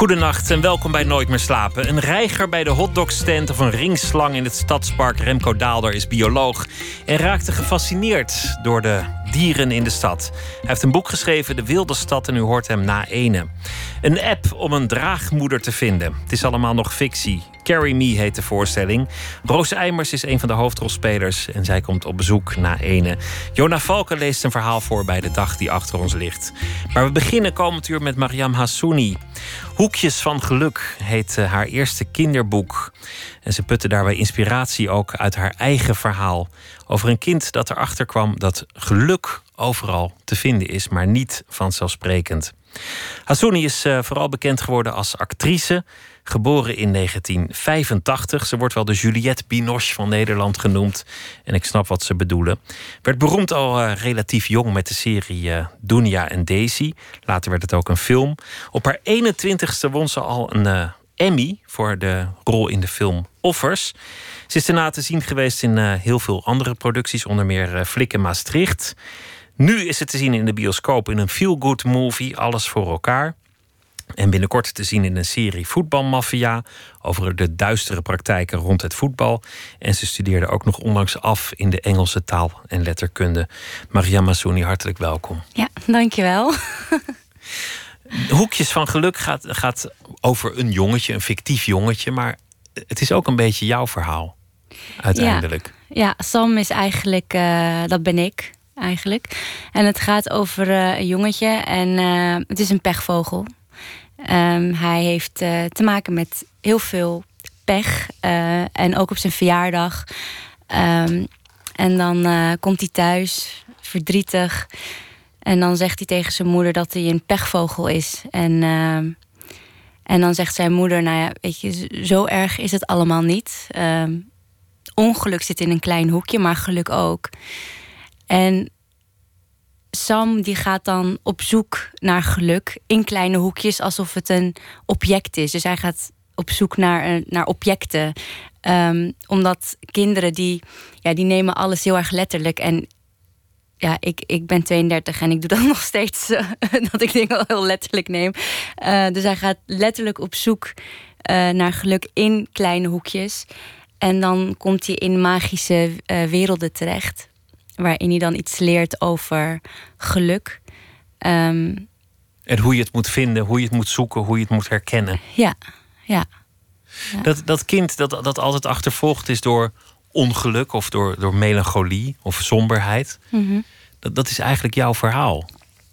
Goedenacht en welkom bij Nooit meer slapen. Een reiger bij de hotdogstand of een ringslang in het stadspark. Remco Daalder is bioloog en raakte gefascineerd door de dieren in de stad. Hij heeft een boek geschreven, De Wilde Stad, en u hoort hem na ene. Een app om een draagmoeder te vinden. Het is allemaal nog fictie. Carry Me heet de voorstelling. Roos Eimers is een van de hoofdrolspelers en zij komt op bezoek na ene. Jona Valken leest een verhaal voor bij de dag die achter ons ligt. Maar we beginnen komend uur met Mariam Hassouni. Hoekjes van Geluk heet eh, haar eerste kinderboek. En ze putte daarbij inspiratie ook uit haar eigen verhaal. Over een kind dat erachter kwam dat geluk overal te vinden is, maar niet vanzelfsprekend. Hassouni is uh, vooral bekend geworden als actrice. Geboren in 1985. Ze wordt wel de Juliette Binoche van Nederland genoemd. En ik snap wat ze bedoelen. Werd beroemd al uh, relatief jong met de serie uh, Dunia en Daisy. Later werd het ook een film. Op haar 21ste won ze al een Emmy voor de rol in de film Offers. Ze is daarna te zien geweest in heel veel andere producties, onder meer Flik en Maastricht. Nu is het te zien in de bioscoop in een feel-good movie, Alles voor elkaar. En binnenkort te zien in een serie Voetbalmafia over de duistere praktijken rond het voetbal. En ze studeerde ook nog onlangs af in de Engelse taal en letterkunde. Maria Massouni, hartelijk welkom. Ja, dankjewel. Hoekjes van Geluk gaat, gaat over een jongetje, een fictief jongetje. Maar het is ook een beetje jouw verhaal, uiteindelijk. Ja, ja Sam is eigenlijk, uh, dat ben ik eigenlijk. En het gaat over uh, een jongetje en uh, het is een pechvogel. Um, hij heeft uh, te maken met heel veel pech. en ook op zijn verjaardag. Um, en dan komt hij thuis, verdrietig. En dan zegt hij tegen zijn moeder dat hij een pechvogel is. En, en dan zegt zijn moeder: Nou ja, weet je, zo erg is het allemaal niet. Ongeluk zit in een klein hoekje, maar geluk ook. En Sam die gaat dan op zoek naar geluk in kleine hoekjes, alsof het een object is. Dus hij gaat op zoek naar, naar objecten. Um, omdat kinderen die, ja, die nemen alles heel erg letterlijk. En ja, ik, ik ben 32 en ik doe dat nog steeds. Uh, dat ik dingen heel letterlijk neem. Uh, dus hij gaat letterlijk op zoek naar geluk in kleine hoekjes. En dan komt hij in magische werelden terecht waarin hij dan iets leert over geluk. Um, en hoe je het moet vinden, hoe je het moet zoeken, hoe je het moet herkennen. Ja, ja. ja. Dat, dat kind dat, dat altijd achtervolgd is door ongeluk of door, door melancholie of somberheid. Mm -hmm. dat, dat is eigenlijk jouw verhaal.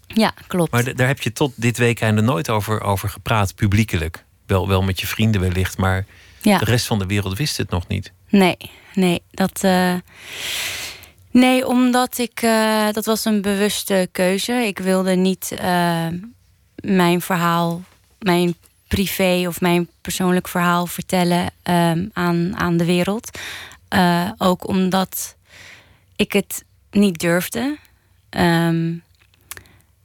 Ja, klopt. Maar daar heb je tot dit weekend nooit over, over gepraat, publiekelijk. Wel, wel met je vrienden wellicht, maar ja. de rest van de wereld wist het nog niet. Nee, nee. Dat. Uh... Nee, omdat ik. Uh, dat was een bewuste keuze. Ik wilde niet uh, mijn verhaal, mijn privé of mijn persoonlijk verhaal vertellen um, aan, aan de wereld. Uh, ook omdat ik het niet durfde. Um,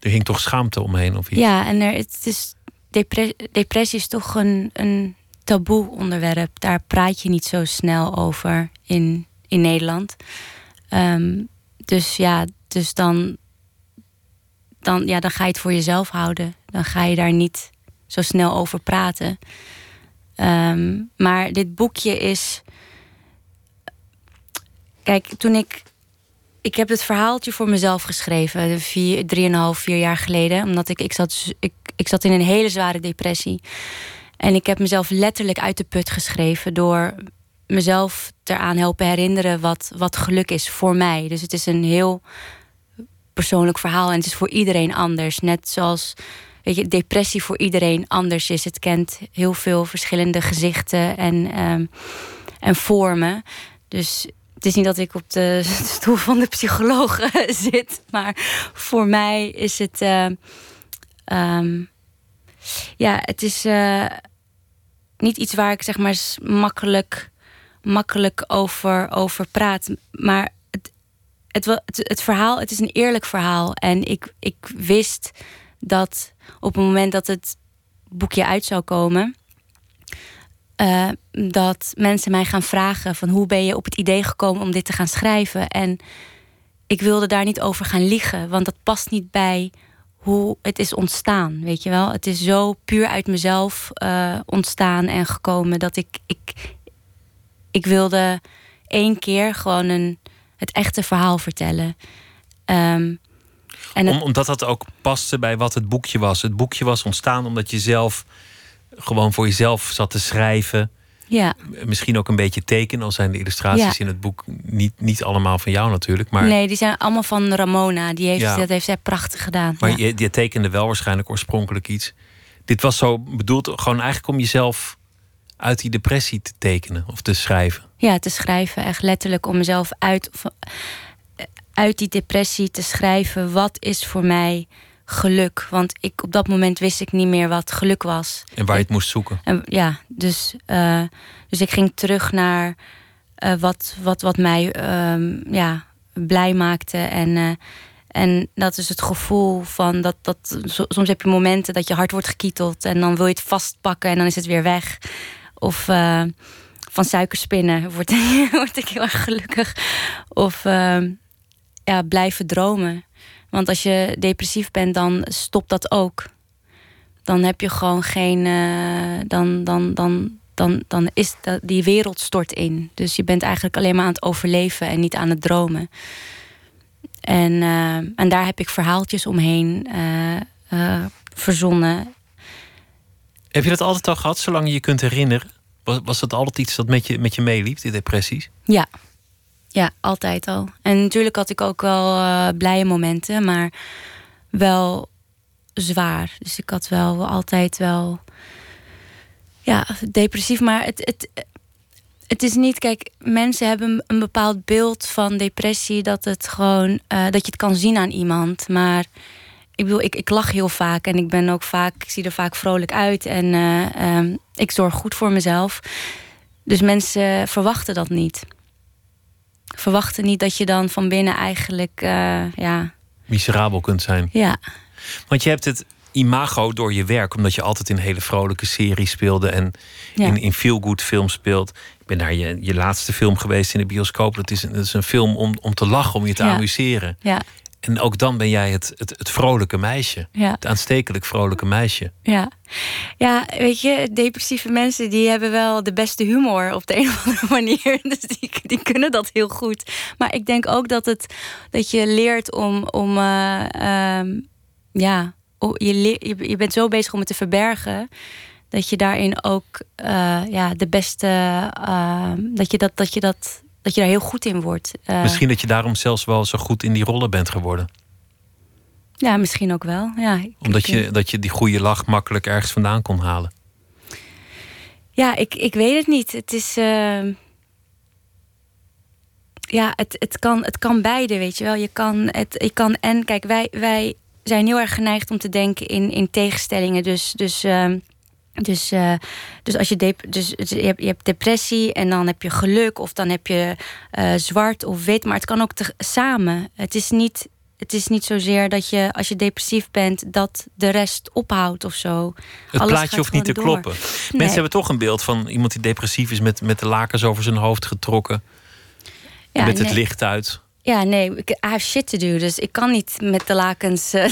er hing toch schaamte omheen of iets? Ja, en er, het is, depressie, depressie is toch een, een taboe onderwerp. Daar praat je niet zo snel over in, in Nederland. Um, dus ja, dus dan, dan, ja, dan ga je het voor jezelf houden. Dan ga je daar niet zo snel over praten. Um, maar dit boekje is. Kijk, toen ik. Ik heb het verhaaltje voor mezelf geschreven, vier, drieënhalf, vier jaar geleden. Omdat ik, ik, zat, ik, ik zat in een hele zware depressie. En ik heb mezelf letterlijk uit de put geschreven door mezelf eraan helpen herinneren wat, wat geluk is voor mij. Dus het is een heel persoonlijk verhaal en het is voor iedereen anders. Net zoals weet je, depressie voor iedereen anders is. Het kent heel veel verschillende gezichten en, um, en vormen. Dus het is niet dat ik op de stoel van de psycholoog zit, maar voor mij is het. Uh, um, ja, het is uh, niet iets waar ik zeg maar makkelijk makkelijk over, over praat. Maar het, het, het, verhaal, het is een eerlijk verhaal. En ik, ik wist dat op het moment dat het boekje uit zou komen, uh, dat mensen mij gaan vragen van hoe ben je op het idee gekomen om dit te gaan schrijven. En ik wilde daar niet over gaan liegen, want dat past niet bij hoe het is ontstaan. Weet je wel, het is zo puur uit mezelf uh, ontstaan en gekomen dat ik, ik, ik wilde één keer gewoon een, het echte verhaal vertellen. Um, en Om, omdat dat ook paste bij wat het boekje was. Het boekje was ontstaan omdat je zelf gewoon voor jezelf zat te schrijven. Ja. Misschien ook een beetje tekenen, al zijn de illustraties in het boek niet, niet allemaal van jou natuurlijk. Maar... Nee, die zijn allemaal van Ramona. Die heeft, Dat heeft zij prachtig gedaan. Maar je, je tekende wel waarschijnlijk oorspronkelijk iets. Dit was zo bedoeld gewoon eigenlijk om jezelf uit die depressie te tekenen of te schrijven. Ja, te schrijven. Echt letterlijk om mezelf uit, uit die depressie te schrijven. Wat is voor mij geluk. Want ik, op dat moment wist ik niet meer wat geluk was. En waar je het moest zoeken. En, ja, dus, uh, dus ik ging terug naar uh, wat, wat, wat mij um, ja, blij maakte. En, uh, en dat is het gevoel van dat, dat. Soms heb je momenten dat je hart wordt gekieteld. En dan wil je het vastpakken en dan is het weer weg. Of van suikerspinnen word, word ik heel erg gelukkig. Of ehm, ja, blijven dromen. Want als je depressief bent, dan stopt dat ook. Dan heb je gewoon geen. Uh, dan, dan, dan, dan, dan is dat, die wereld stort in. Dus je bent eigenlijk alleen maar aan het overleven en niet aan het dromen. En, uh, en daar heb ik verhaaltjes omheen uh, verzonnen. Heb je dat altijd al gehad, zolang je je kunt herinneren? Was, was dat altijd iets dat met je, met je meeliep, die depressies? Ja, ja, altijd al. En natuurlijk had ik ook wel uh, blije momenten, maar wel zwaar. Dus ik had wel altijd wel. Ja, depressief. Maar het, het, het is niet. Kijk, mensen hebben een bepaald beeld van depressie. Dat het gewoon. Uh, dat je het kan zien aan iemand. Maar ik bedoel, ik, ik lach heel vaak. En ik ben ook vaak. Ik zie er vaak vrolijk uit. En uh, um, ik zorg goed voor mezelf. Dus mensen verwachten dat niet verwachten niet dat je dan van binnen eigenlijk uh, ja. miserabel kunt zijn. Ja. Want je hebt het imago door je werk, omdat je altijd in hele vrolijke series speelde en in, in feel good films speelt. Ik ben naar je, je laatste film geweest in de bioscoop. Dat is, een, dat is een film om, om te lachen, om je te amuseren. Ja. En ook dan ben jij het, het, het vrolijke meisje. Ja. Het aanstekelijk vrolijke meisje. Ja. ja, weet je, depressieve mensen die hebben wel de beste humor op de een of andere manier. Dus die, die kunnen dat heel goed. Maar ik denk ook dat, het, dat je leert om. om uh, um, ja, je, je, je bent zo bezig om het te verbergen dat je daarin ook uh, ja, de beste. Uh, dat je dat, dat je dat dat je daar heel goed in wordt. Uh, misschien dat je daarom zelfs wel zo goed in die rollen bent geworden. Ja, misschien ook wel. Ja, Omdat je, dat je die goede lach makkelijk ergens vandaan kon halen. Ja, ik, ik weet het niet. Het is. Uh, ja, het, het, kan, het kan beide, weet je wel. Je kan, het, je kan en kijk, wij, wij zijn heel erg geneigd om te denken in, in tegenstellingen. Dus, dus uh, dus, uh, dus als je, dep dus, je, hebt, je hebt depressie en dan heb je geluk of dan heb je uh, zwart of wit, maar het kan ook te, samen. Het is niet. Het is niet zozeer dat je, als je depressief bent, dat de rest ophoudt of zo. Het Alles plaatje hoeft niet te door. kloppen. Nee. Mensen hebben toch een beeld van iemand die depressief is met, met de lakens over zijn hoofd getrokken. Ja, met nee. het licht uit. Ja, nee, I have shit to do. Dus ik kan niet met de lakens uh, 24-7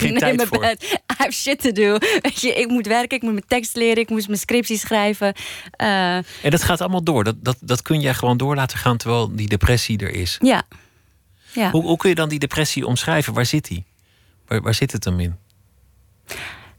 in mijn bed. I have shit to do. Weet je, ik moet werken, ik moet mijn tekst leren, ik moet mijn scriptie schrijven. Uh, en dat gaat allemaal door. Dat, dat, dat kun jij gewoon door laten gaan terwijl die depressie er is. Ja. ja. Hoe, hoe kun je dan die depressie omschrijven? Waar zit die? Waar, waar zit het dan in?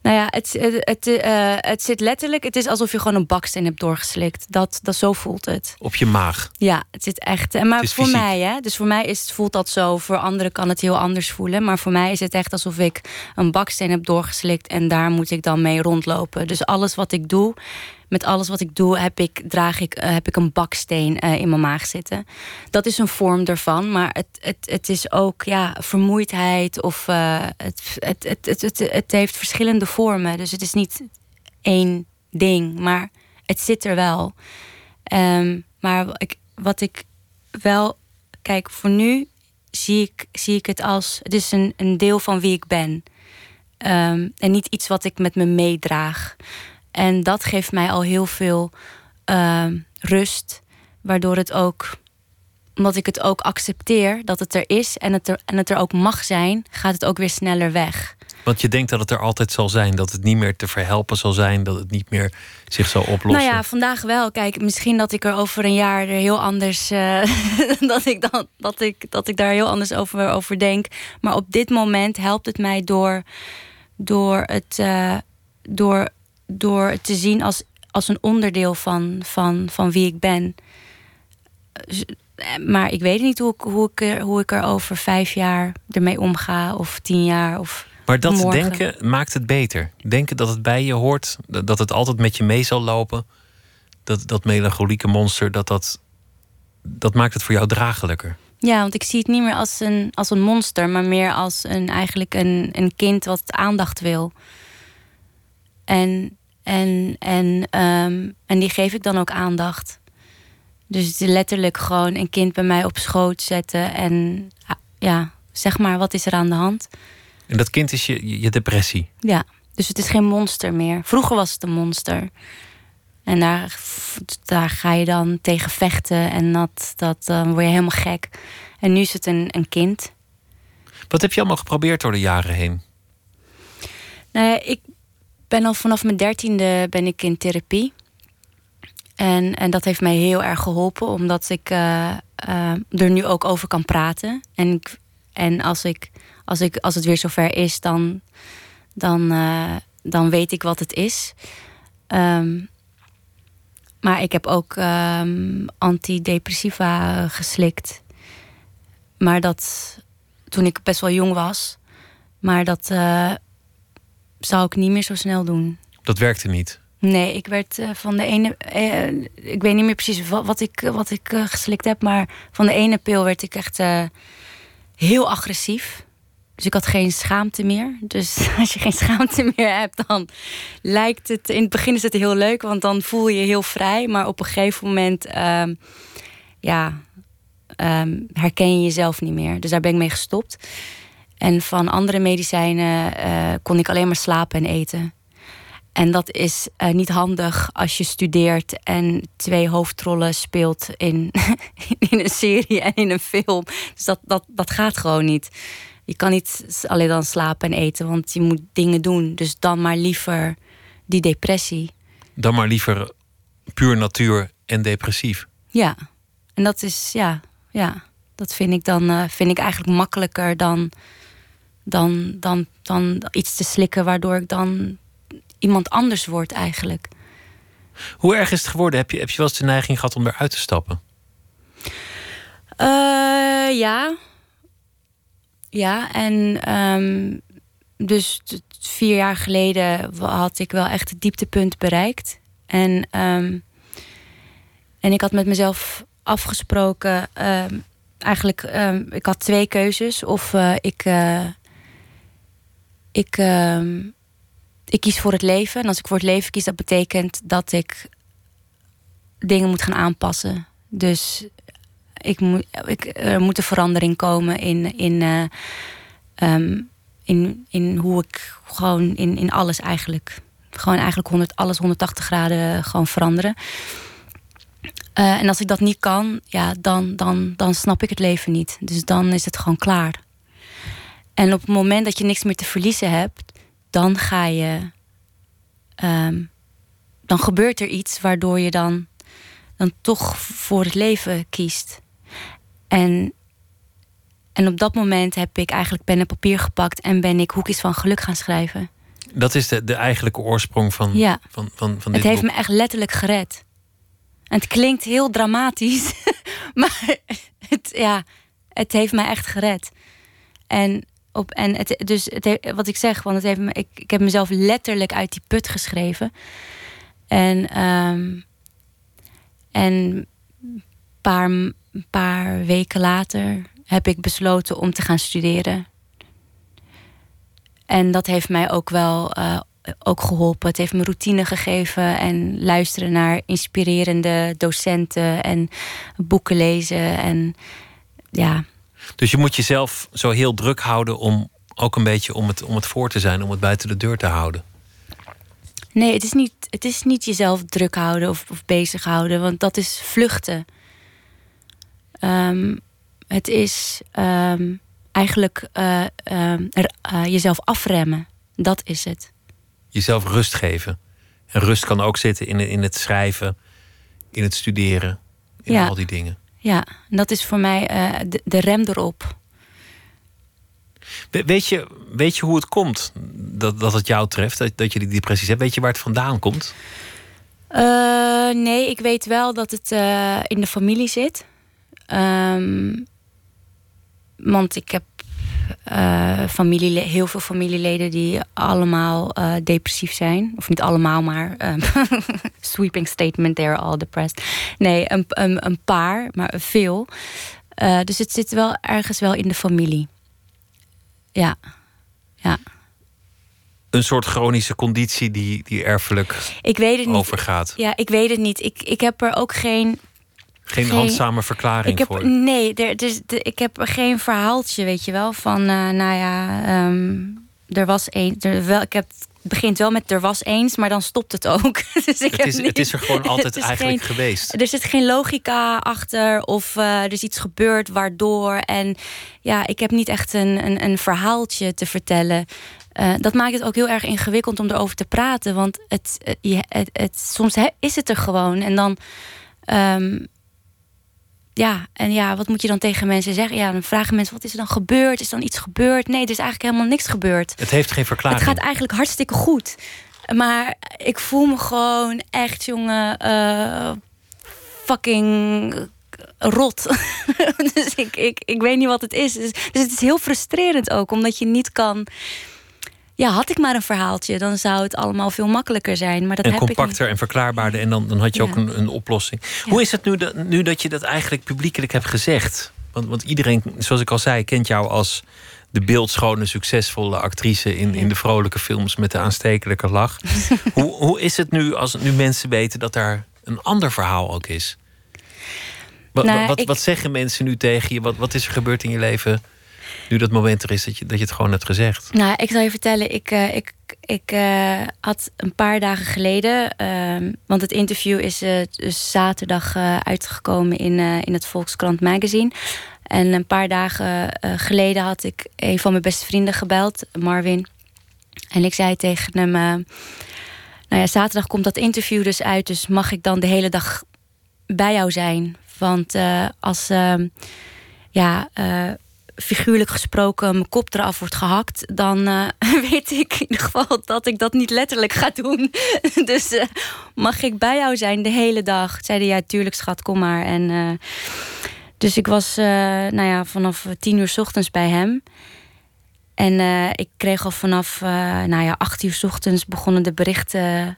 Nou ja, het, het, het, uh, het zit letterlijk. Het is alsof je gewoon een baksteen hebt doorgeslikt. Dat, dat zo voelt het. Op je maag. Ja, het zit echt. Maar voor fysiek. mij, hè? Dus voor mij is, voelt dat zo. Voor anderen kan het heel anders voelen. Maar voor mij is het echt alsof ik een baksteen heb doorgeslikt. En daar moet ik dan mee rondlopen. Dus alles wat ik doe, met alles wat ik doe, heb ik, draag ik, uh, heb ik een baksteen uh, in mijn maag zitten. Dat is een vorm ervan, maar het, het, het is ook ja, vermoeidheid of uh, het, het, het, het, het, het heeft verschillende vormen. Dus het is niet één ding, maar het zit er wel. Um, maar ik, wat ik wel, kijk, voor nu zie ik, zie ik het als. Het is een, een deel van wie ik ben. Ehm, en niet iets wat ik met me meedraag. En dat geeft mij al heel veel ehm, rust. Waardoor het ook, omdat ik het ook accepteer dat het er is en het er, en het er ook mag zijn, gaat het ook weer sneller weg. Want je denkt dat het er altijd zal zijn, dat het niet meer te verhelpen zal zijn, dat het niet meer zich zal oplossen. Nou ja, vandaag wel. Kijk, misschien dat ik er over een jaar er heel anders. Uh, dat, ik dan, dat, ik, dat ik daar heel anders over, over denk. Maar op dit moment helpt het mij door, door, het, uh, door, door het te zien als, als een onderdeel van, van, van wie ik ben. Maar ik weet niet hoe ik, hoe, ik er, hoe ik er over vijf jaar ermee omga, of tien jaar. Of maar dat denken maakt het beter. Denken dat het bij je hoort, dat het altijd met je mee zal lopen. Dat, dat melancholieke monster, dat, dat, dat maakt het voor jou draaglijker. Ja, want ik zie het niet meer als een, als een monster, maar meer als een, eigenlijk een, een kind wat aandacht wil. En, en, en, um, en die geef ik dan ook aandacht. Dus het is letterlijk gewoon een kind bij mij op schoot zetten en ja, zeg maar, wat is er aan de hand? En dat kind is je, je depressie? Ja, dus het is geen monster meer. Vroeger was het een monster. En daar, daar ga je dan tegen vechten en dat, dat dan word je helemaal gek. En nu is het een, een kind. Wat heb je allemaal geprobeerd door de jaren heen? Nou, ik ben al vanaf mijn dertiende ben ik in therapie. En, en dat heeft mij heel erg geholpen, omdat ik uh, uh, er nu ook over kan praten. En, en als ik als, ik, als het weer zover is, dan, dan, uh, dan weet ik wat het is. Um, maar ik heb ook um, antidepressiva geslikt. Maar dat toen ik best wel jong was. Maar dat zou ik niet meer zo snel doen. Dat werkte niet? Nee, ik werd uh, van de ene. Uh, ik weet niet meer precies wat, wat ik, wat ik geslikt heb. Maar van de ene pil werd ik echt heel agressief. Dus ik had geen schaamte meer. Dus als je geen schaamte meer hebt, dan lijkt het. In het begin is het heel leuk, want dan voel je je heel vrij. Maar op een gegeven moment, um, ja, um, herken je jezelf niet meer. Dus daar ben ik mee gestopt. En van andere medicijnen uh, kon ik alleen maar slapen en eten. En dat is uh, niet handig als je studeert en twee hoofdrollen speelt in, in een serie en in een film. Dus dat, dat, dat gaat gewoon niet je kan niet alleen dan slapen en eten, want je moet dingen doen. Dus dan maar liever die depressie. Dan maar liever puur natuur en depressief. Ja, en dat is, ja, ja dat vind ik dan uh, vind ik eigenlijk makkelijker dan, dan, dan, dan iets te slikken, waardoor ik dan iemand anders word eigenlijk. Hoe erg is het geworden? Heb je, heb je wel eens de neiging gehad om eruit te stappen? Uh, ja, ja, en um, dus vier jaar geleden had ik wel echt het dieptepunt bereikt. En, um, en ik had met mezelf afgesproken, um, eigenlijk, ik had twee keuzes. Of uh, ik, uh, ik, ik kies voor het leven. En als ik voor het leven kies, dat betekent dat ik dingen moet gaan aanpassen. Dus ik moet, ik, er moet een verandering komen in, in, uh, um, in, in hoe ik gewoon in, in alles eigenlijk. Gewoon eigenlijk 100, alles 180 graden gewoon veranderen. Uh, en als ik dat niet kan, ja, dan, dan, dan snap ik het leven niet. Dus dan is het gewoon klaar. En op het moment dat je niks meer te verliezen hebt, dan ga je. Um, dan gebeurt er iets waardoor je dan, dan toch voor het leven kiest. En, en op dat moment heb ik eigenlijk pen en papier gepakt en ben ik Hoekjes van Geluk gaan schrijven. Dat is de, de eigenlijke oorsprong van, ja. van, van, van dit Het heeft me echt letterlijk gered. En het klinkt heel dramatisch, maar het, ja, het heeft mij echt gered. En, op, en het, dus het, wat ik zeg, want het heeft me, ik, ik heb mezelf letterlijk uit die put geschreven. En, um, en een paar paar weken later heb ik besloten om te gaan studeren. En dat heeft mij ook wel uh, ook geholpen. Het heeft me routine gegeven en luisteren naar inspirerende docenten en boeken lezen. En ja. Dus je moet jezelf zo heel druk houden om ook een beetje om het, om het voor te zijn, om het buiten de deur te houden. Nee, het is niet, het is niet jezelf druk houden of, of bezighouden, want dat is vluchten. Ehm, het is ehm, eigenlijk uh, jezelf afremmen. Dat is het. Jezelf rust geven. En rust kan ook zitten in, in het schrijven, in het studeren, in ja. al die dingen. Ja, dat is voor mij uh, de, de, rem erop. weet je, weet je hoe het komt dat, dat het jou treft, dat, dat je die depressies hebt? Weet je waar het vandaan komt? Uh, nee, ik weet wel dat het uh, in de familie zit. Um, want ik heb familie, heel veel familieleden die allemaal uh, depressief zijn. Of niet allemaal, maar um, sweeping statement, they're all depressed. Nee, een, een, een paar, maar veel. Uh, dus het zit wel ergens wel in de familie. Ja, ja. Een soort chronische conditie die, die erfelijk ik weet het niet. overgaat. Ja, ik weet het niet. Ik, ik heb er ook geen geen, handzame verklaring ik heb, voor? Nee, er, dus, de, ik heb geen verhaaltje, weet je wel. Van, uh, nou ja, um, er was één. Er, wel, ik heb, het begint wel met er was eens, maar dan stopt het ook. dus ik het, is, niet, het is er gewoon altijd eigenlijk geen, geweest. Er zit geen logica achter of uh, er is iets gebeurd waardoor. En ja, ik heb niet echt een, een, een verhaaltje te vertellen. Uh, dat maakt het ook heel erg ingewikkeld om erover te praten. Want het, het, het, het soms is het er gewoon. En dan. Um, ja, en ja, wat moet je dan tegen mensen zeggen? Ja, dan vragen mensen, wat is er dan gebeurd? Is er dan iets gebeurd? Nee, er is eigenlijk helemaal niks gebeurd. Het heeft geen verklaring. Het gaat eigenlijk hartstikke goed. Maar ik voel me gewoon echt, jongen, uh, fucking rot. dus ik, ik, ik weet niet wat het is. Dus, dus het is heel frustrerend ook, omdat je niet kan ja, had ik maar een verhaaltje, dan zou het allemaal veel makkelijker zijn. Maar dat en heb compacter ik en verklaarbaarder. En dan, dan had je ook een, een oplossing. Hoe is het nu, dat, nu dat je dat eigenlijk publiekelijk hebt gezegd? Want, want iedereen, zoals ik al zei, kent jou als de beeldschone, succesvolle actrice in, in de vrolijke films met de aanstekelijke lach. hoe, hoe is het nu als nu mensen weten dat daar een ander verhaal ook is? Wat, Nou, wat, ik- wat zeggen mensen nu tegen je? Wat, wat is er gebeurd in je leven nu dat moment er is dat je, dat je het gewoon hebt gezegd? Nou, ik zal je vertellen, ik, eh, ik, ik eh, had een paar dagen geleden, ehm, want het interview is eh, dus zaterdag uitgekomen in, in het Volkskrant magazine. En een paar dagen geleden had ik een van mijn beste vrienden gebeld, Marvin. En ik zei tegen hem, nou ja, zaterdag komt dat interview dus uit, dus mag ik dan de hele dag bij jou zijn? Want als, ehm, ja, figuurlijk gesproken mijn kop eraf wordt gehakt, dan eh, weet ik in ieder geval dat ik dat niet letterlijk ga doen. dus eh, mag ik bij jou zijn de hele dag? Zeiden ja, tuurlijk schat, kom maar. En, eh, dus ik was nou ja, vanaf tien uur 's ochtends bij hem. En ik kreeg al vanaf nou ja, acht uur 's ochtends begonnen de berichten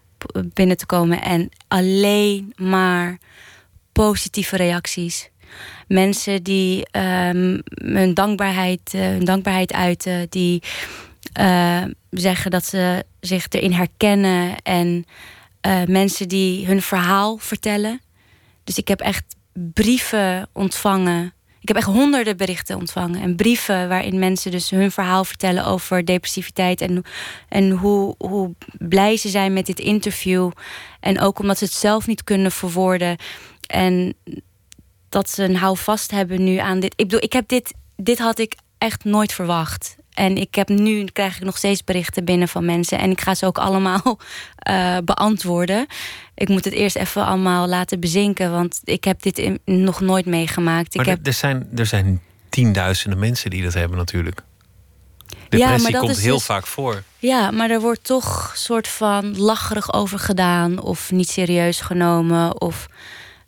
binnen te komen. En alleen maar positieve reacties. Mensen die ehm, hun, dankbaarheid, eh, hun dankbaarheid uiten, die eh, zeggen dat ze zich erin herkennen en eh, mensen die hun verhaal vertellen. Dus ik heb echt brieven ontvangen. Ik heb echt honderden berichten ontvangen. En brieven waarin mensen dus hun verhaal vertellen over depressiviteit. En, en hoe, hoe blij ze zijn met dit interview. En ook omdat ze het zelf niet kunnen verwoorden. En dat ze een houvast hebben nu aan dit. Ik bedoel, ik heb dit, dit had ik echt nooit verwacht. En ik heb nu krijg ik nog steeds berichten binnen van mensen. En ik ga ze ook allemaal eh, beantwoorden. Ik moet het eerst even allemaal laten bezinken. Want ik heb dit in- nog nooit meegemaakt. Maar ik heb, er, zijn, er zijn tienduizenden mensen die dat hebben natuurlijk. Ja, Depressie maar dat komt is heel dus- vaak voor. Ja, maar er wordt toch soort van lacherig over gedaan. Of niet serieus genomen. Of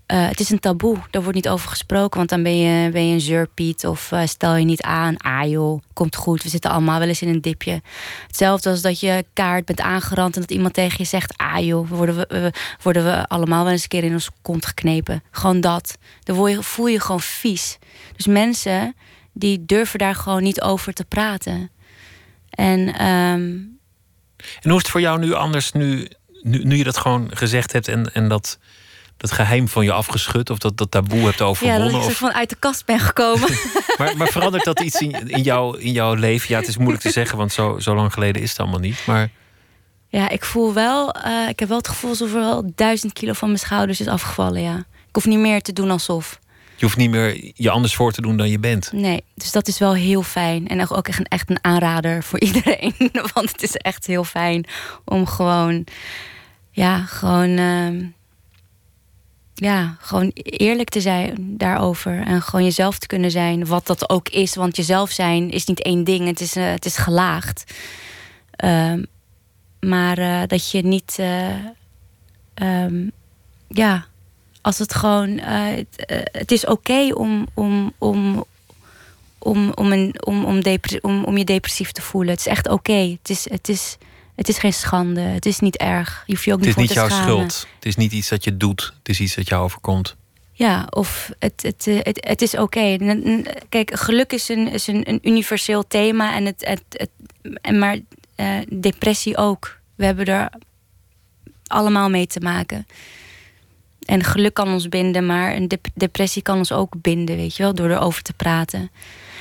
eh, het is een taboe. Daar wordt niet over gesproken. Want dan ben je, ben je een zeurpiet. Of eh, stel je niet aan. Ah joh, komt goed. We zitten allemaal wel eens in een dipje. Hetzelfde als dat je kaart bent aangerand. En dat iemand tegen je zegt. Ah joh, worden we, worden we allemaal wel eens een keer in ons kont geknepen. Gewoon dat. Dan word je, voel je gewoon vies. Dus mensen die durven daar gewoon niet over te praten. En ehm, En hoe is het voor jou nu anders nu, nu, nu je dat gewoon gezegd hebt en, en dat dat geheim van je afgeschud of dat, dat taboe hebt overwonnen? Ja, dat ik of... van uit de kast ben gekomen. maar, maar verandert dat iets in, in, jouw, in jouw leven? Ja, het is moeilijk te zeggen, want zo, zo lang geleden is het allemaal niet. Maar... Ja, ik voel wel, uh, ik heb wel het gevoel alsof er wel duizend kilo van mijn schouders is afgevallen. Ja. Ik hoef niet meer te doen alsof. Je hoeft niet meer je anders voor te doen dan je bent. Nee, dus dat is wel heel fijn. En ook echt een, echt een aanrader voor iedereen. Want het is echt heel fijn om gewoon, ja, gewoon, uh, ja, gewoon eerlijk te zijn daarover. En gewoon jezelf te kunnen zijn, wat dat ook is. Want jezelf zijn is niet één ding, het is, uh, het is gelaagd. Uh, maar uh, dat je niet, um, ja als het gewoon. Het, is oké om, om, om, om, om, om, om, om, je depressief te voelen. Het is echt oké. Het, is, het, is, het is geen schande. Het is niet erg. Je hoeft je ook niet Het is niet jouw schuld. Het is niet iets dat je doet. Het is iets dat jou overkomt. Ja, of het, het, het, het is oké. Okay. Kijk, geluk is een, is een, een universeel thema. En het, het, het, maar uh, depressie ook. We hebben er allemaal mee te maken. En geluk kan ons binden, maar een dep depressie kan ons ook binden, weet je wel, door erover te praten.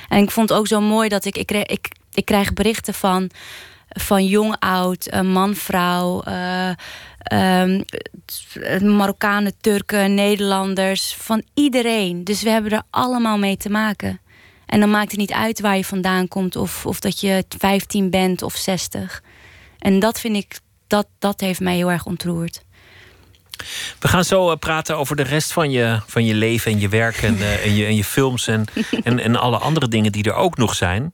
En ik vond het ook zo mooi dat ik, ik, ik, ik krijg berichten van, van jong, oud, man, vrouw, uh, um, Marokkanen, Turken, Nederlanders, van iedereen. Dus we hebben er allemaal mee te maken. En dan maakt het niet uit waar je vandaan komt, of, of dat je 15 bent of 60. En dat vind ik, dat, dat heeft mij heel erg ontroerd. We gaan zo praten over de rest van je, van je leven en je werk en, uh, en, je, en je films en, en, en alle andere dingen die er ook nog zijn.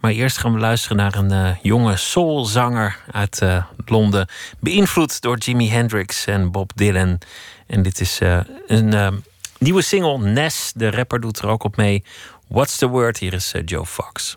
Maar eerst gaan we luisteren naar een uh, jonge soulzanger uit uh, Londen. Beïnvloed door Jimi Hendrix en Bob Dylan. En dit is een nieuwe single. Ness, de rapper, doet er ook op mee. What's the word? Hier is Joe Fox.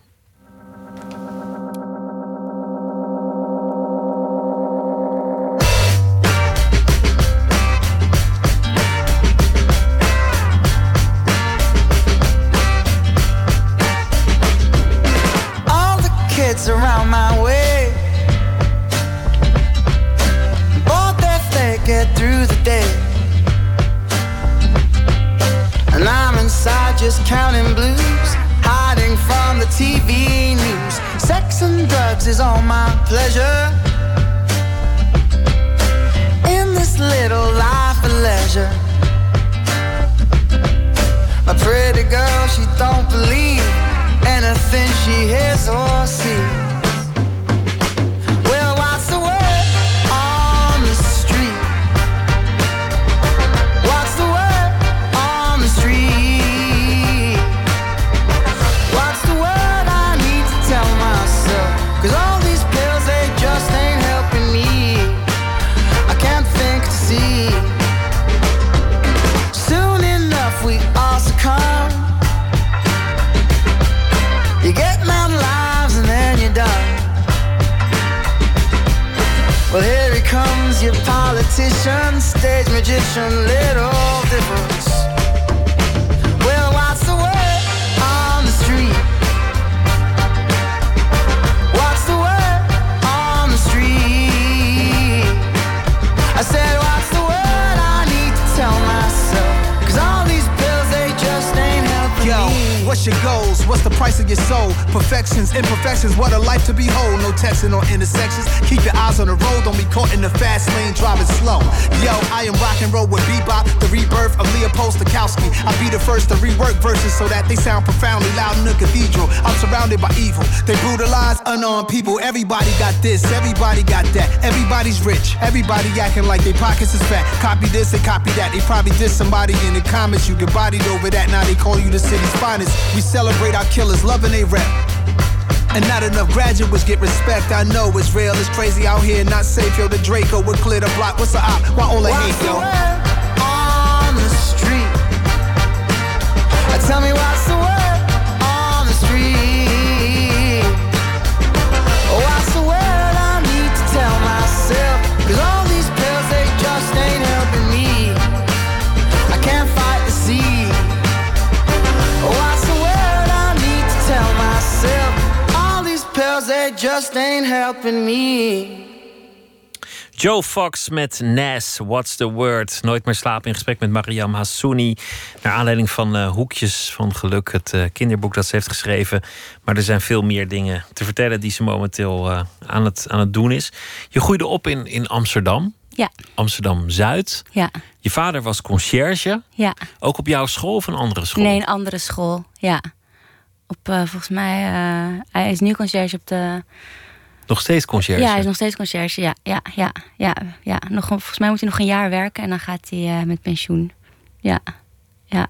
Everybody acting like their pockets is fat. Copy this, they copy that. They probably diss somebody in the comments. You get bodied over that. Now they call you the city's finest. We celebrate our killers, loving they rap. And not enough graduates get respect. I know it's real, it's crazy out here, not safe. Yo, the Draco would clear the block. What's the op? Why all the hate, yo? Just ain't helping me. Joe Fox met Nas, What's the Word? Nooit meer slapen in gesprek met Mariam Hassouni. Naar aanleiding van uh, Hoekjes van Geluk, het uh, kinderboek dat ze heeft geschreven. Maar er zijn veel meer dingen te vertellen die ze momenteel uh, aan, het, aan het doen is. Je groeide op in, in Amsterdam. Ja. Amsterdam Zuid. Ja. Je vader was conciërge. Ja. Ook op jouw school of een andere school? Nee, een andere school. Ja. Op, volgens mij, hij is nu conciërge op de nog steeds conciërge? Ja, hij is nog steeds conciërge. Ja, ja, ja, ja, ja. Nog, volgens mij moet hij nog een jaar werken en dan gaat hij uh, met pensioen. Ja, ja.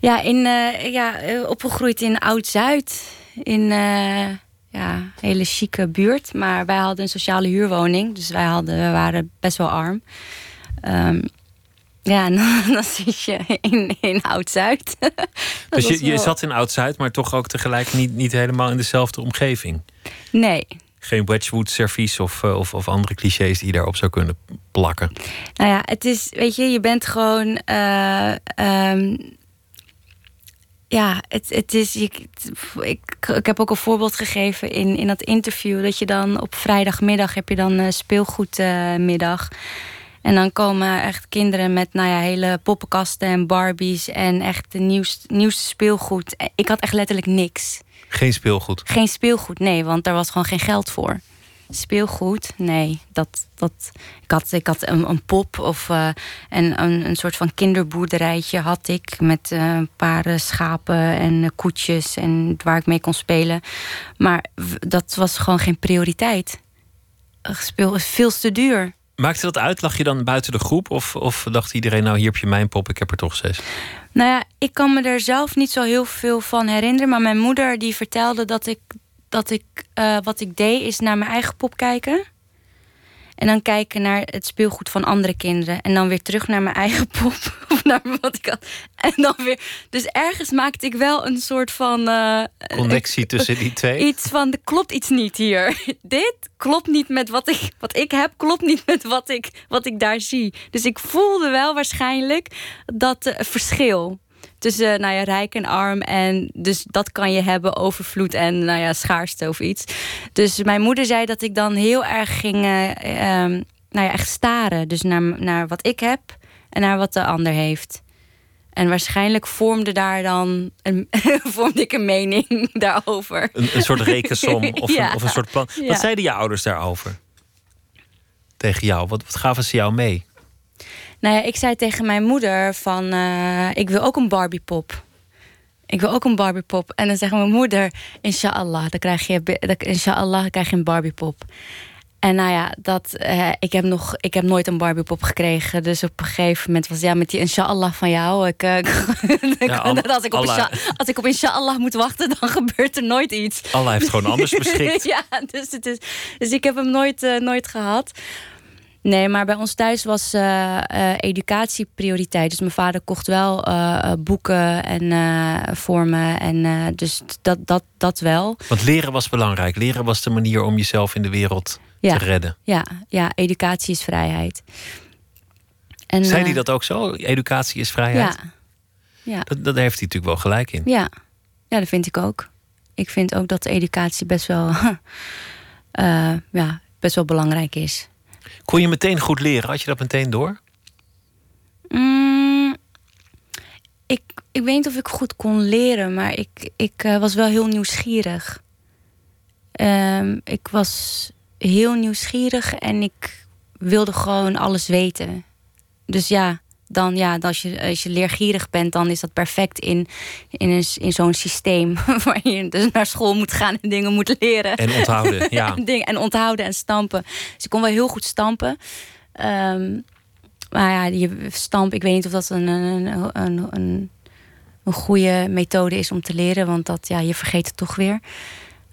Ja, in, uh, ja opgegroeid in Oud-Zuid. In uh, ja, een hele chique buurt. Maar wij hadden een sociale huurwoning. Dus wij hadden, we waren best wel arm. Um, ja, dan zit je in, in Oud-Zuid. dus je, je zat in Oud-Zuid, maar toch ook tegelijk niet, niet helemaal in dezelfde omgeving? Nee, geen Wedgwood servies of, of, of, andere clichés die je daarop zou kunnen plakken? Nou ja, het is, weet je, je bent gewoon. Uh, um, ja, het, het is. Ik, ik, ik heb ook een voorbeeld gegeven in, in dat interview. Dat je dan op vrijdagmiddag heb je dan uh, speelgoedmiddag. Uh, en dan komen echt kinderen met nou ja, hele poppenkasten en Barbies en echt de nieuwste, nieuwste speelgoed. Ik had echt letterlijk niks. Geen speelgoed? Geen speelgoed, nee, want daar was gewoon geen geld voor. Speelgoed, nee. Dat, dat, ik had, ik had een, een pop of uh, en een, een soort van kinderboerderijtje had ik. Met uh, een paar schapen en koetjes en waar ik mee kon spelen. Maar dat was gewoon geen prioriteit. Speel is veel te duur. Maakte dat uit? Lag je dan buiten de groep? Of, of dacht iedereen, nou hier heb je mijn pop, ik heb er toch zes? Nou ja, ik kan me er zelf niet zo heel veel van herinneren. Maar mijn moeder die vertelde dat ik, dat ik uh, wat ik deed, is naar mijn eigen pop kijken. En dan kijken naar het speelgoed van andere kinderen. En dan weer terug naar mijn eigen pop. Of naar wat ik had. En dan weer. Dus ergens maakte ik wel een soort van. Uh, Connectie tussen die twee. Iets van. Er klopt iets niet hier. Dit klopt niet met wat ik, wat ik heb. Klopt niet met wat ik, wat ik daar zie. Dus ik voelde wel waarschijnlijk dat uh, verschil tussen nou ja, rijk en arm. En dus dat kan je hebben, overvloed en nou ja, schaarste of iets. Dus mijn moeder zei dat ik dan heel erg ging uh, um, nou ja, echt staren. Dus naar, naar wat ik heb en naar wat de ander heeft. En waarschijnlijk vormde daar dan een, vormde ik een mening daarover. Een, een soort rekensom of, ja. een, of een soort plan. Wat ja. zeiden je ouders daarover? Tegen jou? Wat, wat gaven ze jou mee? Nou ja, ik zei tegen mijn moeder van... Uh, ik wil ook een Barbiepop. Ik wil ook een Barbiepop. En dan zegt mijn moeder... Inshallah, dan krijg je, inshallah, krijg je een Barbiepop. En nou ja, dat, uh, ik, heb nog, ik heb nooit een Barbiepop gekregen. Dus op een gegeven moment was ja, met die inshallah van jou. Ik, uh, ja, als, ik op inshallah, als ik op inshallah moet wachten, dan gebeurt er nooit iets. Allah heeft gewoon anders beschikt. ja, dus, het is, dus ik heb hem nooit, uh, nooit gehad. Nee, maar bij ons thuis was uh, uh, educatie prioriteit. Dus mijn vader kocht wel uh, boeken en vormen. En dus dat, dat, dat wel. Want leren was belangrijk. Leren was de manier om jezelf in de wereld ja. te redden. Ja, ja, educatie is vrijheid. En, Zei hij dat ook zo? Educatie is vrijheid? Ja. ja. Dat, dat heeft hij natuurlijk wel gelijk in. Ja. ja, dat vind ik ook. Ik vind ook dat educatie best wel, ja, best wel belangrijk is. Kon je meteen goed leren? Had je dat meteen door? Mm, ik, ik weet niet of ik goed kon leren, maar ik, ik uh, was wel heel nieuwsgierig. Um, ik was heel nieuwsgierig en ik wilde gewoon alles weten. Dus ja, dan ja, als je, als je leergierig bent, dan is dat perfect in, in, een, in zo'n systeem. Waar je dus naar school moet gaan en dingen moet leren. En onthouden, ja. en, en onthouden en stampen. Dus ik kon wel heel goed stampen. Um, maar ja, je stamp, ik weet niet of dat een, een, een, een, een goede methode is om te leren. Want dat, ja, je vergeet het toch weer.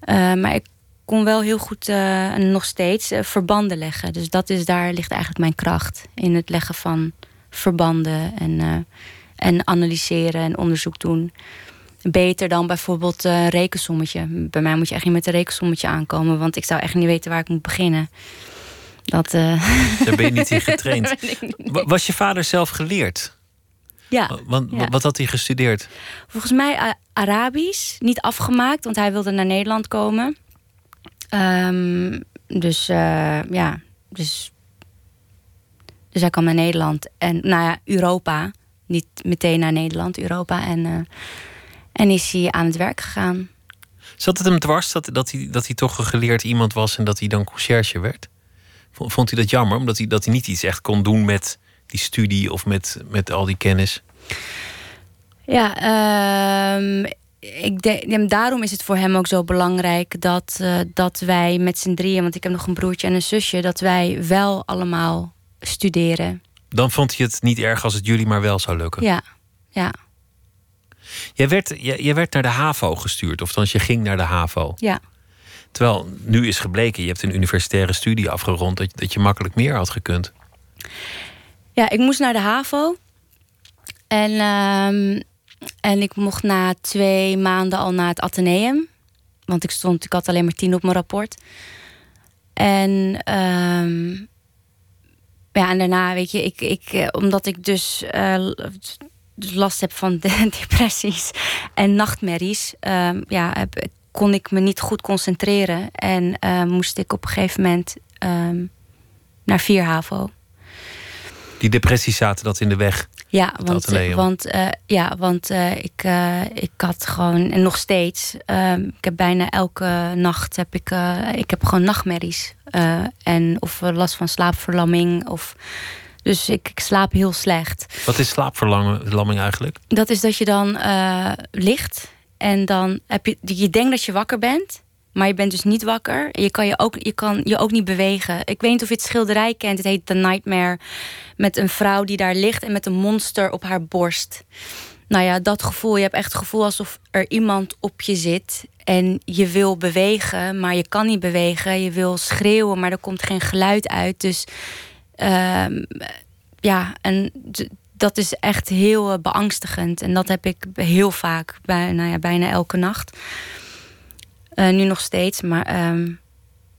Uh, maar ik kon wel heel goed, uh, nog steeds, uh, verbanden leggen. Dus dat is, daar ligt eigenlijk mijn kracht. In het leggen van verbanden en, uh, en analyseren en onderzoek doen. Beter dan bijvoorbeeld een uh, rekensommetje. Bij mij moet je echt niet met een rekensommetje aankomen, want ik zou echt niet weten waar ik moet beginnen. Dat, uh... Daar ben je niet in getraind. Was je vader zelf geleerd? Ja. Want, ja. Wat had hij gestudeerd? Volgens mij Arabisch, niet afgemaakt, want hij wilde naar Nederland komen. Um, dus ja, dus Dus hij kwam naar Nederland en nou ja, Europa. Niet meteen naar Nederland, Europa. En, eh, en is hij aan het werk gegaan. Zat het hem dwars dat, dat, hij, dat hij toch een geleerd iemand was en dat hij dan conciërge werd? Vond hij dat jammer, omdat hij, dat hij niet iets echt kon doen met die studie of met, met al die kennis? Ja, ehm, ik denk, en daarom is het voor hem ook zo belangrijk dat, eh, dat wij met z'n drieën, want ik heb nog een broertje en een zusje, dat wij wel allemaal studeren. Dan vond hij het niet erg als het jullie maar wel zou lukken. Ja, ja, Jij, werd, jij, jij werd naar de HAVO gestuurd, of je ging naar de HAVO. ja. Terwijl nu is gebleken, je hebt een universitaire studie afgerond, dat, dat je makkelijk meer had gekund. Ja, ik moest naar de HAVO. En, ehm, en ik mocht na twee maanden al naar het Atheneum. Want ik, stond, ik had alleen maar tien op mijn rapport. En, ehm, ja, en daarna, weet je, ik, ik, eh, omdat ik dus, eh, dus last heb van de depressies en nachtmerries, ehm, ja, heb, kon ik me niet goed concentreren. En eh, moest ik op een gegeven moment ehm, naar 4 HAVO. Die depressies zaten dat in de weg. Ja, Het want, want, eh, ja, want eh, ik, eh, ik had gewoon, en nog steeds, ehm, ik heb bijna elke nacht heb ik, eh, ik heb gewoon nachtmerries. Eh, en of eh, last van slaapverlamming. Of, dus ik, ik slaap heel slecht. Wat is slaapverlamming eigenlijk? Dat is dat je dan eh, ligt en dan heb je, je denkt dat je wakker bent. Maar je bent dus niet wakker. Je kan je, ook, je kan je ook niet bewegen. Ik weet niet of je het schilderij kent. Het heet The Nightmare. Met een vrouw die daar ligt en met een monster op haar borst. Nou ja, dat gevoel. Je hebt echt het gevoel alsof er iemand op je zit. En je wil bewegen, maar je kan niet bewegen. Je wil schreeuwen, maar er komt geen geluid uit. Dus ehm, ja, en dat is echt heel eh, beangstigend. En dat heb ik heel vaak, bij, ja, bijna elke nacht. Eh, nu nog steeds, maar, ehm,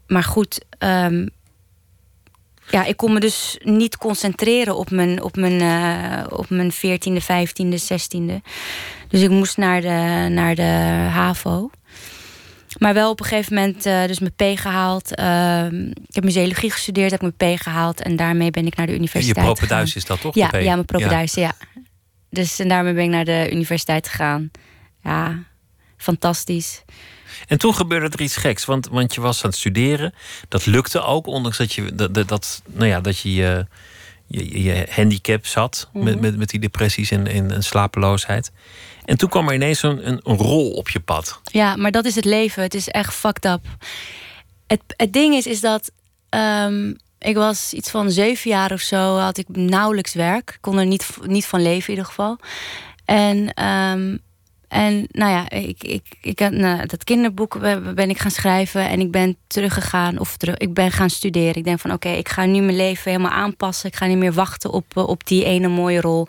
maar goed. ehm, ja, ik kon me dus niet concentreren op mijn, op mijn, eh, op mijn 14e, 15e, 16e. Dus ik moest naar de, naar de HAVO. Maar wel op een gegeven moment eh, dus mijn P gehaald. Ehm, ik heb museologie gestudeerd, heb mijn P gehaald. En daarmee ben ik naar de Je universiteit propenduis gegaan. is dat toch? Ja, ja mijn propenduis, ja. Dus en daarmee ben ik naar de universiteit gegaan. Ja, fantastisch. En toen gebeurde er iets geks, want, want je was aan het studeren. Dat lukte ook, ondanks dat je, dat, nou ja, dat je, je, je, je handicap zat met, Mhm. met, met die depressies en, en, en slapeloosheid. En toen kwam er ineens een, een, een rol op je pad. Ja, maar dat is het leven. Het is echt fucked up. Het, het ding is, is dat ehm, ik was iets van zeven jaar of zo, had ik nauwelijks werk. Ik kon er niet, niet van leven in ieder geval. En, ehm, en nou ja, ik, ik, ik nou, dat kinderboek ben ik gaan schrijven en ik ben teruggegaan of terug, ik ben gaan studeren. Ik denk van oké, ik ga nu mijn leven helemaal aanpassen. Ik ga niet meer wachten op, eh, op die ene mooie rol.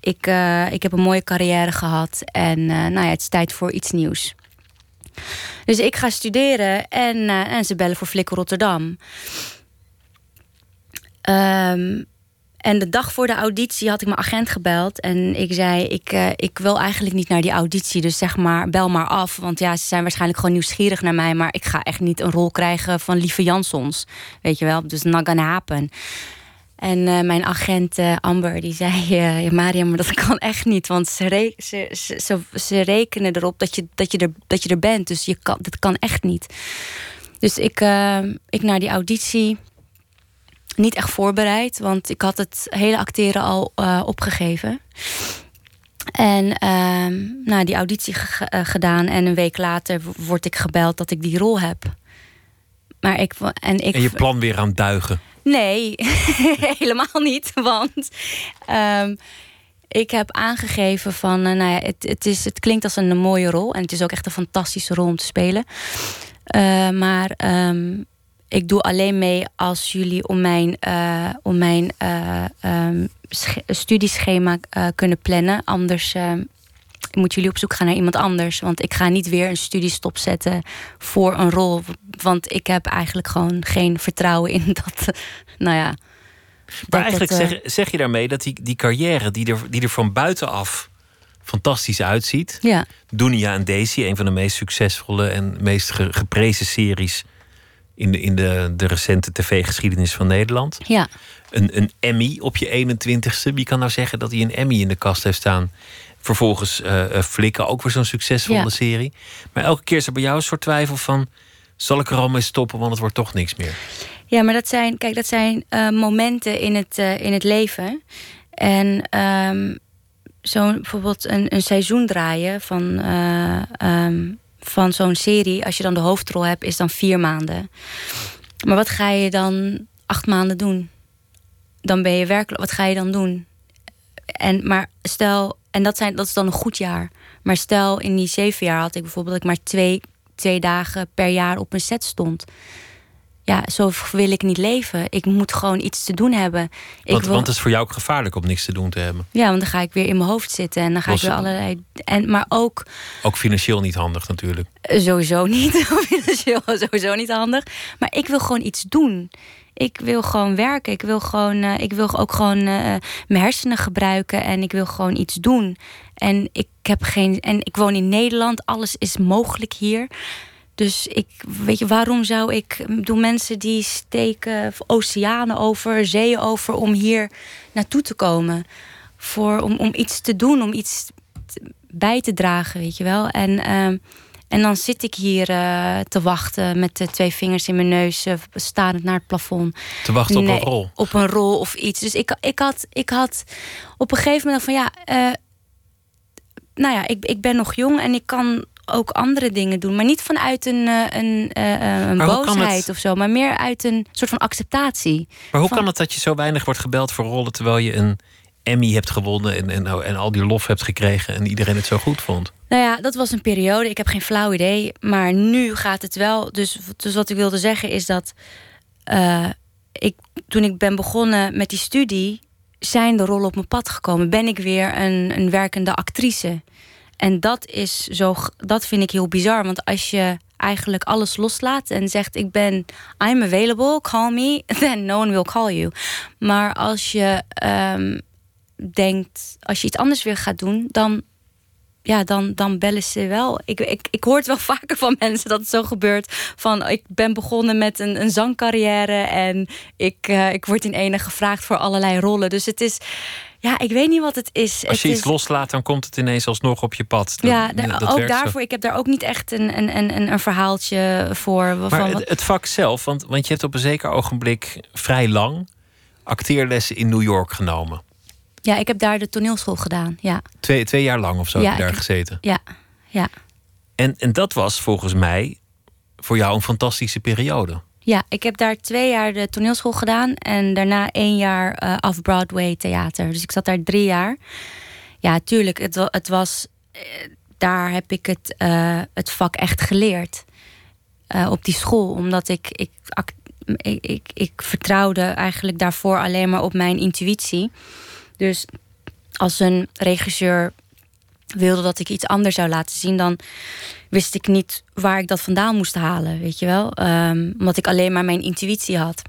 Ik, eh, ik heb een mooie carrière gehad en eh, nou ja, het is tijd voor iets nieuws. Dus ik ga studeren en, en ze bellen voor Flikker Rotterdam. Ehm, en de dag voor de auditie had ik mijn agent gebeld. En ik zei, ik, eh, ik wil eigenlijk niet naar die auditie. Dus zeg maar, bel maar af. Want ja, ze zijn waarschijnlijk gewoon nieuwsgierig naar mij. Maar ik ga echt niet een rol krijgen van Lieve Jansons. Weet je wel, dus not gonna happen. En eh, mijn agent eh, Amber, die zei... Mariam, maar dat kan echt niet. Want ze, ze, ze, rekenen erop dat je, dat, je er, dat je er bent. Dus je kan, dat kan echt niet. Dus ik, ik naar die auditie niet echt voorbereid, want ik had het hele acteren al eh, opgegeven. En ehm nou, die auditie eh, gedaan en een week later word ik gebeld dat ik die rol heb. Maar ik en ik En je plan weer aan het duigen. Nee, helemaal niet. Want ehm, ik heb aangegeven van, eh, nou ja, het, het, is, het klinkt als een mooie rol. En het is ook echt een fantastische rol om te spelen. Maar ehm, ik doe alleen mee als jullie om mijn, eh, om mijn ehm, sche- studieschema eh, kunnen plannen. Anders moeten jullie op zoek gaan naar iemand anders. Want ik ga niet weer een studie stopzetten voor een rol. Want ik heb eigenlijk gewoon geen vertrouwen in dat. Nou ja. Maar eigenlijk zeg, zeg je daarmee dat die, die carrière die er, die er van buitenaf fantastisch uitziet. Ja, Dunia en Daisy, een van de meest succesvolle en meest ge- geprezen series in de, in de, de recente tv-geschiedenis van Nederland. Ja. Een, een Emmy op je 21ste. Wie kan nou zeggen dat hij een Emmy in de kast heeft staan? Vervolgens eh, Flikken, ook weer zo'n succesvolle Ja. serie. Maar elke keer is er bij jou een soort twijfel van... zal ik er al mee stoppen, want het wordt toch niks meer. Ja, maar dat zijn, kijk, dat zijn eh, momenten in het, in het leven. En ehm zo'n bijvoorbeeld een, een seizoen draaien van, eh, ehm, van zo'n serie, als je dan de hoofdrol hebt, is dan vier maanden. Maar wat ga je dan acht maanden doen? Dan ben je werkelijk, wat ga je dan doen? En, maar stel, en dat, zijn, dat is dan een goed jaar. Maar stel, in die zeven jaar had ik bijvoorbeeld dat ik maar twee, twee dagen per jaar op een set stond ja, zo wil ik niet leven. Ik moet gewoon iets te doen hebben. Ik Want, wil, want het is voor jou ook gevaarlijk om niks te doen te hebben. ja, want dan ga ik weer in mijn hoofd zitten en dan ga ik weer allerlei. En, maar ook Ook financieel niet handig natuurlijk. eh, sowieso niet. Financieel sowieso niet handig. Maar ik wil gewoon iets doen. Ik wil gewoon werken. Ik wil, gewoon, eh, ik wil ook gewoon eh, mijn hersenen gebruiken. En ik wil gewoon iets doen. En ik heb geen. En ik woon in Nederland. Alles is mogelijk hier. Dus ik, weet je, waarom zou ik. bedoel, mensen die steken oceanen over, zeeën over om hier naartoe te komen. Voor, om, om iets te doen, om iets bij te dragen, weet je wel. En, ehm, en dan zit ik hier eh, te wachten met de twee vingers in mijn neus, starend naar het plafond. Te wachten op een rol. Op een rol of iets. Dus ik, ik, had, ik had op een gegeven moment van ja, eh, nou ja, ik, ik ben nog jong en ik kan ook andere dingen doen. Maar niet vanuit een, eh, een, eh, eh, een boosheid het- of zo, maar meer uit een soort van acceptatie. Maar hoe Van- kan het dat je zo weinig wordt gebeld voor rollen... terwijl je een Emmy hebt gewonnen en, en, en al die lof hebt gekregen... en iedereen het zo goed vond? Nou ja, dat was een periode. Ik heb geen flauw idee. Maar nu gaat het wel. Dus, dus wat ik wilde zeggen is dat. ik, toen ik ben begonnen met die studie. zijn de rollen op mijn pad gekomen. Ben ik weer een, een werkende actrice. En dat is zo. Dat vind ik heel bizar. Want als je eigenlijk alles loslaat en zegt: Ik ben. I'm available, call me. Then no one will call you. Maar als je. ehm, denkt, als je iets anders weer gaat doen, dan ja, dan, dan bellen ze wel. Ik, ik, ik hoor het wel vaker van mensen dat het zo gebeurt. Van ik ben begonnen met een, een zangcarrière en ik, eh, ik word in ene gevraagd voor allerlei rollen. Dus het is, ja, ik weet niet wat het is. Als je het iets is, loslaat, dan komt het ineens alsnog op je pad. Ja, dat- ook zo. daarvoor. Ik heb daar ook niet echt een, een, een, een- verhaaltje voor. Maar het, het vak zelf, want, want je hebt op een zeker ogenblik vrij lang acteerlessen in New York genomen. ja, ik heb daar de toneelschool gedaan. Ja, Twee, twee jaar lang of zo Ja, heb je daar ik- gezeten. ja, ja. En, en dat was volgens mij voor jou een fantastische periode. Ja, ik heb daar twee jaar de toneelschool gedaan en daarna één jaar eh off-Broadway theater. Dus ik zat daar drie jaar. Ja, tuurlijk, het, het was. eh, daar heb ik het, eh, het vak echt geleerd. Op die school, omdat ik, ik, ik, ik vertrouwde eigenlijk daarvoor alleen maar op mijn intuïtie. Dus als een regisseur wilde dat ik iets anders zou laten zien, dan wist ik niet waar ik dat vandaan moest halen, weet je wel. Ehm, omdat ik alleen maar mijn intuïtie had.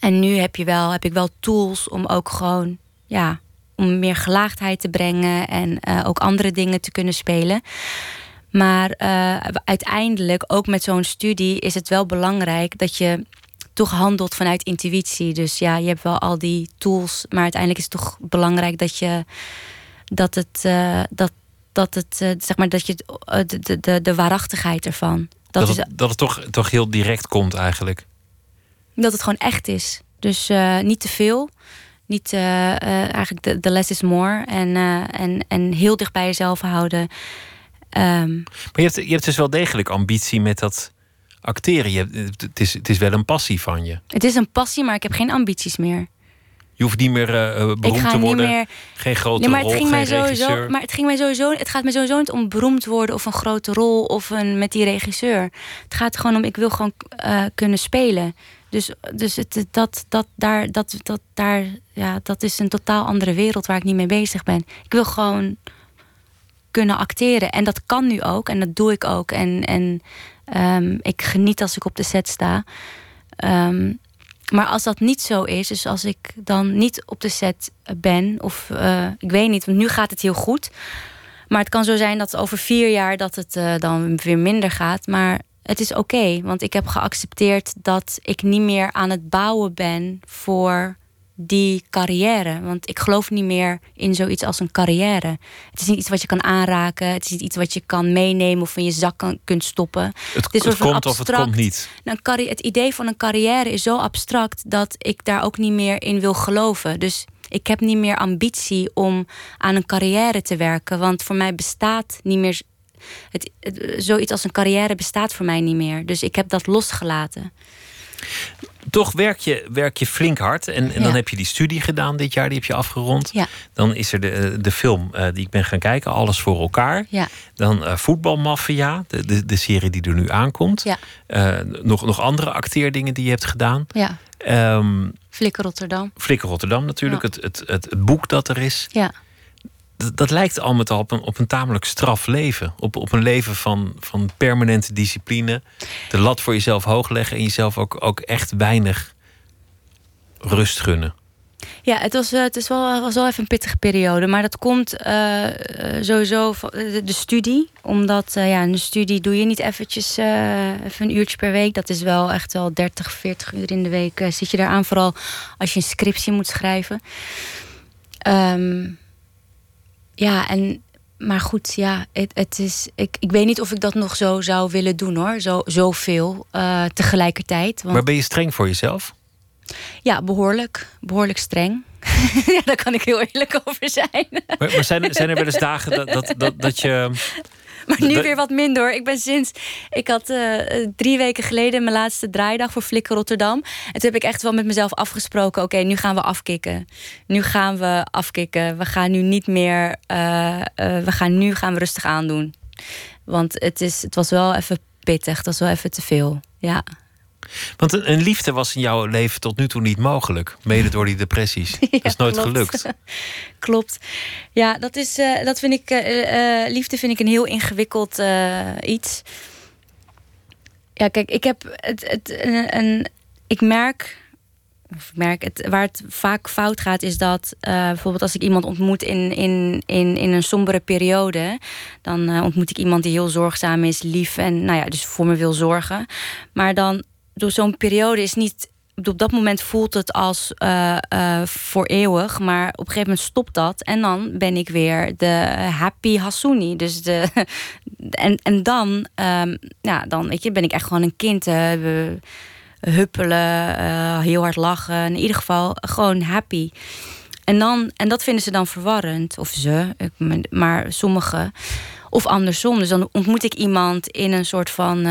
En nu heb, je wel, heb ik wel tools om ook gewoon, ja, om meer gelaagdheid te brengen en eh, ook andere dingen te kunnen spelen. Maar eh, uiteindelijk, ook met zo'n studie, is het wel belangrijk dat je toch handelt vanuit intuïtie. Dus ja, je hebt wel al die tools, maar uiteindelijk is het toch belangrijk dat je dat het, eh, dat, dat het eh, zeg maar dat je het, eh, de, de, de, waarachtigheid ervan. Dat, Dat, is, het, dat het toch, toch heel direct komt eigenlijk. dat het gewoon echt is. Dus eh, niet te veel. Niet eigenlijk de, de less is more. En, en, en heel dicht bij jezelf houden. Ehm, Maar je hebt, je hebt dus wel degelijk ambitie met dat acteren. Je hebt, het, is, het is wel een passie van je. het is een passie, maar ik heb geen ambities meer. Je hoeft niet meer eh, eh, beroemd ik ga te niet worden. meer. Geen grote Nee, maar het ging mij sowieso. Maar het ging mij sowieso. Het gaat mij sowieso niet om beroemd worden of een grote rol of een met die regisseur. Het gaat gewoon om ik wil gewoon eh, kunnen spelen. Dus, dus het, het- dat, dat, daar, dat, dat, daar, ja, dat is een totaal andere wereld waar ik niet mee bezig ben. Ik wil gewoon kunnen acteren. En dat kan nu ook. En dat doe ik ook. En, en ehm, ik geniet als ik op de set sta. Ehm, maar als dat niet zo is, dus als ik dan niet op de set ben, of eh, ik weet niet, want nu gaat het heel goed. Maar het kan zo zijn dat over vier jaar dat het eh, dan weer minder gaat. Maar het is oké. want ik heb geaccepteerd dat ik niet meer aan het bouwen ben voor die carrière. Want ik geloof niet meer in zoiets als een carrière. Het is niet iets wat je kan aanraken. Het is niet iets wat je kan meenemen of in je zak kan, kunt stoppen. Het, is het komt of het komt niet. carri- het idee van een carrière is zo abstract dat ik daar ook niet meer in wil geloven. Dus ik heb niet meer ambitie om aan een carrière te werken. Want voor mij bestaat niet meer. Het, het- zoiets als een carrière bestaat voor mij niet meer. Dus ik heb dat losgelaten. Toch werk je, werk je flink hard. En, en dan heb je die studie gedaan dit jaar, die heb je afgerond. Ja. Dan is er de, de film eh, die ik ben gaan kijken, Alles voor elkaar. Ja. Dan eh Voetbalmafia, de, de, de serie die er nu aankomt. Ja. Eh, nog, nog andere acteerdingen die je hebt gedaan. Ja. Ehm Flikker Rotterdam. Flikker Rotterdam natuurlijk, het, het, het, het boek dat er is. Ja. Dat, lijkt al met al op een, op een tamelijk straf leven. Op, op een leven van, van permanente discipline. De lat voor jezelf hoog leggen en jezelf ook, ook echt weinig rust gunnen. Ja, het was, eh, het is wel, was wel even een pittige periode. Maar dat komt eh, eh, sowieso van de, studie. Omdat ja, een studie doe je niet eventjes even een uurtje per week. Dat is wel echt wel 30, 40 uur in de week zit je eraan. Vooral als je een scriptie moet schrijven. Ehm, ja, en... Maar goed, ja, het, het is, ik, ik weet niet of ik dat nog zo zou willen doen hoor. Zo, zoveel eh, tegelijkertijd. Want... Maar ben je streng voor jezelf? Ja, behoorlijk. Behoorlijk streng. ja, daar kan ik heel eerlijk over zijn. Maar, maar zijn, zijn er wel eens dagen dat, dat, dat, dat je. Maar nu weer wat minder hoor. Ik ben sinds. Ik had eh, drie weken geleden mijn laatste draaidag voor Flikker Rotterdam. En toen heb ik echt wel met mezelf afgesproken: oké, nu gaan we afkicken. Nu gaan we afkicken. We gaan nu niet meer. eh, eh, we gaan nu gaan we rustig aandoen. Want het, is, het was wel even pittig. Het was wel even te veel. Ja. Want een, een liefde was in jouw leven tot nu toe niet mogelijk. Mede door die depressies. dat is nooit klopt. gelukt. Klopt. Ja, dat is. eh, dat vind ik. eh, eh, liefde vind ik een heel ingewikkeld iets. Ja, kijk, ik heb het. het een, een- ik merk. Of ik merk het, waar het vaak fout gaat, is dat bijvoorbeeld als ik iemand ontmoet in, in, in, in een sombere periode, dan ontmoet ik iemand die heel zorgzaam is, lief en nou ja, dus voor me wil zorgen. Maar dan door zo'n periode is niet. Op dat moment voelt het als eh, voor eeuwig, maar op een gegeven moment stopt dat. En dan ben ik weer de happy Hassouni. Dus de, en, en dan, ehm, ja, dan weet je, ben ik echt gewoon een kind. we huppelen, heel hard lachen. In ieder geval gewoon happy. En, dan, en dat vinden ze dan verwarrend. Of ze, maar sommigen. Of andersom. Dus dan ontmoet ik iemand in een soort van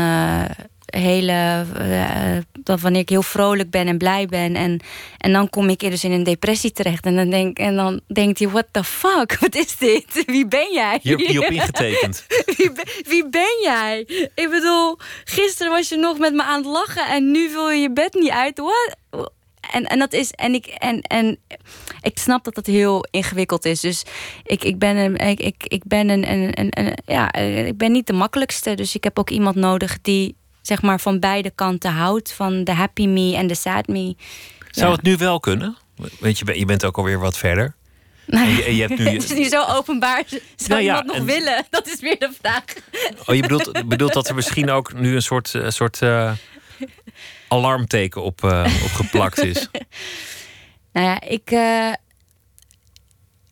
hele. eh, dat wanneer ik heel vrolijk ben en blij ben. En, en dan kom ik dus in een depressie terecht. En dan, denk, en dan denkt hij: what the fuck? Wat is dit? Wie ben jij? Je op ingetekend. wie, wie ben jij? Ik bedoel, gisteren was je nog met me aan het lachen en nu wil je je bed niet uit. What? En, en dat is. En ik, en, en ik snap dat dat heel ingewikkeld is. Dus ik, ik ben een. Ik, ik, ik ben een, een, een, een- Ja, ik ben niet de makkelijkste. Dus ik heb ook iemand nodig die zeg maar van beide kanten houdt. Van de happy me en de sad me. Zou Ja. het nu wel kunnen? Want je, je bent ook alweer wat verder. En je, en je hebt nu. Het is niet zo openbaar. Zou Nou ja, iemand nog en- willen? Dat is weer de vraag. Oh, je bedoelt, bedoelt dat er misschien ook nu een soort, eh, soort eh, alarmteken op, eh, op geplakt is? Nou ja, ik.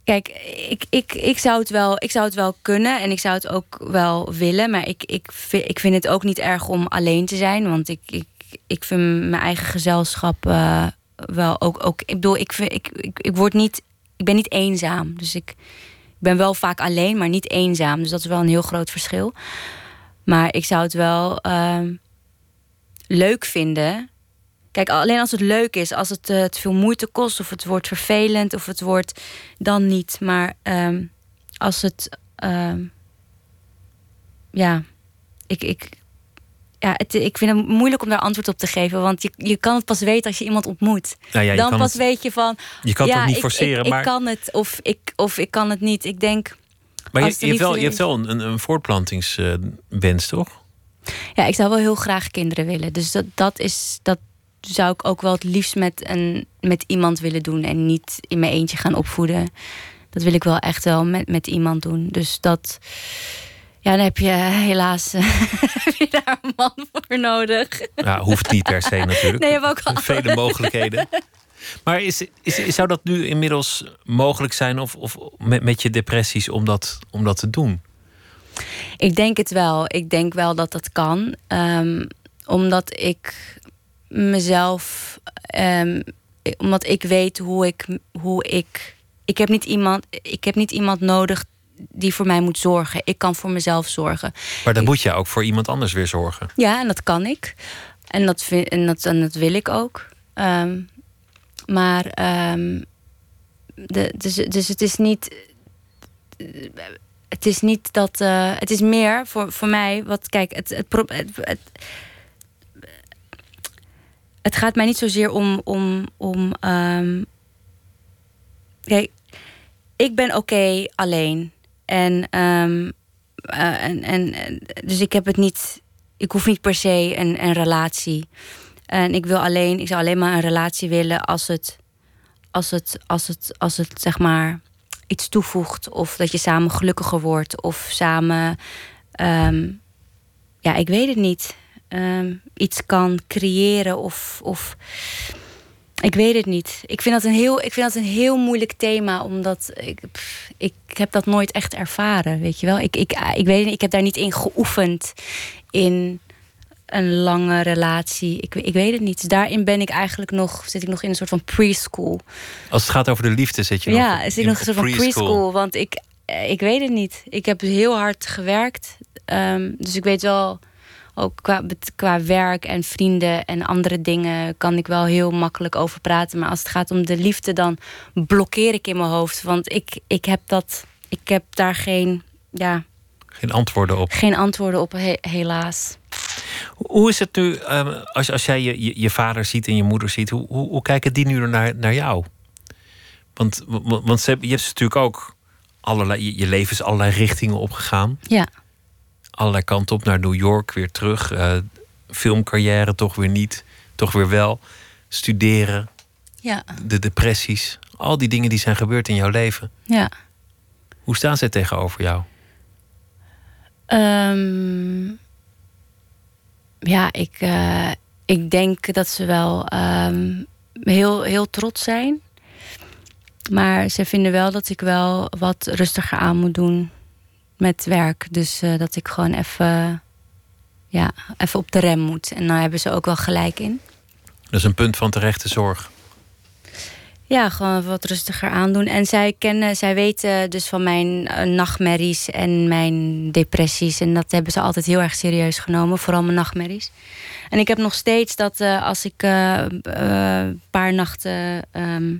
Kijk, ik, ik, ik, zou het wel, ik zou het wel kunnen en ik zou het ook wel willen. Maar ik, ik, ik vind het ook niet erg om alleen te zijn. Want ik, ik, ik vind mijn eigen gezelschap eh, wel ook, ook. Ik bedoel, ik, vind, ik, ik, ik word niet. Ik ben niet eenzaam. Dus ik, ik ben wel vaak alleen, maar niet eenzaam. Dus dat is wel een heel groot verschil. Maar ik zou het wel ehm, leuk vinden. Kijk, alleen als het leuk is, als het eh, te veel moeite kost, of het wordt vervelend, of het wordt dan niet. Maar ehm, als het. ehm, ja, ik. ik ja, het, ik vind het moeilijk om daar antwoord op te geven. Want je, je kan het pas weten als je iemand ontmoet. Nou ja, je dan kan pas het- weet je van. Je kan het ja, niet ik- forceren, ik, maar, ik kan het of ik, of ik kan het niet. Ik denk. maar je, hebt wel, je hebt wel een, een, een voortplantingswens, toch? Ja, ik zou wel heel graag kinderen willen. Dus dat, dat is. Dat zou ik ook wel het liefst met, een, met iemand willen doen. En niet in mijn eentje gaan opvoeden. Dat wil ik wel echt wel met, met iemand doen. Dus dat. Ja, dan heb je helaas heb je daar een man voor nodig. Ja, hoeft niet per se natuurlijk. Nee, je hebt ook al- Vele mogelijkheden. Maar is, is, is- zou dat nu inmiddels mogelijk zijn of, of met, met je depressies om dat, om dat te doen? Ik denk het wel. Ik denk wel dat dat kan. Ehm, omdat ik mezelf. ehm, omdat ik weet hoe ik, hoe ik. Ik heb, niet iemand, ik heb niet iemand nodig die voor mij moet zorgen. Ik kan voor mezelf zorgen. Maar dan moet je ook voor iemand anders weer zorgen. Ja, en dat kan ik. En dat, vind, en dat, en dat wil ik ook. Ehm, maar ehm, de, dus, dus het is niet. Het is niet dat. eh, het is meer voor, voor mij. Wat, kijk, het, het, het, het, het gaat mij niet zozeer om. om, om ehm, kijk, ik ben oké alleen. En, ehm, eh, en, en, en- dus ik heb het niet. Ik hoef niet per se een, een relatie. En ik wil alleen, ik zou alleen maar een relatie willen als het, als het, als het, als het zeg maar iets toevoegt. Of dat je samen gelukkiger wordt. Of samen, ehm, ja, ik weet het niet. Ehm, iets kan creëren of, of ik weet het niet. Ik vind dat een heel, ik vind dat een heel moeilijk thema, omdat ik, pff, ik heb dat nooit echt ervaren, weet je wel. Ik, ik, ik weet niet, ik heb daar niet in geoefend in een lange relatie. Ik, ik weet het niet. Dus daarin ben ik eigenlijk nog, zit ik nog in een soort van preschool. Als het gaat over de liefde, zit je nog Ja, in- zit ik nog een soort van preschool. Want ik, ik weet het niet. Ik heb heel hard gewerkt. Ehm, dus ik weet wel, ook qua, qua werk en vrienden en andere dingen kan ik wel heel makkelijk over praten. Maar als het gaat om de liefde, dan blokkeer ik in mijn hoofd. Want ik, ik heb dat, ik heb daar geen, ja, Geen antwoorden op. geen antwoorden op, he- helaas. Hoe is het nu, ehm, als, als jij je, je, je vader ziet en je moeder ziet, hoe, hoe, hoe kijken die nu naar, naar jou? Want, want, ze, hebben- je hebt ze natuurlijk ook allerlei, je, je leven is allerlei richtingen opgegaan. Ja, Allerlei kanten op naar New York, weer terug. eh, filmcarrière, toch weer niet, toch weer wel. Studeren, ja, de depressies. Al die dingen die zijn gebeurd in jouw leven. ja. Hoe staan zij tegenover jou? Ehm, ja, ik, eh, ik denk dat ze wel ehm, heel, heel trots zijn. Maar ze vinden wel dat ik wel wat rustiger aan moet doen met werk. Dus eh, dat ik gewoon even, ja, even op de rem moet. En daar hebben ze ook wel gelijk in. Dat is een punt van terechte zorg. Ja, gewoon wat rustiger aandoen. En zij kennen, zij weten dus van mijn eh, nachtmerries en mijn depressies. En dat hebben ze altijd heel erg serieus genomen, vooral mijn nachtmerries. En ik heb nog steeds dat eh, als ik een paar nachten ehm,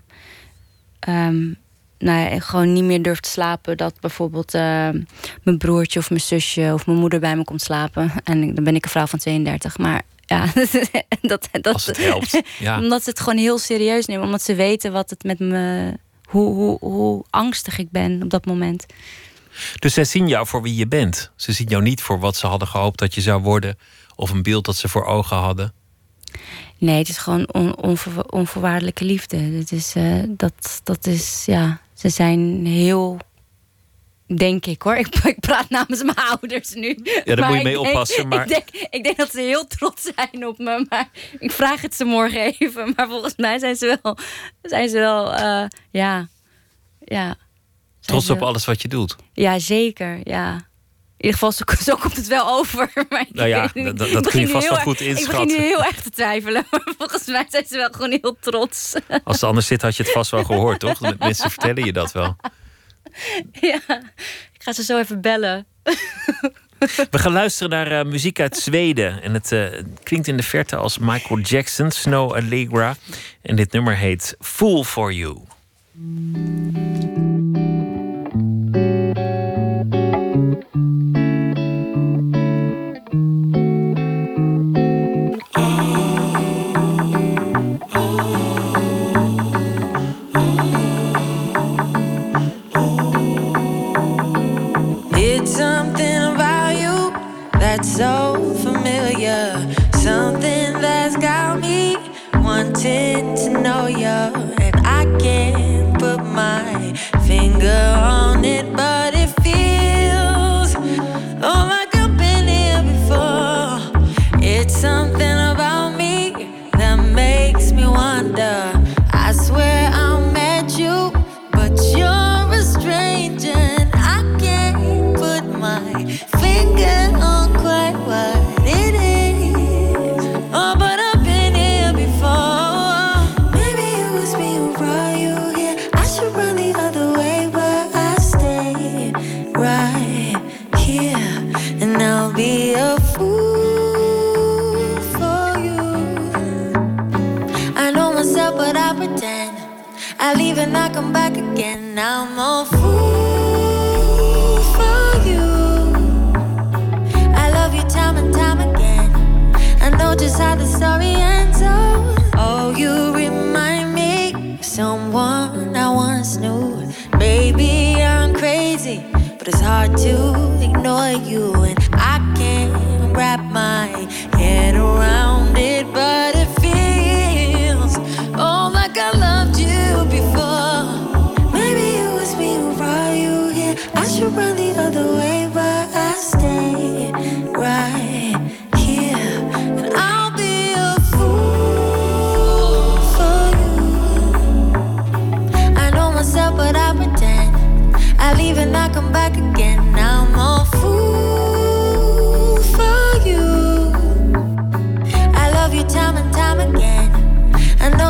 ehm, nou ja, gewoon niet meer durf te slapen, dat bijvoorbeeld eh, mijn broertje of mijn zusje of mijn moeder bij me komt slapen. En dan ben ik een vrouw van 32. Maar ja, dat, dat, Als het helpt. Ja. omdat ze het gewoon heel serieus nemen. Omdat ze weten wat het met me. Hoe, hoe, hoe angstig ik ben op dat moment. Dus zij zien jou voor wie je bent. Ze zien jou niet voor wat ze hadden gehoopt dat je zou worden. Of een beeld dat ze voor ogen hadden. Nee, het is gewoon on, onvoor- onvoorwaardelijke liefde. Het is, eh, dat, dat is, ja. Ze zijn heel. Denk ik hoor. Ik, ik praat namens mijn ouders nu. Ja, daar moet je mee denk- oppassen, maar- Ik denk, ik denk dat ze heel trots zijn op me. Maar ik vraag het ze morgen even. Maar volgens mij zijn ze wel. Zijn ze wel. eh, ja. Ja. Trots op wel- alles wat je doet. Ja, zeker. Ja. In ieder geval, zo, zo komt het wel over. Maar Nou ja, dat- kun je vast wel goed erg- Ik inschatten. begin nu heel erg te twijfelen. Maar volgens mij zijn ze wel gewoon heel trots. Als het anders zit, had je het vast wel gehoord, toch? Mensen vertellen je dat wel. ja. Ik ga ze zo even bellen. We gaan luisteren naar eh, muziek uit Zweden. En het eh, klinkt in de verte als Michael Jackson, Snow Allegra. En dit nummer heet Fool for You. Come back again. I'm a fool for you. I love you time and time again. I know just how the story ends. Oh, oh you remind me someone I once knew. Maybe I'm crazy, but it's hard to ignore you, and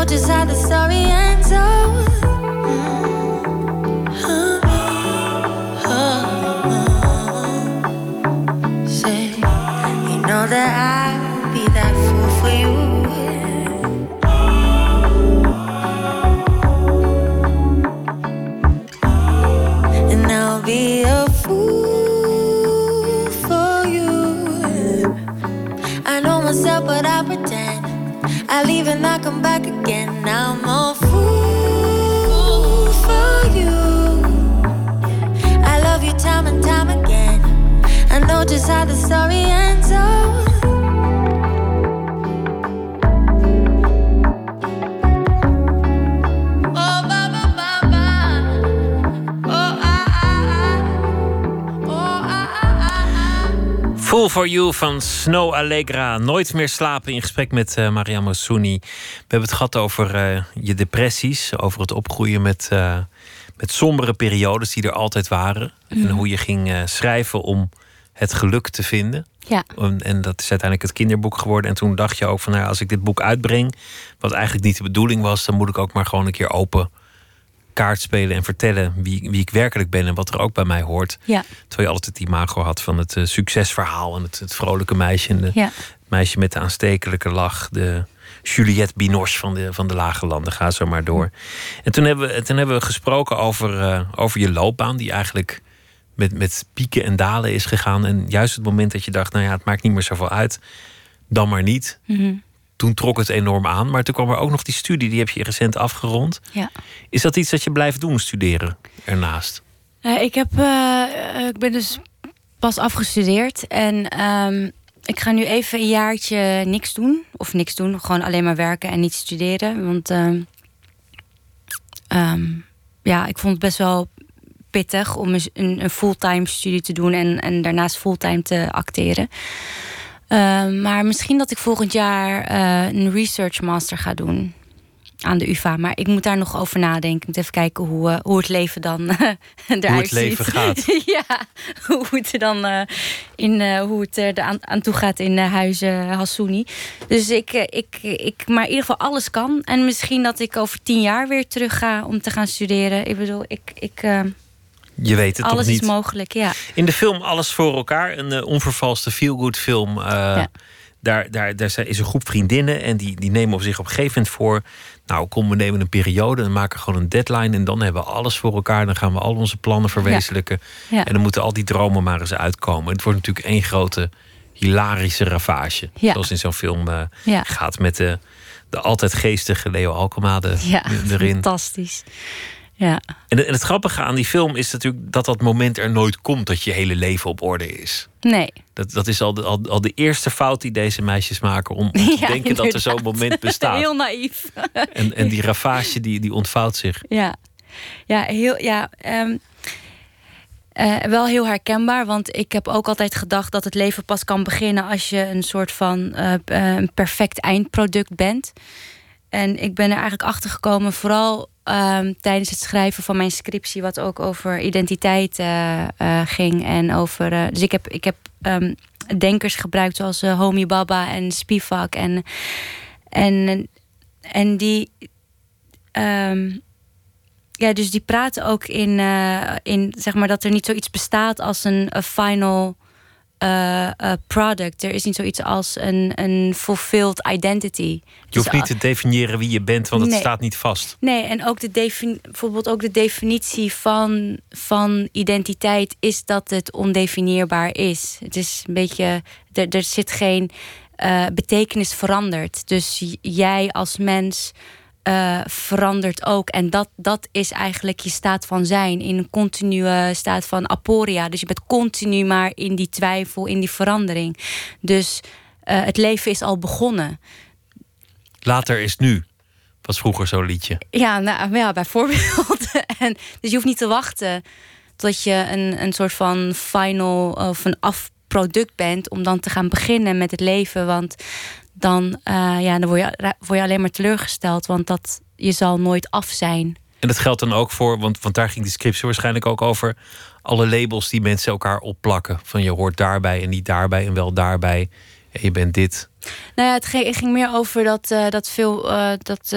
just how the story pretend. I leave and I come back again. I'm a fool for you. I love you time and time again. I know just how the story ends. Oh, Full for You van Snow Allegra. Nooit meer slapen in gesprek met eh Mariam Massouni. We hebben het gehad over eh, je depressies. Over het opgroeien met, eh, met sombere periodes die er altijd waren. En hoe je ging schrijven om het geluk te vinden. Ja. En, en dat is uiteindelijk het kinderboek geworden. En toen dacht je ook van, nou, als ik dit boek uitbreng, wat eigenlijk niet de bedoeling was, dan moet ik ook maar gewoon een keer open kaart spelen en vertellen wie, wie ik werkelijk ben en wat er ook bij mij hoort. Ja. Terwijl je altijd die imago had van het eh, succesverhaal en het, het vrolijke meisje en de Ja. het meisje met de aanstekelijke lach, de Juliette Binoche van de, van de Lage Landen. Ga zo maar door. En toen hebben we, toen hebben we gesproken over, eh, over je loopbaan, die eigenlijk met, met pieken en dalen is gegaan. En juist het moment dat je dacht, nou ja, het maakt niet meer zoveel uit, dan maar niet. Mhm. Toen trok het enorm aan. Maar toen kwam er ook nog die studie, die heb je recent afgerond. Ja. Is dat iets dat je blijft doen, studeren ernaast? Eh, ik, heb, eh, eh, ik ben dus pas afgestudeerd. En ehm, ik ga nu even een jaartje niks doen. Of niks doen, gewoon alleen maar werken en niet studeren. Want ehm, ehm, ja, ik vond het best wel pittig om een, een fulltime studie te doen en, en daarnaast fulltime te acteren. Ehm, maar misschien dat ik volgend jaar eh, een research master ga doen aan de UvA. Maar ik moet daar nog over nadenken. Ik moet even kijken hoe, eh, hoe het leven dan eruit Hoe het leven ziet. gaat. ja, hoe het er dan eh, in hoe het er aan, aan toe gaat in huizen Hassouni. Dus ik, ik, ik, maar in ieder geval alles kan. En misschien dat ik over tien jaar weer terug ga om te gaan studeren. Ik bedoel, ik, ik, Je weet het alles toch niet? is mogelijk. Ja. In de film Alles voor elkaar, een eh, onvervalste feel-good film. eh, Daar, daar, daar zijn- is een groep vriendinnen en die, die nemen op zich op een gegeven moment voor. Nou, kom, we nemen een periode en maken gewoon een deadline. En dan hebben we alles voor elkaar. Dan gaan we al onze plannen verwezenlijken. Ja. En dan moeten al die dromen maar eens uitkomen. Het wordt natuurlijk één grote hilarische ravage. Ja. Zoals in zo'n film eh, Ja. gaat met de, de altijd geestige Leo Alkema erin. fantastisch. Ja. En, en het grappige aan die film is natuurlijk dat dat moment er nooit komt dat je hele leven op orde is. Nee. Dat, dat is al de, al, al de eerste fout die deze meisjes maken om, om te Ja, denken dat er zo'n moment bestaat. Heel naïef. En, en die ravage die, die ontvouwt zich. Ja, ja, heel, ja ehm, eh, wel heel herkenbaar. Want ik heb ook altijd gedacht dat het leven pas kan beginnen als je een soort van een perfect eindproduct bent. En ik ben er eigenlijk achter gekomen, vooral ehm, tijdens het schrijven van mijn scriptie, wat ook over identiteit eh, eh, ging. En over. eh, dus ik heb, ik heb ehm, denkers gebruikt zoals Homi Baba en Spivak. En, en, en die. ehm, ja, dus die praten ook in, in zeg maar dat er niet zoiets bestaat als een final eh, eh, product. Er is niet zoiets als een, een fulfilled identity. Je hoeft Dus, niet te definiëren wie je bent, want het Nee. staat niet vast. Nee, en ook de bijvoorbeeld ook de definitie van, van identiteit is dat het ondefinieerbaar is. Het is een beetje, er, er zit geen eh, betekenis veranderd. Dus jij als mens eh, verandert ook. En dat, dat is eigenlijk je staat van zijn. In een continue staat van aporia. Dus je bent continu maar in die twijfel, in die verandering. Dus eh, het leven is al begonnen. Later is nu. Was vroeger zo'n liedje. Ja, nou, ja bijvoorbeeld. en, dus je hoeft niet te wachten tot je een, een soort van final of een afproduct bent om dan te gaan beginnen met het leven. Want dan, eh, ja, dan word, je, word je alleen maar teleurgesteld, want dat, je zal nooit af zijn. En dat geldt dan ook voor, want, want daar ging die scriptie waarschijnlijk ook over. Alle labels die mensen elkaar opplakken. Van je hoort daarbij en niet daarbij en wel daarbij. En je bent dit. Nou ja, het ging, het ging meer over dat, eh, dat veel. eh, dat,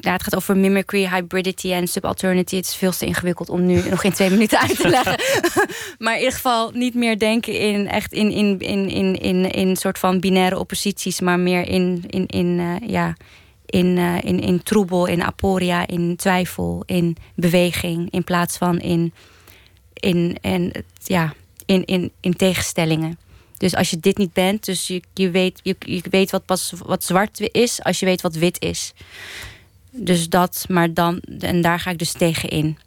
ja, het gaat over mimicry, hybridity en subalternity. Het is veel te ingewikkeld om nu nog in twee minuten uit te leggen. maar in ieder geval niet meer denken in echt in, in, in, in, in, in soort van binaire opposities, maar meer in, in, in, eh, ja, in, eh, in, in troebel, in aporia, in twijfel, in beweging, in plaats van in, in, in, ja, in, in, in tegenstellingen. Dus als je dit niet bent, dus je, je, weet, je, je weet wat pas wat zwart is als je weet wat wit is. Dus dat, maar dan, en daar ga ik dus tegen in.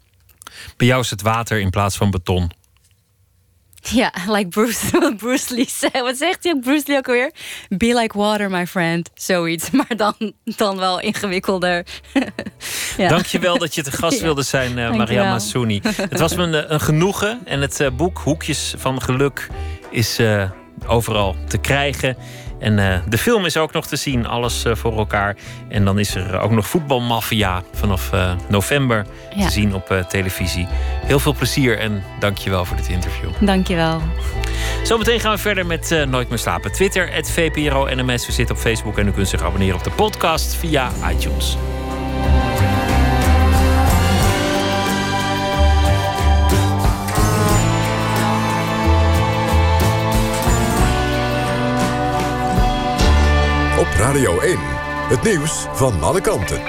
Bij jou is het water in plaats van beton. Ja, like Bruce, Bruce Lee zei. Wat zegt hij Bruce Lee ook alweer? Be like water, my friend. Zoiets, maar dan, dan wel ingewikkelder. ja. Dankjewel dat je te gast Ja. wilde zijn, eh Maria Dankjewel. Massouni. Het was me een, een genoegen. En het eh, boek Hoekjes van Geluk is eh, overal te krijgen. En eh, de film is ook nog te zien, alles eh, voor elkaar. En dan is er ook nog Voetbalmafia vanaf eh, november Ja. te zien op televisie. Heel veel plezier en dankjewel voor dit interview. Dankjewel. Zometeen gaan we verder met Nooit meer slapen. Twitter, het VPRO NMS. We zitten op Facebook en u kunt zich abonneren op de podcast via iTunes. Radio 1. Het nieuws van alle kanten.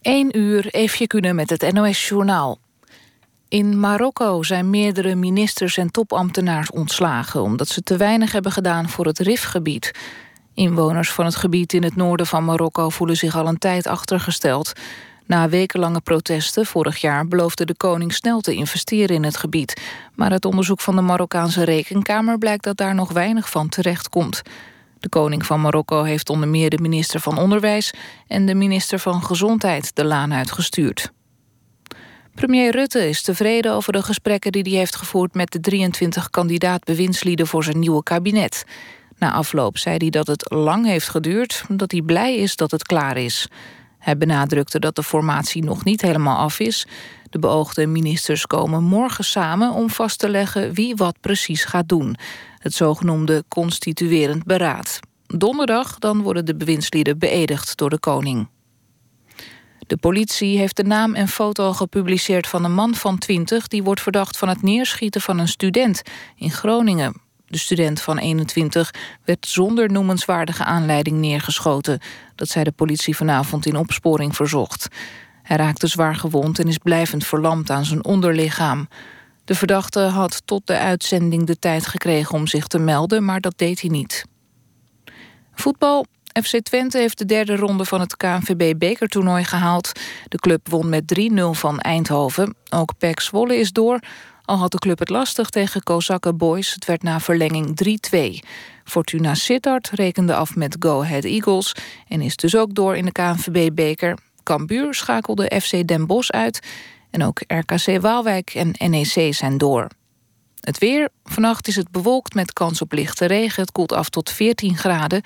1 uur, Eefje Kunnen met het NOS-journaal. In Marokko zijn meerdere ministers en topambtenaars ontslagen... omdat ze te weinig hebben gedaan voor het Rifgebied. Inwoners van het gebied in het noorden van Marokko... voelen zich al een tijd achtergesteld. Na wekenlange protesten vorig jaar beloofde de koning snel te investeren in het gebied. Maar uit onderzoek van de Marokkaanse Rekenkamer blijkt dat daar nog weinig van terecht komt. De koning van Marokko heeft onder meer de minister van Onderwijs en de minister van Gezondheid de laan uitgestuurd. Premier Rutte is tevreden over de gesprekken die hij heeft gevoerd met de 23 kandidaat-bewindslieden voor zijn nieuwe kabinet. Na afloop zei hij dat het lang heeft geduurd, dat hij blij is dat het klaar is. Hij benadrukte dat de formatie nog niet helemaal af is. De beoogde ministers komen morgen samen om vast te leggen wie wat precies gaat doen. Het zogenoemde constituerend beraad. Donderdag dan worden de bewindslieden beëdigd door de koning. De politie heeft de naam en foto gepubliceerd van een man van 20... die wordt verdacht van het neerschieten van een student in Groningen. De student van 21 werd zonder noemenswaardige aanleiding neergeschoten. Dat zei de politie vanavond in opsporing verzocht. Hij raakte zwaar gewond en is blijvend verlamd aan zijn onderlichaam. De verdachte had tot de uitzending de tijd gekregen om zich te melden... maar dat deed hij niet. Voetbal. FC Twente heeft de derde ronde van het KNVB-bekertoernooi gehaald. De club won met 3-0 van Eindhoven. Ook PEC Zwolle is door. Al had de club het lastig tegen Kozakken Boys. Het werd na verlenging 3-2. Fortuna Sittard rekende af met Go Ahead Eagles... en is dus ook door in de KNVB-beker. Cambuur schakelde FC Den Bosch uit... en ook RKC Waalwijk en NEC zijn door. Het weer. Vannacht is het bewolkt met kans op lichte regen. Het koelt af tot 14 graden.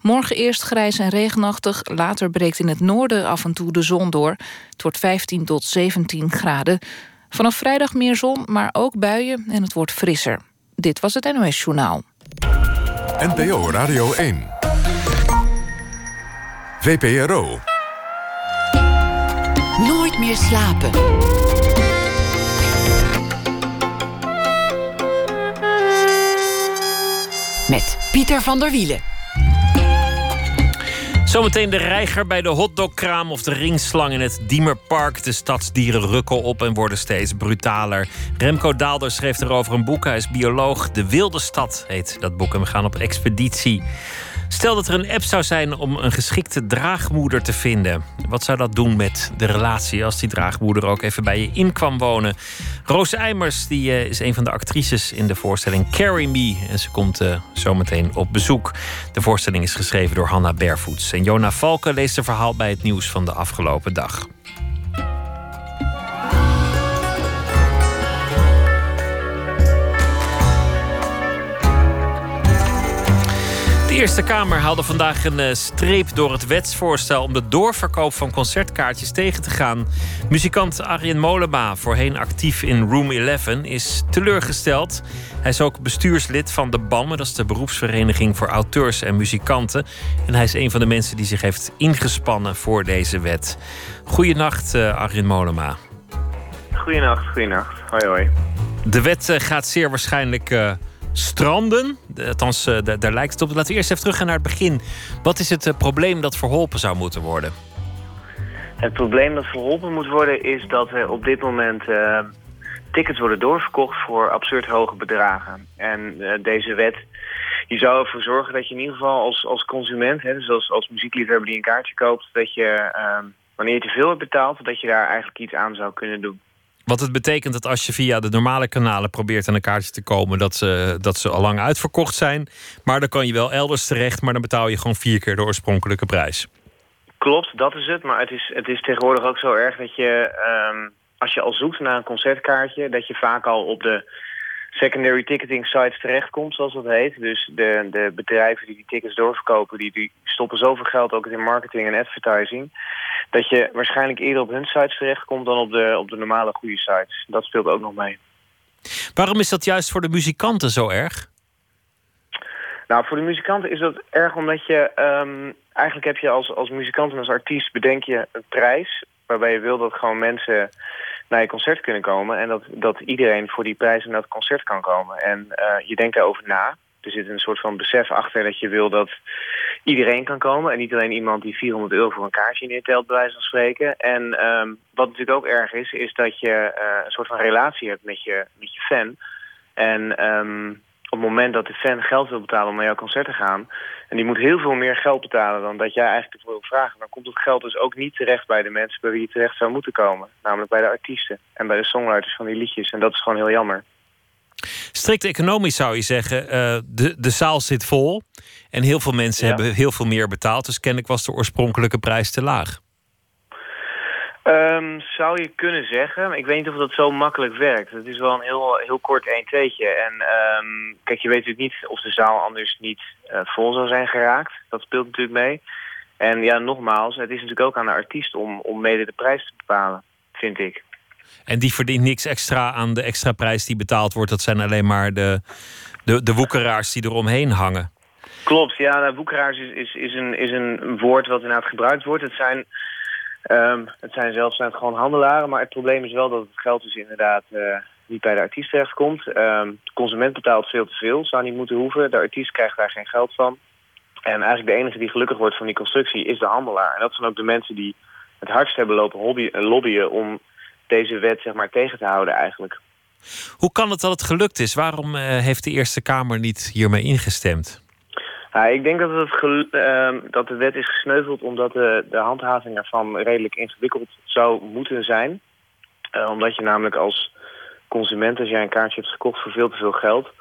Morgen eerst grijs en regenachtig. Later breekt in het noorden af en toe de zon door. Het wordt 15 tot 17 graden. Vanaf vrijdag meer zon, maar ook buien en het wordt frisser. Dit was het NOS Journaal. NPO Radio 1. VPRO. Nooit Nooit meer slapen. Met Pieter van der Wielen. Zometeen de reiger bij de hotdogkraam of de ringslang in het Diemerpark. De stadsdieren rukken op en worden steeds brutaler. Remco Daalder schreef erover een boek. Hij is bioloog. De Wilde Stad heet dat boek. En we gaan op expeditie. Stel dat er een app zou zijn om een geschikte draagmoeder te vinden. Wat zou dat doen met de relatie als die draagmoeder ook even bij je in kwam wonen? Roos Eimers die, uh, is een van de actrices in de voorstelling Carry Me. En ze komt uh, zometeen op bezoek. De voorstelling is geschreven door Hanna Bervoets. En Jona Valken leest een verhaal bij het nieuws van de afgelopen dag. De Eerste Kamer haalde vandaag een uh, streep door het wetsvoorstel om de doorverkoop van concertkaartjes tegen te gaan. Muzikant Arjen Molenma, voorheen actief in Room 11, is teleurgesteld. Hij is ook bestuurslid van de BAM, dat is de beroepsvereniging voor auteurs en muzikanten. En hij is een van de mensen die zich heeft ingespannen voor deze wet. Goedenacht, uh, Arjen Molenma. Goedenacht, goedenacht. Hoi, hoi. De wet uh, gaat zeer waarschijnlijk stranden. Althans, uh, daar lijkt het op. Laten we eerst even teruggaan naar het begin. Wat is het probleem dat verholpen zou moeten worden? Het probleem dat verholpen moet worden is dat er op dit moment tickets worden doorverkocht voor absurd hoge bedragen. En deze wet die zou ervoor zorgen dat je in ieder geval als, als consument, hè, dus als, als muziekliefhebber die een kaartje koopt, dat je wanneer je te veel hebt betaald, dat je daar eigenlijk iets aan zou kunnen doen. Wat het betekent dat als je via de normale kanalen probeert aan een kaartje te komen, dat ze, dat ze al lang uitverkocht zijn. Maar dan kan je wel elders terecht, maar dan betaal je gewoon vier keer de oorspronkelijke prijs. Klopt, dat is het. Maar het is, het is tegenwoordig ook zo erg dat je, um, als je al zoekt naar een concertkaartje, dat je vaak al op de secondary ticketing sites terechtkomt, zoals dat heet. Dus de, de bedrijven die die tickets doorverkopen, die, die stoppen zoveel geld ook in marketing en advertising, dat je waarschijnlijk eerder op hun sites terechtkomt dan op de, op de normale goede sites. Dat speelt ook nog mee. Waarom is dat juist voor de muzikanten zo erg? Nou, voor de muzikanten is dat erg omdat je... Um, eigenlijk heb je als, als muzikant en als artiest bedenk je een prijs... waarbij je wil dat gewoon mensen naar je concert kunnen komen... en dat, dat iedereen voor die prijs naar het concert kan komen. En uh, je denkt daarover na. Er zit een soort van besef achter dat je wil dat iedereen kan komen. En niet alleen iemand die 400 euro voor een kaartje neertelt, bij wijze van spreken. En um, wat natuurlijk ook erg is, is dat je uh, een soort van relatie hebt met je, met je fan. En um, op het moment dat de fan geld wil betalen om naar jouw concert te gaan... en die moet heel veel meer geld betalen dan dat jij eigenlijk ervoor wil vragen... dan komt het geld dus ook niet terecht bij de mensen bij wie het terecht zou moeten komen. Namelijk bij de artiesten en bij de songwriters van die liedjes. En dat is gewoon heel jammer. Strikt economisch zou je zeggen, uh, de, de zaal zit vol. En heel veel mensen ja. hebben heel veel meer betaald. Dus kennelijk was de oorspronkelijke prijs te laag. Um, zou je kunnen zeggen. Ik weet niet of dat zo makkelijk werkt. Het is wel een heel, heel kort 1-2'tje. En um, kijk, je weet natuurlijk niet of de zaal anders niet uh, vol zou zijn geraakt. Dat speelt natuurlijk mee. En ja, nogmaals, het is natuurlijk ook aan de artiest om, om mede de prijs te bepalen, vind ik. En die verdient niks extra aan de extra prijs die betaald wordt. Dat zijn alleen maar de, de, de woekeraars die eromheen hangen. Klopt, ja. Nou, woekeraars is, is, is, een, is een woord wat inderdaad gebruikt wordt. Het zijn, um, het zijn zelfs net gewoon handelaren. Maar het probleem is wel dat het geld dus inderdaad uh, niet bij de artiest terechtkomt. Um, de consument betaalt veel te veel. Zou niet moeten hoeven. De artiest krijgt daar geen geld van. En eigenlijk de enige die gelukkig wordt van die constructie is de handelaar. En dat zijn ook de mensen die het hardst hebben lopen hobby, lobbyen om deze wet zeg maar, tegen te houden eigenlijk. Hoe kan het dat het gelukt is? Waarom uh, heeft de Eerste Kamer niet hiermee ingestemd? Ja, ik denk dat, het uh, dat de wet is gesneuveld omdat de, de handhaving ervan redelijk ingewikkeld zou moeten zijn. Uh, omdat je namelijk als consument, als jij een kaartje hebt gekocht voor veel te veel geld...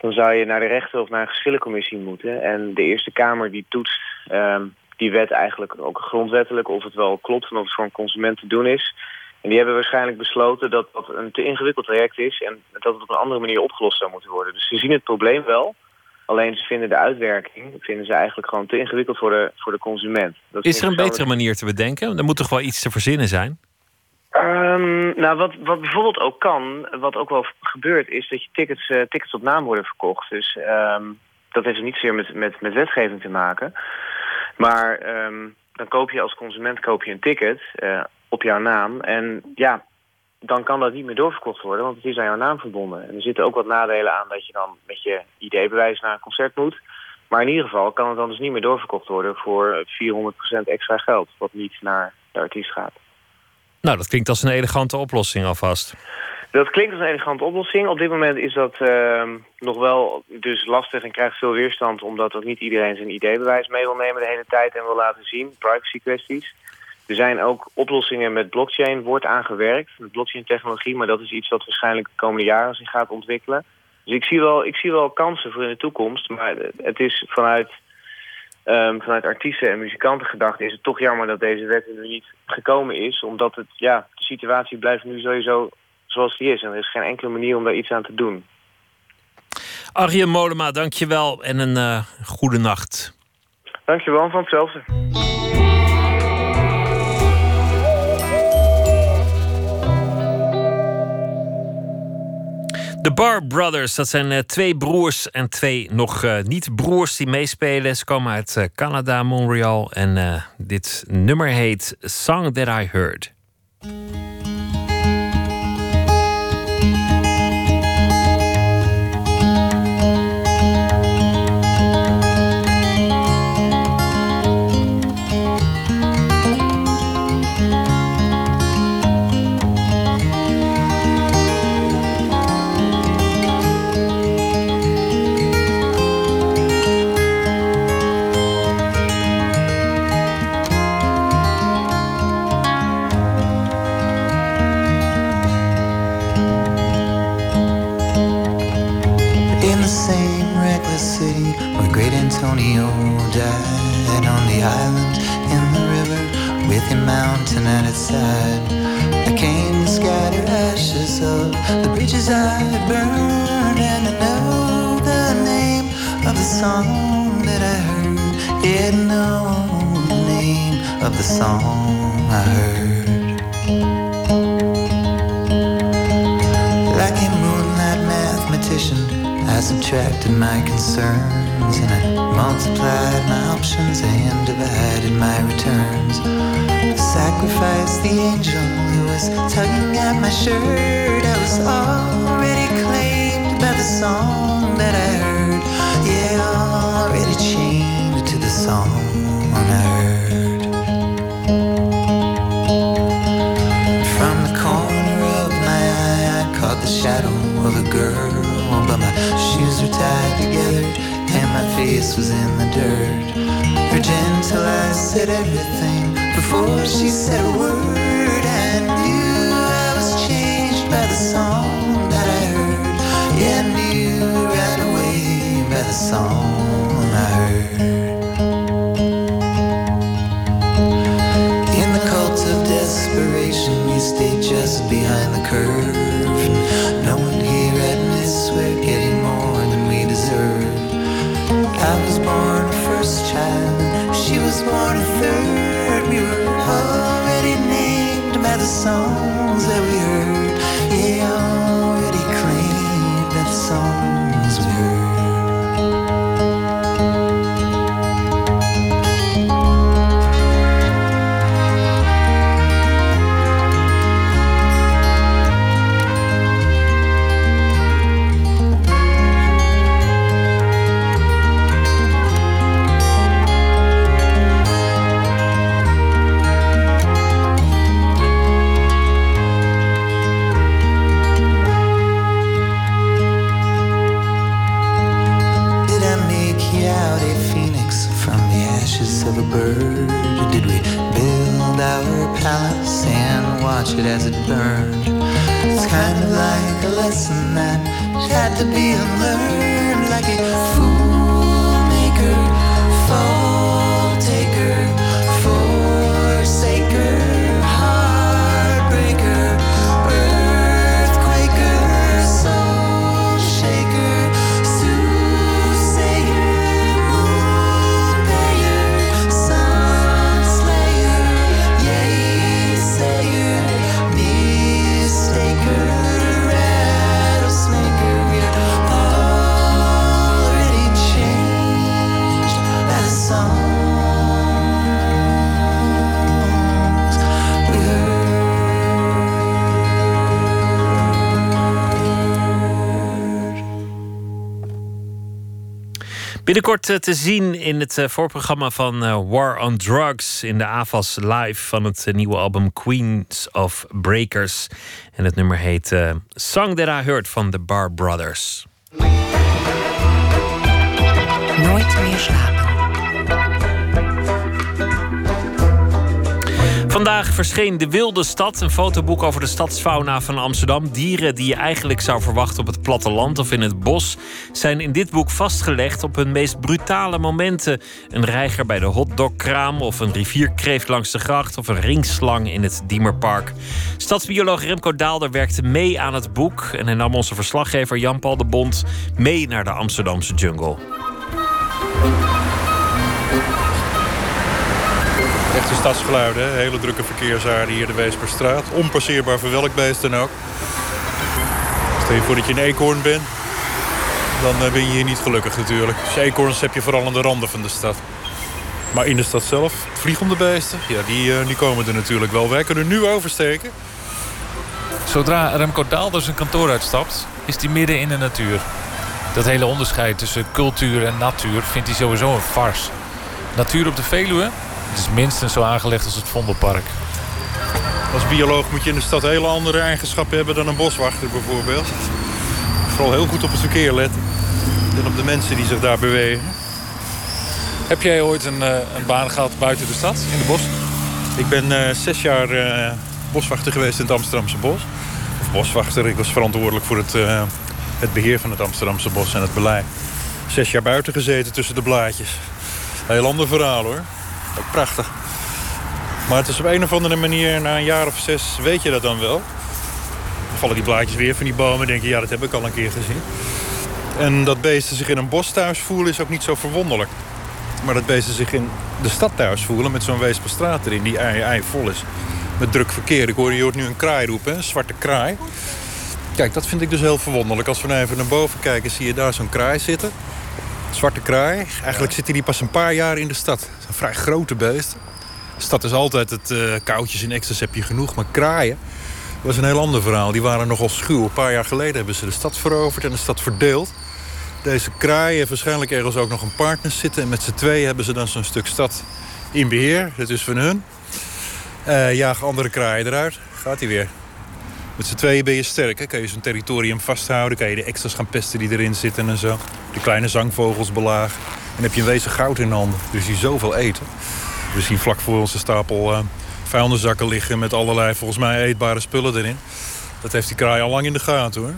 dan zou je naar de rechter of naar een geschillencommissie moeten. En de Eerste Kamer die toetst ehm, die wet eigenlijk ook grondwettelijk... of het wel klopt en of het voor een consument te doen is... En die hebben waarschijnlijk besloten dat dat een te ingewikkeld traject is... en dat het op een andere manier opgelost zou moeten worden. Dus ze zien het probleem wel. Alleen ze vinden de uitwerking vinden ze eigenlijk gewoon te ingewikkeld voor de, voor de consument. Dat is, is er een betere manier te bedenken? Er moet toch wel iets te verzinnen zijn? Um, nou, wat, wat bijvoorbeeld ook kan, wat ook wel gebeurt... is dat je tickets, uh, tickets op naam worden verkocht. Dus um, dat heeft niet zeer met, met, met wetgeving te maken. Maar um, dan koop je als consument koop je een ticket... Uh, op jouw naam. En ja, dan kan dat niet meer doorverkocht worden, want het is aan jouw naam verbonden. En er zitten ook wat nadelen aan dat je dan met je ID-bewijs naar een concert moet. Maar in ieder geval kan het dan dus niet meer doorverkocht worden voor 400% extra geld, wat niet naar de artiest gaat. Nou, dat klinkt als een elegante oplossing alvast. Dat klinkt als een elegante oplossing. Op dit moment is dat ehm, nog wel dus lastig en krijgt veel weerstand... omdat ook niet iedereen zijn ID-bewijs mee wil nemen de hele tijd en wil laten zien. Privacy kwesties. Er zijn ook oplossingen met blockchain, wordt aangewerkt, met blockchain-technologie, maar dat is iets wat waarschijnlijk de komende jaren zich gaat ontwikkelen. Dus ik zie wel, ik zie wel kansen voor in de toekomst, maar het is vanuit, um, vanuit artiesten en muzikanten gedacht, is het toch jammer dat deze wet er nu niet gekomen is, omdat het, ja, de situatie blijft nu sowieso zoals die is en er is geen enkele manier om daar iets aan te doen. Arjen Molema, dankjewel en een uh, goede nacht. Dankjewel, van hetzelfde. De Bar Brothers, dat zijn uh, twee broers en twee nog uh, niet broers die meespelen. Ze komen uit uh, Canada, Montreal. En dit nummer heet Song That I Heard. Song that I heard. I know the name of the song I heard. Like a moonlight mathematician, I subtracted my concerns and I multiplied my options and divided my returns. I sacrificed the angel who was tugging at my shirt. I was already claimed by the song that I heard. Already chained to the song I heard. From the corner of my eye, I caught the shadow of a girl, but my shoes were tied together and my face was in the dirt. Her gentle eyes said everything before she said a word. I knew I was changed by the song that I heard. Yeah, knew right away by the song I heard. In the cult of desperation, we stay just behind the curve. No one here admits we're getting more than we deserve. I was born a first child, she was born a third. We were already named by the songs Binnenkort eh, te zien in het eh, voorprogramma van eh, War on Drugs in de AVAS Live van het nieuwe album Queens of Breakers. En het nummer heet Song That I Heard van de Bar Brothers. Nooit meer slapen. Vandaag verscheen De Wilde Stad, een fotoboek over de stadsfauna van Amsterdam. Dieren die je eigenlijk zou verwachten op het platteland of in het bos, zijn in dit boek vastgelegd op hun meest brutale momenten. Een reiger bij de hotdogkraam, of een rivierkreeft langs de gracht, of een ringslang in het Diemerpark. Stadsbioloog Remco Daalder werkte mee aan het boek en hij nam onze verslaggever Jan-Paul de Bond mee naar de Amsterdamse jungle. Echte stadsgeluiden, hele drukke verkeersaarden hier de Weesperstraat. Onpasseerbaar voor welk beest dan ook. Stel je voor dat je een eekhoorn bent, dan eh, ben je hier niet gelukkig natuurlijk. Dus eekhoorns heb je vooral aan de randen van de stad. Maar in de stad zelf, vliegende beesten, ja, die, eh, die komen er natuurlijk wel. Wij kunnen nu oversteken. Zodra Remco Daalder zijn kantoor uitstapt, is hij midden in de natuur. Dat hele onderscheid tussen cultuur en natuur vindt hij sowieso een farce. Natuur op de Veluwe het is minstens zo aangelegd als het Vondelpark. Als bioloog moet je in de stad hele andere eigenschappen hebben dan een boswachter bijvoorbeeld. Vooral heel goed op het verkeer letten. En op de mensen die zich daar bewegen. Heb jij ooit een, eh, een baan gehad buiten de stad, in de bos? Ik ben uh, zes jaar uh, boswachter geweest in het Amsterdamse bos. Of boswachter, ik was verantwoordelijk voor het, uh, het beheer van het Amsterdamse bos en het beleid. Zes jaar buiten gezeten tussen de blaadjes. Heel ander verhaal hoor. Ook prachtig. Maar het is op een of andere manier, na een jaar of zes, weet je dat dan wel. Dan vallen die blaadjes weer van die bomen. denk je, ja, dat heb ik al een keer gezien. En dat beesten zich in een bos thuis voelen is ook niet zo verwonderlijk. Maar dat beesten zich in de stad thuis voelen met zo'n Weesperstraat erin, die ei, vol is. Met druk verkeer. Ik hoor je nu een kraai roepen, een zwarte kraai. Kijk, dat vind ik dus heel verwonderlijk. Als we nou even naar boven kijken, zie je daar zo'n kraai zitten. Zwarte kraai. Eigenlijk zit hij die pas een paar jaar in de stad. Het is een vrij grote beest. De stad is altijd het uh, koudjes en extra's heb je genoeg. Maar kraaien was een heel ander verhaal. Die waren nogal schuw. Een paar jaar geleden hebben ze de stad veroverd en de stad verdeeld. Deze kraaien heeft waarschijnlijk ergens ook nog een partner zitten. En met z'n twee hebben ze dan zo'n stuk stad in beheer. Dat is van hun. Uh, jagen andere kraaien eruit. Gaat hij weer. Met z'n tweeën ben je sterk. Hè? Kan je zo'n territorium vasthouden. Kan je de extra's gaan pesten die erin zitten en zo. De kleine zangvogels belagen. En heb je een wezen goud in handen. Dus die zoveel eten. We zien vlak voor onze stapel uh, vuilniszakken liggen... met allerlei volgens mij eetbare spullen erin. Dat heeft die kraai al lang in de gaten hoor.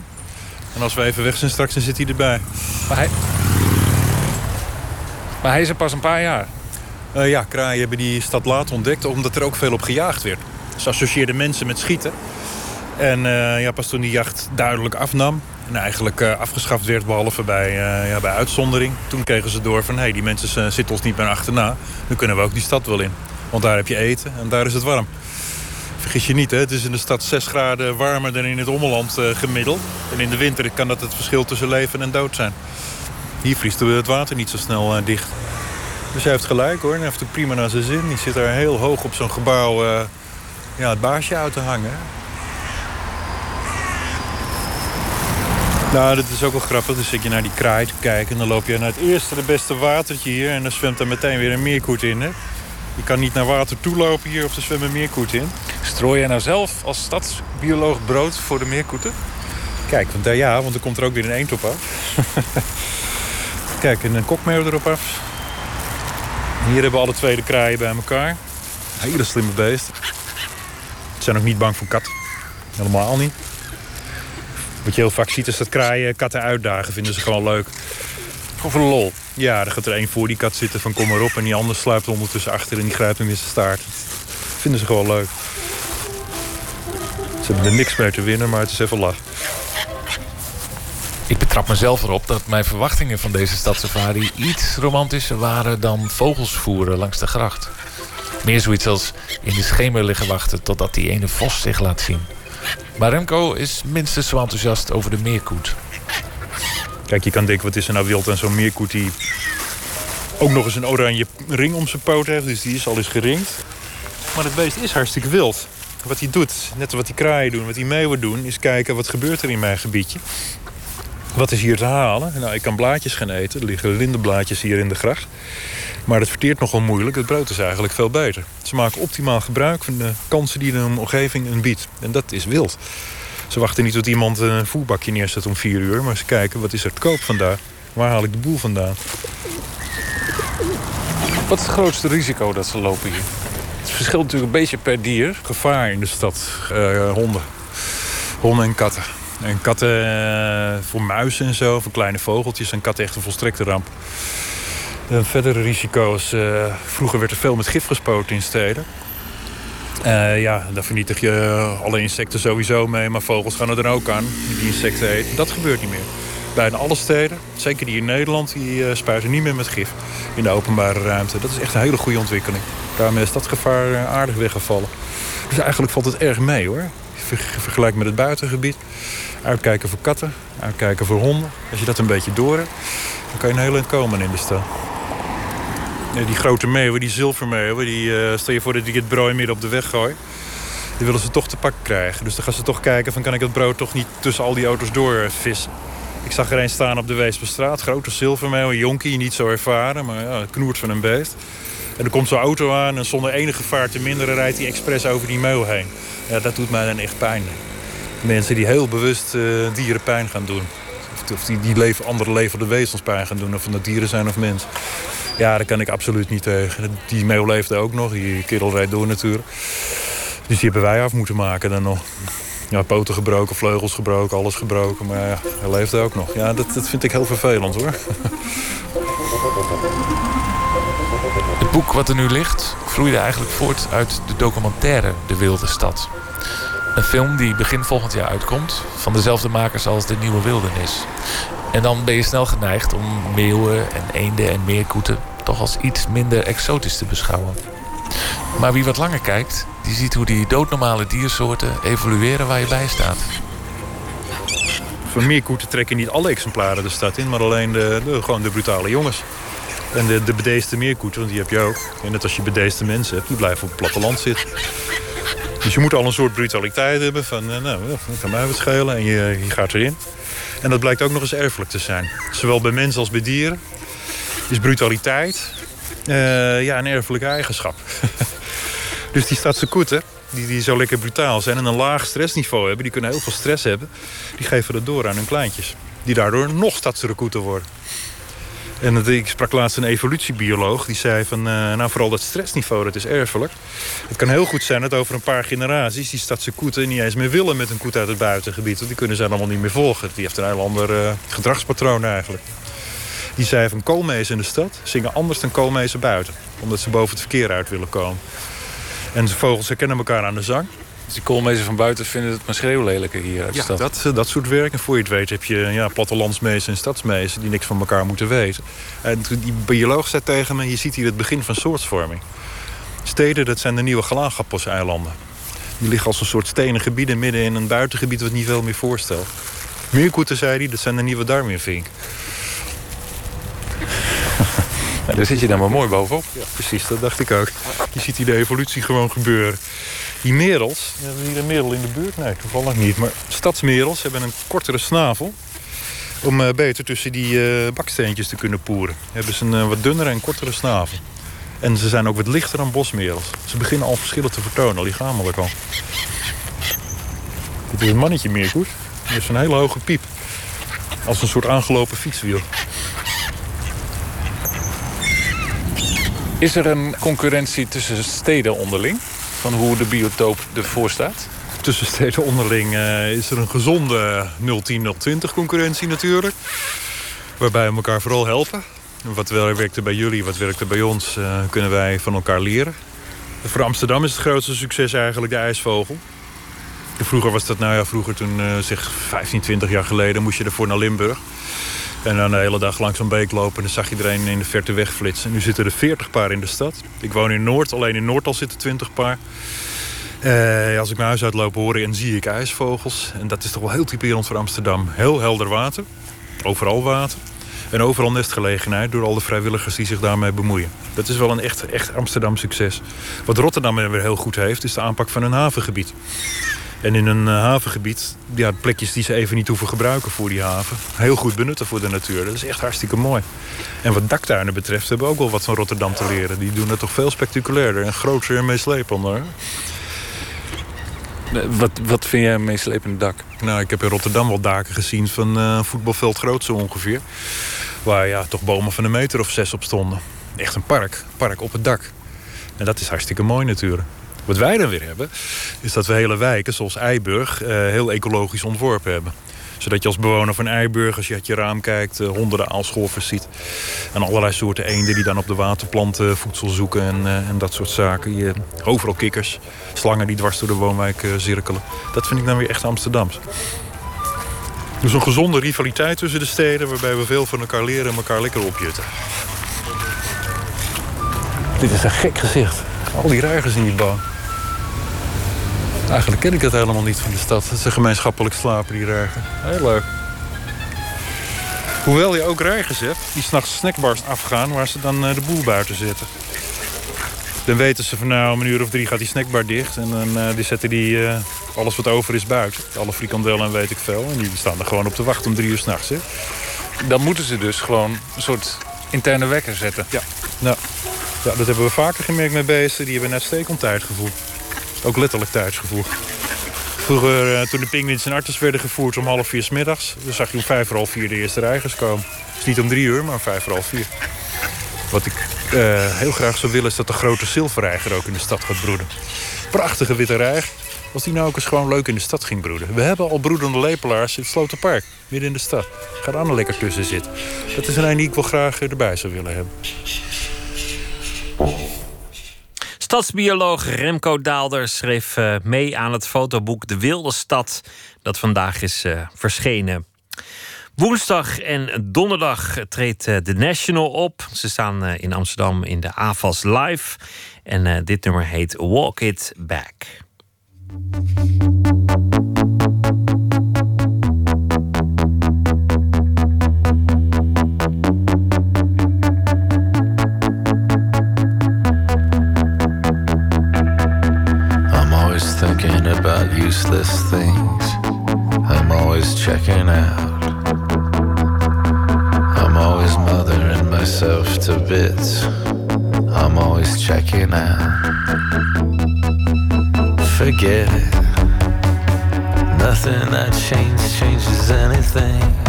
En als we even weg zijn straks, dan zit hij erbij. Maar hij, maar hij is er pas een paar jaar. Uh, ja, kraaien hebben die stad laat ontdekt... omdat er ook veel op gejaagd werd. Ze associeerden mensen met schieten. En uh, ja, pas toen die jacht duidelijk afnam... en eigenlijk uh, afgeschaft werd, behalve bij, uh, ja, bij uitzondering... toen kregen ze door van, hé, die mensen zitten ons niet meer achterna. Nu kunnen we ook die stad wel in. Want daar heb je eten en daar is het warm. Vergis je niet, hè? het is in de stad 6 graden warmer dan in het ommeland gemiddeld. En in de winter kan dat het verschil tussen leven en dood zijn. Hier vriest het water niet zo snel dicht. Dus hij heeft gelijk hoor, hij heeft het prima naar zijn zin. Die zit daar heel hoog op zo'n gebouw ja, het baasje uit te hangen. Nou, dat is ook wel grappig. Dan zit je naar die kraai te kijken... en dan loop je naar het eerste, de beste watertje hier... en dan zwemt er meteen weer een meerkoet in, hè? Je kan niet naar water toe lopen hier of er zwemmen meerkoet in. Strooi jij nou zelf als stadsbioloog brood voor de meerkoeten? Kijk, want, uh, ja, want er komt er ook weer een eend op af. Kijk, en een kokmeeuw erop af. Hier hebben alle twee de kraaien bij elkaar. Hele slimme beest. Ze zijn ook niet bang voor kat. Helemaal niet. Wat je heel vaak ziet is dat kraaien katten uitdagen. Vinden ze gewoon leuk. Of een lol. Ja, dan gaat er één voor die kat zitten van kom maar op. En die ander sluipt ondertussen achter en die grijpt hem in zijn staart. vinden ze gewoon leuk. Ze hebben er niks mee te winnen, maar het is even lach. Ik betrap mezelf erop dat mijn verwachtingen van deze stadsafari... iets romantischer waren dan vogels voeren langs de gracht. Meer zoiets als in de schemer liggen wachten... totdat die ene vos zich laat zien. Maar Remco is minstens zo enthousiast over de meerkoet. Kijk, je kan denken, wat is er nou wild aan zo'n meerkoet... die ook nog eens een oranje ring om zijn poot heeft. Dus die is al eens geringd. Maar het beest is hartstikke wild. Wat hij doet, net wat die kraaien doen, wat die meeuwen doen... is kijken, wat gebeurt er in mijn gebiedje? Wat is hier te halen? Nou, ik kan blaadjes gaan eten. Er liggen lindenblaadjes hier in de gracht. Maar dat verteert nogal moeilijk. Het brood is eigenlijk veel beter. Ze maken optimaal gebruik van de kansen die de omgeving hun biedt. En dat is wild. Ze wachten niet tot iemand een voerbakje neerzet om vier uur... maar ze kijken, wat is er te koop vandaag? Waar haal ik de boel vandaan? Wat is het grootste risico dat ze lopen hier? Het verschilt natuurlijk een beetje per dier. Gevaar in de stad. Uh, honden. Honden en katten. En katten uh, voor muizen en zo, voor kleine vogeltjes. En katten echt een volstrekte ramp. En verdere risico's. Uh, vroeger werd er veel met gif gespoten in steden. Uh, ja, dan vernietig je alle insecten sowieso mee. Maar vogels gaan er dan ook aan, die insecten eten. Dat gebeurt niet meer. Bijna alle steden, zeker die in Nederland, die uh, spuiten niet meer met gif in de openbare ruimte. Dat is echt een hele goede ontwikkeling. Daarmee is dat gevaar aardig weggevallen. Dus eigenlijk valt het erg mee hoor. Vergelijk met het buitengebied. Uitkijken voor katten, uitkijken voor honden. Als je dat een beetje door hebt, dan kan je een heel eind komen in de stad. Die grote meeuwen, die zilvermeeuwen, die, uh, stel je voor dat die het brood midden op de weg gooien. Die willen ze toch te pakken krijgen. Dus dan gaan ze toch kijken van kan ik het brood toch niet tussen al die auto's doorvissen. Ik zag er een staan op de Weesperstraat. Grote zilvermeeuw, een jonkie, niet zo ervaren, maar ja, knoert van een beest. En er komt zo'n auto aan en zonder enige vaart te minderen rijdt hij expres over die meeuw heen. Ja, dat doet mij dan echt pijn. Mensen die heel bewust uh, dieren pijn gaan doen. Of die, die leven, andere levende wezens pijn gaan doen. Of dat dieren zijn of mensen. Ja, daar kan ik absoluut niet tegen. Die meeuw leefde ook nog. Die kerel rijdt door natuurlijk. Dus die hebben wij af moeten maken dan nog. Ja, poten gebroken, vleugels gebroken, alles gebroken. Maar ja, hij leefde ook nog. Ja, dat, dat vind ik heel vervelend hoor. Het boek wat er nu ligt vloeide eigenlijk voort uit de documentaire De Wilde Stad. Een film die begin volgend jaar uitkomt. Van dezelfde makers als De Nieuwe Wildernis. En dan ben je snel geneigd om meeuwen en eenden en meerkoeten... toch als iets minder exotisch te beschouwen. Maar wie wat langer kijkt, die ziet hoe die doodnormale diersoorten evolueren waar je bij staat. Van meerkoeten trekken niet alle exemplaren de stad in... maar alleen de, de gewoon de brutale jongens. En de, de bedeesde meerkoeten, want die heb je ook. En net als je bedeesde mensen hebt, die blijven op het platteland zitten. Dus je moet al een soort brutaliteit hebben van, uh, nou, dat kan mij wat schelen en je, je gaat erin. En dat blijkt ook nog eens erfelijk te zijn. Zowel bij mensen als bij dieren is brutaliteit uh, ja, een erfelijke eigenschap. dus die stadse koeten, die, die zo lekker brutaal zijn en een laag stressniveau hebben... die kunnen heel veel stress hebben, die geven dat door aan hun kleintjes. Die daardoor nog stadse koeten worden. En ik sprak laatst een evolutiebioloog. Die zei van, uh, nou vooral dat stressniveau, dat is erfelijk. Het kan heel goed zijn dat over een paar generaties... die stadse koeten niet eens meer willen met een koet uit het buitengebied. Want die kunnen ze allemaal niet meer volgen. Die heeft een heel ander uh, gedragspatroon eigenlijk. Die zei van koolmezen in de stad zingen anders dan koolmezen buiten. Omdat ze boven het verkeer uit willen komen. En vogels herkennen elkaar aan de zang. Dus die koolmezen van buiten vinden het maar schreeuwlelijker hier uit de ja, stad. Dat, dat soort werk. En voor je het weet heb je ja, plattelandsmezen en stadsmezen... die niks van elkaar moeten weten. En die bioloog zei tegen me... je ziet hier het begin van soortvorming. Steden, dat zijn de nieuwe Galapagos-eilanden. Die liggen als een soort stenen gebieden midden in een buitengebied... wat niet veel meer voorstelt. Meerkoeten, zei hij, dat zijn de nieuwe Darwinvink. Ja, daar zit je dan maar mooi bovenop. Ja, precies, dat dacht ik ook. Je ziet hier de evolutie gewoon gebeuren. Die merels, hebben we hier een merel in de buurt? Nee, toevallig niet. Maar stadsmerels hebben een kortere snavel. Om uh, beter tussen die uh, baksteentjes te kunnen poeren. Hebben ze een uh, wat dunnere en kortere snavel. En ze zijn ook wat lichter dan bosmerels. Ze beginnen al verschillen te vertonen, lichamelijk al. Dit is een mannetje meerkoet. Die heeft een hele hoge piep. Als een soort aangelopen fietswiel. Is er een concurrentie tussen steden onderling? Van hoe de biotoop ervoor staat? Tussen steden onderling uh, is er een gezonde 010-020 concurrentie natuurlijk. Waarbij we elkaar vooral helpen. Wat werkte bij jullie, wat werkte bij ons, uh, kunnen wij van elkaar leren. Voor Amsterdam is het grootste succes eigenlijk de ijsvogel. Vroeger was dat, nou ja, vroeger toen, uh, zeg 15, 20 jaar geleden, moest je ervoor naar Limburg. En dan de hele dag langs een beek lopen en dan zag je er een in de verte wegflitsen. Nu zitten er 40 paar in de stad. Ik woon in Noord, alleen in Noord al zitten 20 paar. Uh, als ik mijn huis uitloop hoor en zie ik ijsvogels. En dat is toch wel heel typerend voor Amsterdam. Heel helder water, overal water. En overal nestgelegenheid door al de vrijwilligers die zich daarmee bemoeien. Dat is wel een echt, echt Amsterdam succes. Wat Rotterdam weer heel goed heeft, is de aanpak van een havengebied. En in een eh, havengebied, ja, plekjes die ze even niet hoeven gebruiken voor die haven. Heel goed benutten voor de natuur. Dat is echt hartstikke mooi. En wat daktuinen betreft hebben we ook wel wat van Rotterdam te leren. Die doen het toch veel spectaculairder en groter en meeslepender. Wat, wat vind jij een meeslepend dak? Nou, ik heb in Rotterdam wel daken gezien van een voetbalveld groot zo ongeveer. Waar ja, toch bomen van een meter of zes op stonden. Echt een park. Park op het dak. En dat is hartstikke mooi natuurlijk. Wat wij dan weer hebben, is dat we hele wijken, zoals Eiburg, eh, heel ecologisch ontworpen hebben. Zodat je als bewoner van Eiburg, als je uit je raam kijkt, eh, honderden aalscholvers ziet. En allerlei soorten eenden die dan op de waterplanten voedsel zoeken en, eh, en dat soort zaken. Je, overal kikkers, slangen die dwars door de woonwijk cirkelen. Dat vind ik dan weer echt Amsterdams. Dus een gezonde rivaliteit tussen de steden... waarbij we veel van elkaar leren en elkaar lekker opjutten. Dit is een gek gezicht. Al die reigers in die boom. Eigenlijk ken ik het helemaal niet van de stad. Het is een gemeenschappelijk slapen, die reiger. Heel leuk. Hoewel je ook reigers hebt die s'nachts snackbars afgaan... waar ze dan eh, de boel buiten zetten. Dan weten ze van nou, om een uur of drie gaat die snackbar dicht. En dan uh, die zetten die uh, alles wat over is buiten. Alle frikandellen en weet ik veel. En die staan er gewoon op te wachten om drie uur s'nachts. Dan moeten ze dus gewoon een soort interne wekker zetten. Ja, nou, ja dat hebben we vaker gemerkt met beesten. Die hebben net stekend tijdgevoel. Ook letterlijk tijdsgevoel. Vroeger, uh, toen de pinguïns en artes werden gevoerd om half vier s middags... dan zag je om vijf voor half vier de eerste reigers komen. Dus niet om drie uur, maar om vijf voor half vier. Wat ik uh, heel graag zou willen is dat de grote zilverreiger ook in de stad gaat broeden. Prachtige witte reiger. Als die nou ook eens gewoon leuk in de stad ging broeden. We hebben al broedende lepelaars in het Slotenpark, midden in de stad. Ga er lekker tussen zitten. Dat is een een die ik wel graag erbij zou willen hebben. Stadsbioloog Remco Daalder schreef uh, mee aan het fotoboek De Wilde Stad, dat vandaag is uh, verschenen. Woensdag en donderdag treedt The National op. Ze staan in Amsterdam in de AFAS Live. En dit nummer heet Walk It Back. Useless things. I'm always checking out. I'm always mothering myself to bits. I'm always checking out. Forget it. Nothing I change changes anything.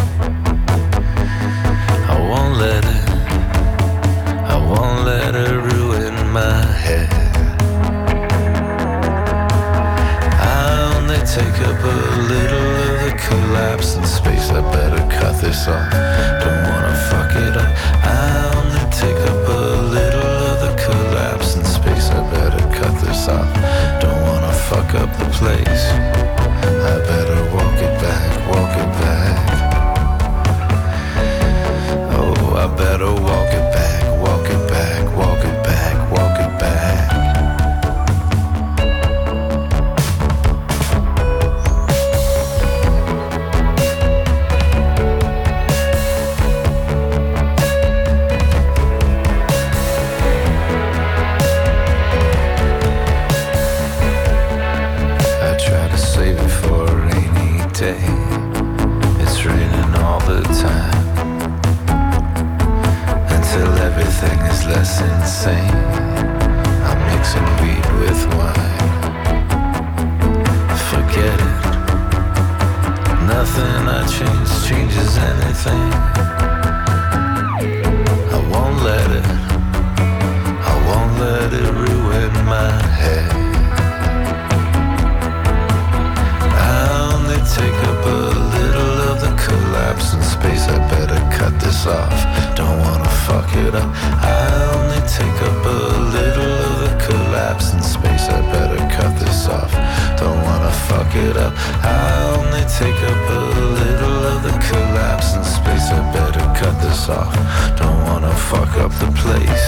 This saw. In space. I better cut this off. Don't wanna fuck up the place.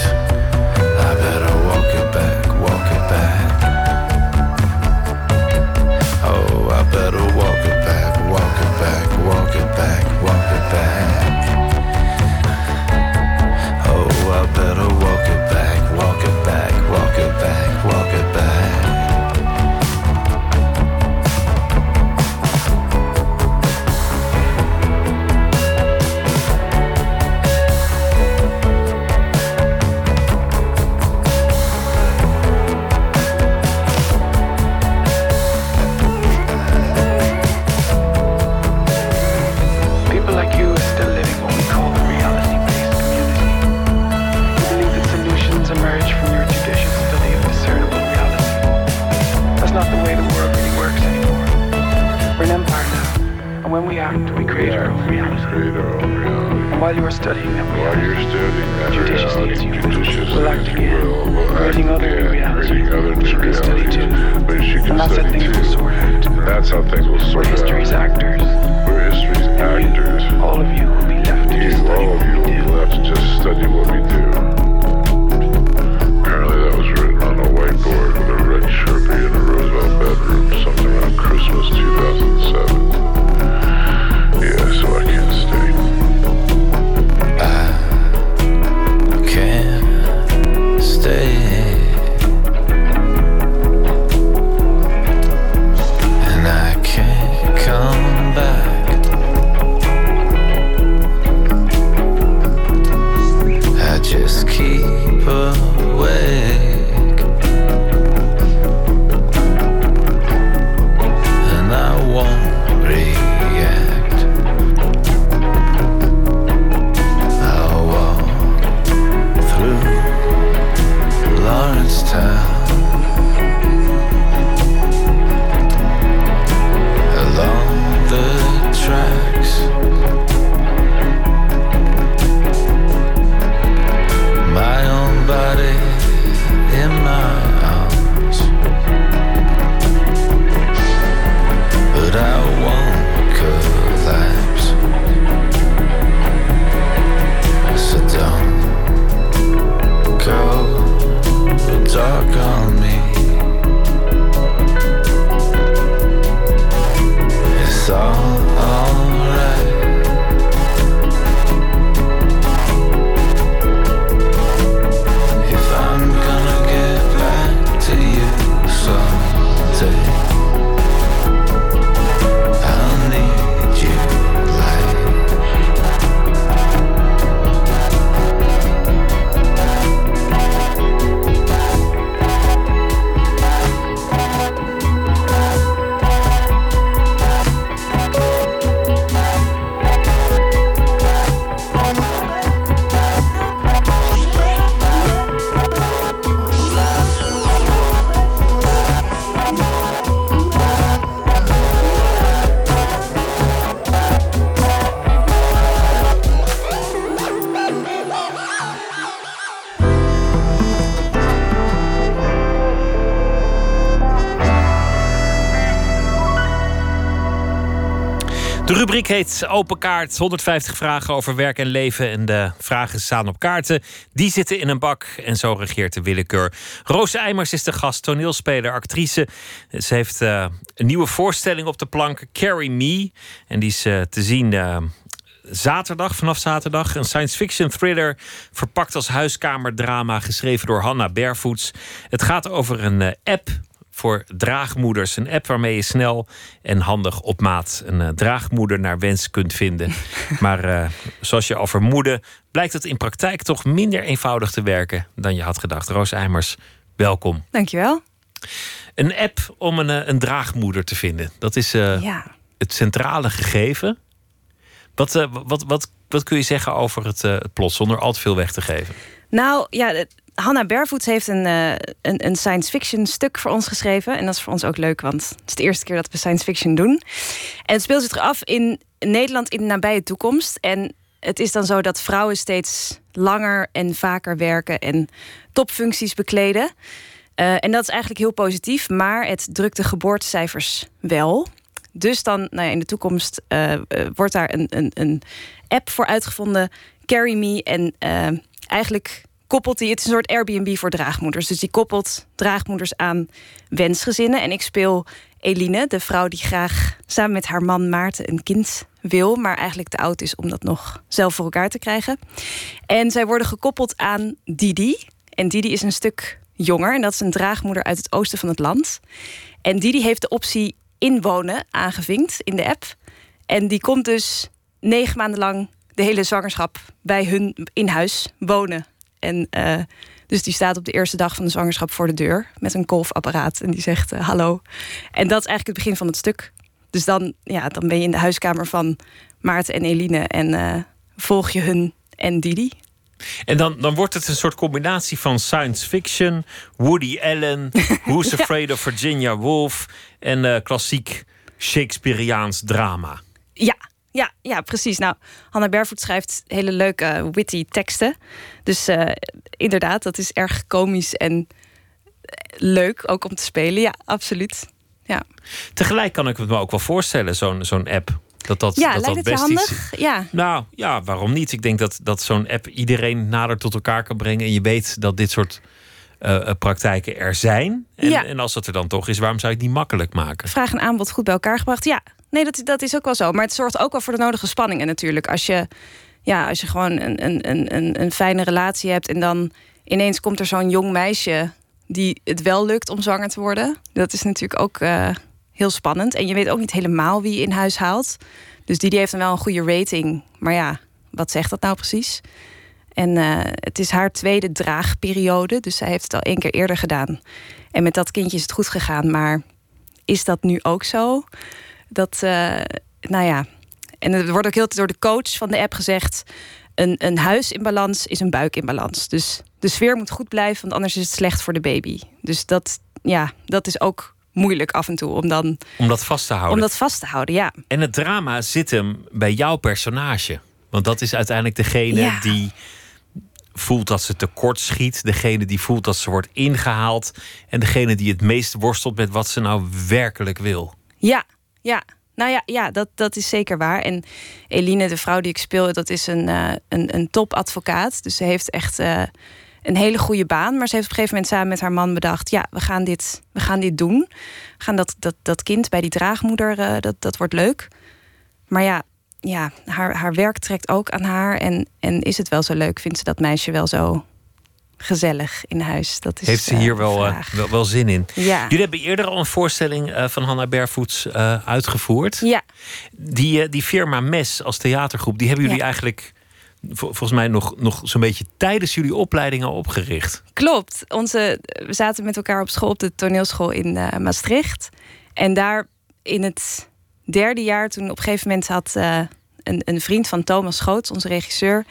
I better walk it back, And while you are studying that reality, judiciously as you will, will act again, creating other new realities, which you can study too. And that's how things will sort out. That's how things will sort We're out. history's actors. We're history's actors. You, All of you will be left to You, just study all of you will have to just study what we do. Apparently that was written on a whiteboard with a red Sharpie in a Roosevelt bedroom sometime around Christmas 2007. Yeah, so I De rubriek heet Open Kaart. 150 vragen over werk en leven. En de vragen staan op kaarten. Die zitten in een bak. En zo regeert de willekeur. Roos Eimers is de gast, toneelspeler, actrice. Ze heeft eh, een nieuwe voorstelling op de plank, Carry Me. En die is eh, te zien. eh, Zaterdag, vanaf zaterdag, een science fiction thriller verpakt als huiskamerdrama, geschreven door Hanna Barefoots. Het gaat over een app voor draagmoeders. Een app waarmee je snel en handig op maat een eh, draagmoeder naar wens kunt vinden. maar eh, zoals je al vermoedde, blijkt het in praktijk toch minder eenvoudig te werken dan je had gedacht. Roos Eimers, welkom. Dankjewel. Een app om een, eh, een draagmoeder te vinden. Dat is Ja. het centrale gegeven. Wat, wat, wat, wat kun je zeggen over het, het plot zonder al te veel weg te geven? Nou ja, Hannah Barefoots heeft een, eh, een, een science fiction stuk voor ons geschreven. En dat is voor ons ook leuk, want het is de eerste keer dat we science fiction doen. En het speelt zich af in Nederland in de nabije toekomst. En het is dan zo dat vrouwen steeds langer en vaker werken en topfuncties bekleden. Eh, en dat is eigenlijk heel positief, maar het drukt de geboortecijfers wel. Dus dan, nou ja, in de toekomst eh, wordt daar een, een, een app voor uitgevonden, Carry Me. En eigenlijk koppelt die, het is een soort Airbnb voor draagmoeders. Dus die koppelt draagmoeders aan wensgezinnen. En ik speel Eline, de vrouw die graag samen met haar man Maarten een kind wil, maar eigenlijk te oud is om dat nog zelf voor elkaar te krijgen. En zij worden gekoppeld aan Didi. En Didi is een stuk jonger en dat is een draagmoeder uit het oosten van het land. En Didi heeft de optie inwonen aangevinkt in de app. En die komt dus negen maanden lang de hele zwangerschap bij hun in huis wonen. En eh, dus die staat op de eerste dag van de zwangerschap voor de deur met een kolfapparaat en die zegt eh, hallo. En dat is eigenlijk het begin van het stuk. Dus dan, ja, dan ben je in de huiskamer van Maarten en Eline en eh, volg je hun en Didi. En dan, dan wordt het een soort combinatie van science fiction, Woody Allen, Who's Ja. Afraid of Virginia Woolf en klassiek Shakespeareaans drama. Ja, Ja, ja, precies. Nou, Hannah Barefoot schrijft hele leuke, witty teksten. Dus uh, inderdaad, dat is erg komisch en leuk ook om te spelen. Ja, absoluut. Ja. Tegelijk kan ik het me ook wel voorstellen, zo'n zo'n app. Dat dat, ja, dat, lijkt dat het je best handig? iets. Ja. Nou ja, waarom niet? Ik denk dat, dat zo'n app iedereen nader tot elkaar kan brengen. En je weet dat dit soort eh, eh, praktijken er zijn. En, Ja. en als dat er dan toch is, waarom zou je het niet makkelijk maken? Vraag en aanbod goed bij elkaar gebracht. Ja, nee, dat, dat is ook wel zo. Maar het zorgt ook wel voor de nodige spanningen natuurlijk. Als je, ja, als je gewoon een, een, een, een, fijne relatie hebt... en dan ineens komt er zo'n jong meisje... die het wel lukt om zwanger te worden. Dat is natuurlijk ook eh, heel spannend. En je weet ook niet helemaal wie je in huis haalt. Dus die, die heeft dan wel een goede rating. Maar ja, wat zegt dat nou precies? En eh, het is haar tweede draagperiode. Dus zij heeft het al één keer eerder gedaan. En met dat kindje is het goed gegaan. Maar is dat nu ook zo? Dat, eh, nou ja. En er wordt ook heel door de coach van de app gezegd... Een, een huis in balans is een buik in balans. Dus de sfeer moet goed blijven, want anders is het slecht voor de baby. Dus dat, ja, dat is ook moeilijk af en toe om dan Om dat vast te houden. om dat vast te houden. Ja, En het drama zit hem bij jouw personage. Want dat is uiteindelijk degene Ja. die voelt dat ze tekort schiet. Degene die voelt dat ze wordt ingehaald. En degene die het meest worstelt met wat ze nou werkelijk wil. Ja, ja. Nou ja, ja dat, dat is zeker waar. En Eline, de vrouw die ik speel, dat is een, eh, een, een topadvocaat. Dus ze heeft echt eh, een hele goede baan. Maar ze heeft op een gegeven moment samen met haar man bedacht... ja, we gaan dit, we gaan dit doen. Gaan dat, dat, dat kind bij die draagmoeder, eh, dat, dat wordt leuk. Maar ja, ja haar, haar werk trekt ook aan haar. En, en is het wel zo leuk? Vindt ze dat meisje wel zo gezellig in huis? Dat is, Heeft ze eh, hier wel, eh, vraag. wel, wel zin in? Ja. Jullie hebben eerder al een voorstelling eh, van Hannah Barefoots eh, uitgevoerd. Ja. Die, eh, die firma Mes als theatergroep, die hebben jullie Ja. eigenlijk... vol- volgens mij nog, nog zo'n beetje tijdens jullie opleiding al opgericht. Klopt. Onze, we zaten met elkaar op school op de toneelschool in eh, Maastricht. En daar in het derde jaar, toen op een gegeven moment had eh, een, een vriend van Thomas Schoots, onze regisseur,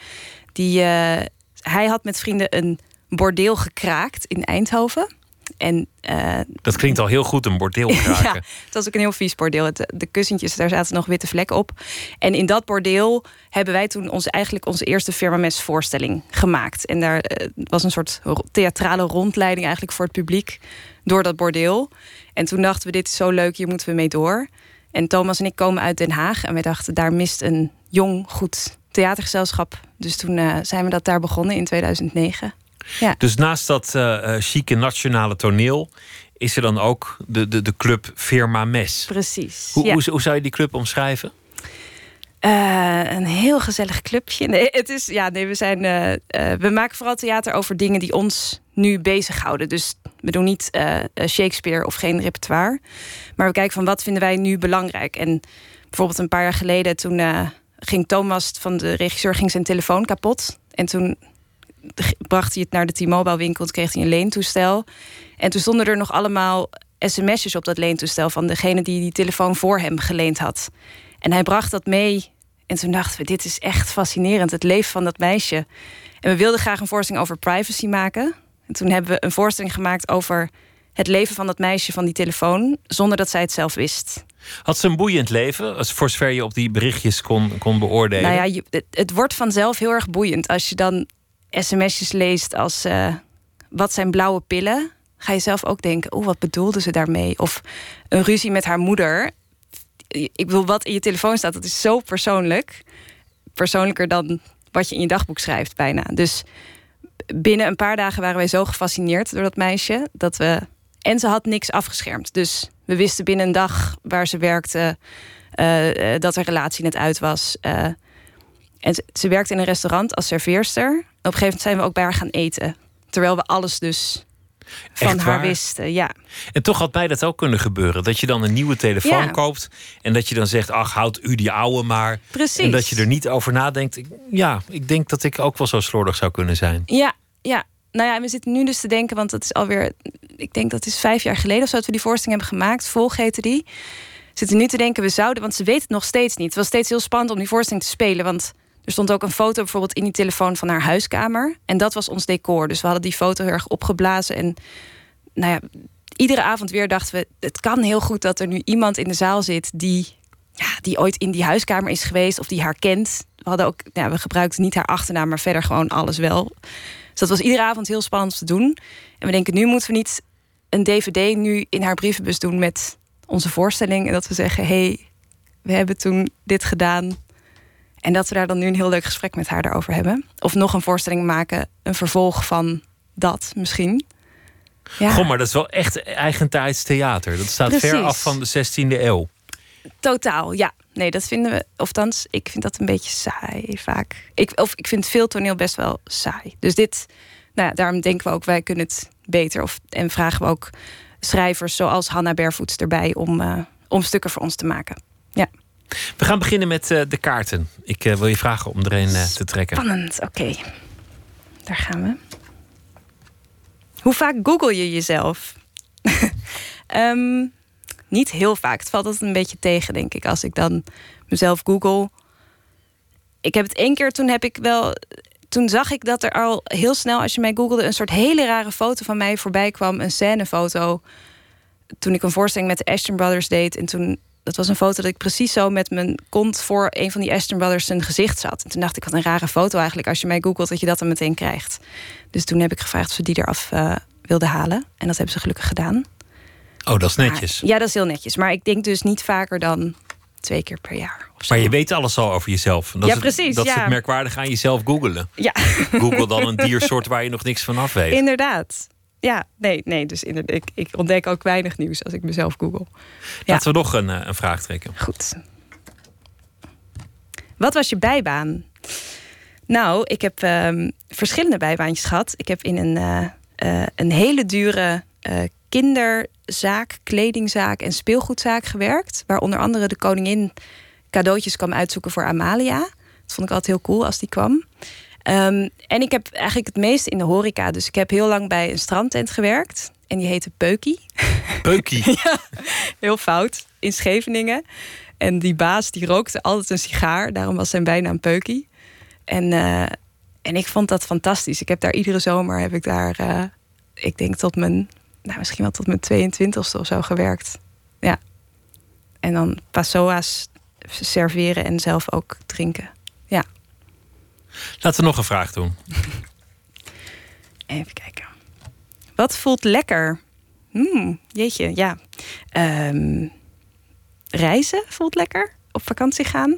die, eh, hij had met vrienden een bordeel gekraakt in Eindhoven. En eh, Dat klinkt al heel goed, een bordeel kraken. ja, het was ook een heel vies bordeel. Het, de kussentjes, daar zaten nog witte vlekken op. En in dat bordeel hebben wij toen onze, eigenlijk onze eerste firmames voorstelling gemaakt. En daar eh, was een soort theatrale rondleiding eigenlijk voor het publiek door dat bordeel. En toen dachten we, dit is zo leuk, hier moeten we mee door. En Thomas en ik komen uit Den Haag. En wij dachten, daar mist een jong, goed theatergezelschap. Dus toen eh, zijn we dat daar begonnen in 2009. Ja. Dus naast dat eh eh, chique nationale toneel is er dan ook de, de, de club Firma Mes. Precies. Hoe, ja. hoe, hoe zou je die club omschrijven? Eh, een heel gezellig clubje. Nee, het is, ja, nee, we, zijn, eh, eh, we maken vooral theater over dingen die ons nu bezighouden. Dus we doen niet Shakespeare of geen repertoire. Maar we kijken van wat vinden wij nu belangrijk. En bijvoorbeeld een paar jaar geleden toen eh, ging Thomas van de regisseur ging zijn telefoon kapot. En toen bracht hij het naar de T-Mobile winkel. Toen kreeg hij een leentoestel. En toen stonden er nog allemaal sms'jes op dat leentoestel... van degene die die telefoon voor hem geleend had. En hij bracht dat mee. En toen dachten we, dit is echt fascinerend. Het leven van dat meisje. En we wilden graag een voorstelling over privacy maken. En toen hebben we een voorstelling gemaakt over het leven van dat meisje van die telefoon... zonder dat zij het zelf wist. Had ze een boeiend leven, als voor zover je op die berichtjes kon, kon beoordelen? Nou ja, je, het, het wordt vanzelf heel erg boeiend. Als je dan sms'jes leest als... eh, wat zijn blauwe pillen? Ga je zelf ook denken, oh, wat bedoelde ze daarmee? Of een ruzie met haar moeder. Ik bedoel, wat in je telefoon staat, dat is zo persoonlijk. Persoonlijker dan wat je in je dagboek schrijft, bijna. Dus binnen een paar dagen waren wij zo gefascineerd door dat meisje... dat we... En ze had niks afgeschermd. Dus we wisten binnen een dag waar ze werkte... eh, eh, dat haar relatie net uit was... en ze werkte in een restaurant als serveerster. Een gegeven moment zijn we ook bij haar gaan eten. Terwijl we alles dus van Echt haar waar? wisten. Ja. En toch had mij dat ook kunnen gebeuren. Dat je dan een nieuwe telefoon Ja. koopt. En dat je dan zegt, ach, houd u die oude maar. Precies. En dat je er niet over nadenkt. Ja, ik denk dat ik ook wel zo slordig zou kunnen zijn. ja, ja. Nou ja, en we zitten nu dus te denken, want dat is alweer, ik denk dat is vijf jaar geleden of zo dat we die voorstelling hebben gemaakt. Volg heette die. Zitten nu te denken, we zouden, want ze weten het nog steeds niet. Het was steeds heel spannend om die voorstelling te spelen, want er stond ook een foto bijvoorbeeld in die telefoon van haar huiskamer. En dat was ons decor. Dus we hadden die foto heel erg opgeblazen. En nou ja, iedere avond weer dachten we, het kan heel goed dat er nu iemand in de zaal zit die ja, die ooit in die huiskamer is geweest of die haar kent. We hadden ook, ja, we gebruikten niet haar achternaam, maar verder gewoon alles wel. Dus dat was iedere avond heel spannend te doen. En we denken, nu moeten we niet een DVD nu in haar brievenbus doen met onze voorstelling. En dat we zeggen, hé, hey, we hebben toen dit gedaan. En dat we daar dan nu een heel leuk gesprek met haar daarover hebben. Of nog een voorstelling maken, een vervolg van dat misschien. Ja. Goh, maar dat is wel echt eigentijds theater. Dat staat ver af van de 16e eeuw. Totaal, ja. Nee, dat vinden we. Of thans, ik vind dat een beetje saai vaak. Ik, of ik vind veel toneel best wel saai. Dus dit, nou ja, daarom denken we ook, wij kunnen het beter. Of, en vragen we ook schrijvers zoals Hanna Bervoets erbij om, eh, om stukken voor ons te maken. Ja. We gaan beginnen met eh, de kaarten. Ik eh, wil je vragen om er een eh, te trekken. Spannend, oké. Daar gaan we. Hoe vaak google je jezelf? Ehm, niet heel vaak. Het valt altijd een beetje tegen, denk ik, als ik dan mezelf google. Ik heb het één keer, toen heb ik wel. Toen zag ik dat er al heel snel, als je mij googelde, een soort hele rare foto van mij voorbij kwam. Een scènefoto. Toen ik een voorstelling met de Ashton Brothers deed. En toen, dat was een foto dat ik precies zo met mijn kont voor een van die Ashton Brothers zijn gezicht zat. En toen dacht ik, wat een rare foto eigenlijk. Als je mij googelt, dat je dat dan meteen krijgt. Dus toen heb ik gevraagd of ze die eraf eh, wilden halen. En dat hebben ze gelukkig gedaan. Oh, dat is netjes. Ja, dat is heel netjes. Maar ik denk dus niet vaker dan twee keer per jaar. Maar je weet alles al over jezelf. Dat Ja, is precies, Dat is ja. het merkwaardige aan jezelf googelen. Ja. Google dan een diersoort waar je nog niks van af weet. Inderdaad. Ja, nee, nee. Dus inderdaad, ik, ik ontdek ook weinig nieuws als ik mezelf google. Ja. Laten we nog een, eh, een vraag trekken. Goed. Wat was je bijbaan? Nou, ik heb ehm, verschillende bijbaantjes gehad. Ik heb in een, eh, eh, een hele dure kinderzaak, kledingzaak en speelgoedzaak gewerkt. Waar onder andere de koningin cadeautjes kwam uitzoeken voor Amalia. Dat vond ik altijd heel cool als die kwam. Ehm, en ik heb eigenlijk het meeste in de horeca. Dus ik heb heel lang bij een strandtent gewerkt. En die heette Peukie. Peukie. Heel fout. In Scheveningen. En die baas die rookte altijd een sigaar. Daarom was zijn bijnaam Peukie. En, eh, en ik vond dat fantastisch. Ik heb daar iedere zomer heb ik daar, eh, ik denk tot mijn, nou misschien wel tot mijn 22ste of zo gewerkt. Ja. En dan passoa's serveren en zelf ook drinken. Laten we nog een vraag doen. Even kijken. Wat voelt lekker? Hmm, jeetje, ja. Ehm, reizen voelt lekker. Op vakantie gaan.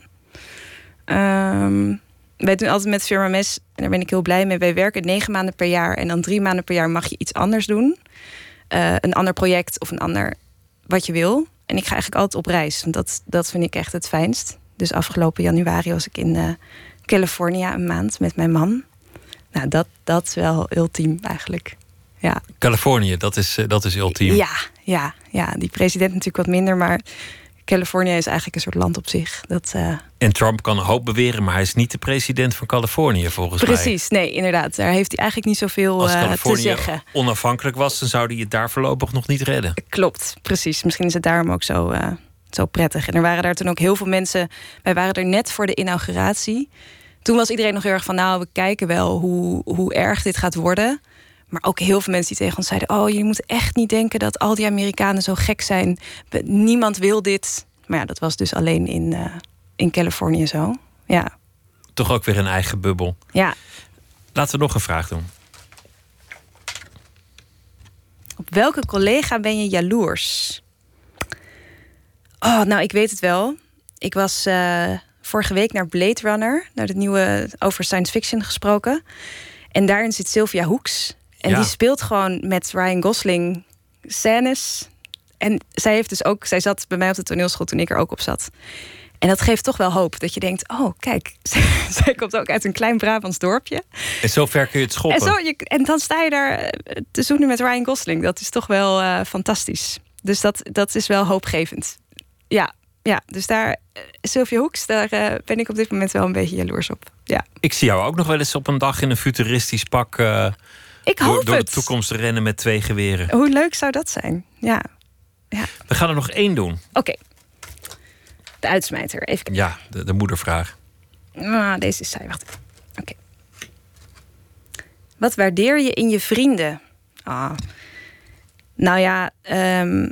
Ehm, wij doen altijd met Firma Mes, en daar ben ik heel blij mee. Wij werken negen maanden per jaar en dan drie maanden per jaar mag je iets anders doen. Eh, een ander project of een ander wat je wil. En ik ga eigenlijk altijd op reis, want dat, dat vind ik echt het fijnst. Dus afgelopen januari was ik in eh California een maand met mijn man. Nou, dat, dat is wel ultiem eigenlijk. Ja. Californië, dat is, eh, dat is ultiem. Ja, ja, ja, die president natuurlijk wat minder, maar Californië is eigenlijk een soort land op zich. Dat, eh, En Trump kan een hoop beweren, maar hij is niet de president van Californië volgens mij. precies, nee, inderdaad. Daar heeft hij eigenlijk niet zoveel Als eh, te Californië zeggen. onafhankelijk was, dan zou hij het daar voorlopig nog niet redden. Klopt, precies. Misschien is het daarom ook zo, zo prettig. En er waren daar toen ook heel veel mensen. Wij waren er net voor de inauguratie. Toen was iedereen nog heel erg van, nou, we kijken wel hoe, hoe erg dit gaat worden. Maar ook heel veel mensen die tegen ons zeiden: Oh, jullie moeten echt niet denken dat al die Amerikanen zo gek zijn. Niemand wil dit. Maar ja, dat was dus alleen in, eh, in Californië zo. Ja. Toch ook weer een eigen bubbel. ja. Laten we nog een vraag doen. Op welke collega ben je jaloers? Oh, nou, ik weet het wel. Ik was eh, vorige week naar Blade Runner, naar de nieuwe over science fiction gesproken. En daarin zit Sylvia Hoeks. En Ja. die speelt gewoon met Ryan Gosling scènes. En zij heeft dus ook, zij zat bij mij op de toneelschool toen ik er ook op zat. En dat geeft toch wel hoop. Dat je denkt, oh kijk, zij komt ook uit een klein Brabants dorpje. En zo ver kun je het schoppen. En, zo, je, en dan sta je daar eh, te zoenen met Ryan Gosling. Dat is toch wel eh, fantastisch. Dus dat, dat is wel hoopgevend. Ja, ja dus daar, eh, Sylvia Hoeks, daar eh, ben ik op dit moment wel een beetje jaloers op. Ja. Ik zie jou ook nog wel eens op een dag in een futuristisch pak eh, Ik door, hoop door de het. toekomst rennen met twee geweren. Hoe leuk zou dat zijn? Ja, We gaan er nog één doen. oké. De uitsmijter, even kijken. Ja, de, de moedervraag. Ah, deze is saai, wacht even. Oké. Wat waardeer je in je vrienden? Ah. Nou ja, ehm,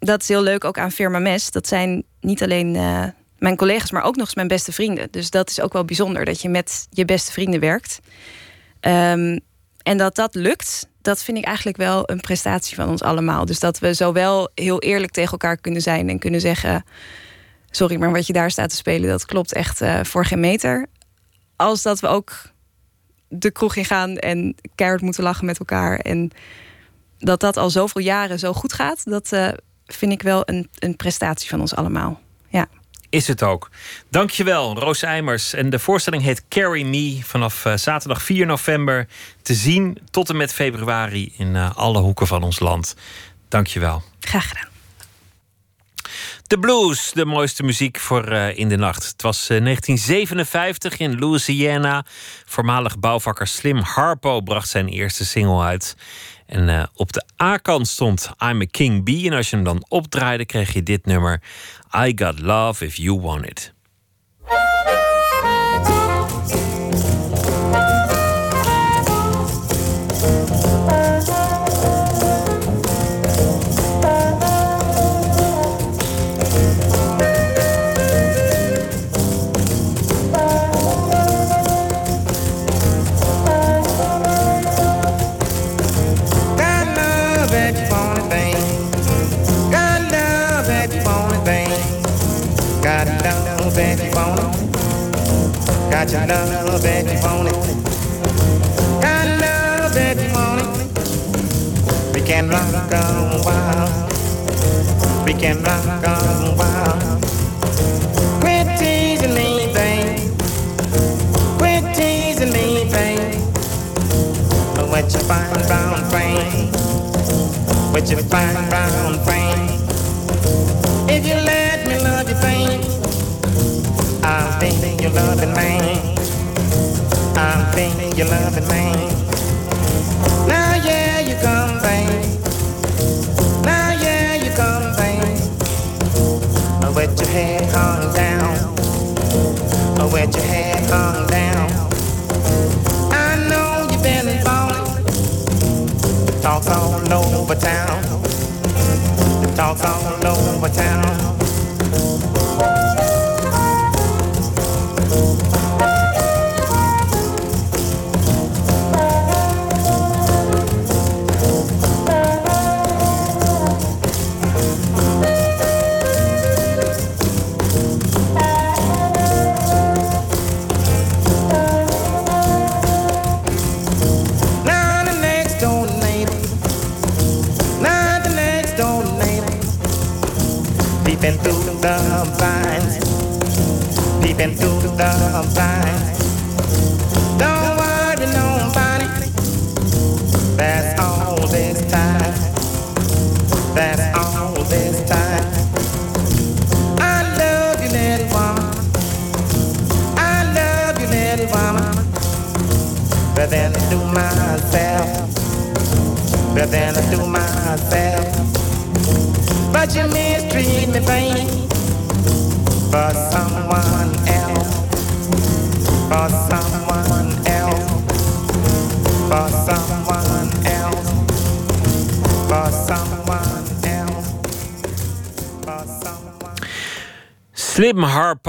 dat is heel leuk ook aan Firma Mes. Dat zijn niet alleen eh, mijn collega's, maar ook nog eens mijn beste vrienden. Dus dat is ook wel bijzonder dat je met je beste vrienden werkt. Ehm, en dat dat lukt, dat vind ik eigenlijk wel een prestatie van ons allemaal. Dus dat we zowel heel eerlijk tegen elkaar kunnen zijn en kunnen zeggen: Sorry, maar wat je daar staat te spelen, dat klopt echt uh, voor geen meter. Als dat we ook de kroeg in gaan en keihard moeten lachen met elkaar. En dat dat al zoveel jaren zo goed gaat, dat uh, vind ik wel een, een prestatie van ons allemaal. Ja. Is het ook. Dankjewel, Roos Eimers. En de voorstelling heet Carry Me. Vanaf uh, zaterdag 4 november te zien tot en met februari in uh, alle hoeken van ons land. Dankjewel. Graag gedaan. De blues, de mooiste muziek voor uh, in de nacht. Het was 1957 in Louisiana. Voormalig bouwvakker Slim Harpo bracht zijn eerste single uit. En uh, op de A-kant stond I'm a King Bee. En als je hem dan opdraaide, kreeg je dit nummer. I got love if you want it. Got your love that you want it. Got love that you want it. We can rock on wild. We can rock on wild. Quit teasing me, babe. Quit teasing me, babe. What you find brown frame? What you find brown frame? If you you're loving me. I'm thinking you're loving me. Now yeah, you come, babe. Now yeah, you come, babe. With your head hung down. With your head hung down. I know you've been falling. Talk all over town. Talk all over town.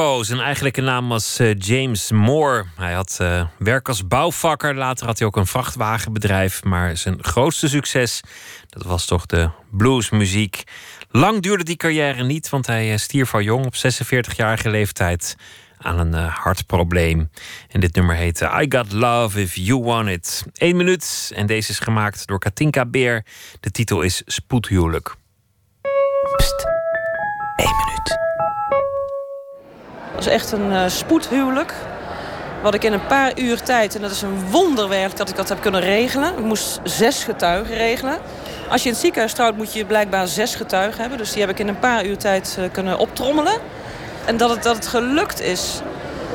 Harpo, zijn eigenlijke naam was uh, James Moore. Hij had uh, werk als bouwvakker, later had hij ook een vrachtwagenbedrijf. Maar zijn grootste succes, dat was toch de bluesmuziek. Lang duurde die carrière niet, want hij stierf al jong op 46-jarige leeftijd aan een hartprobleem. En dit nummer heette I Got Love If You Want It. Eén minuut en deze is gemaakt door Katinka Beer. De titel is Spoedhuwelijk. Pst, minuut. Was echt een uh, spoedhuwelijk. Wat ik in een paar uur tijd, en dat is een wonderwerk dat ik dat heb kunnen regelen. Ik moest zes getuigen regelen. Als je in het ziekenhuis trouwt moet je blijkbaar zes getuigen hebben. Dus die heb ik in een paar uur tijd uh, kunnen optrommelen. En dat het, dat het gelukt is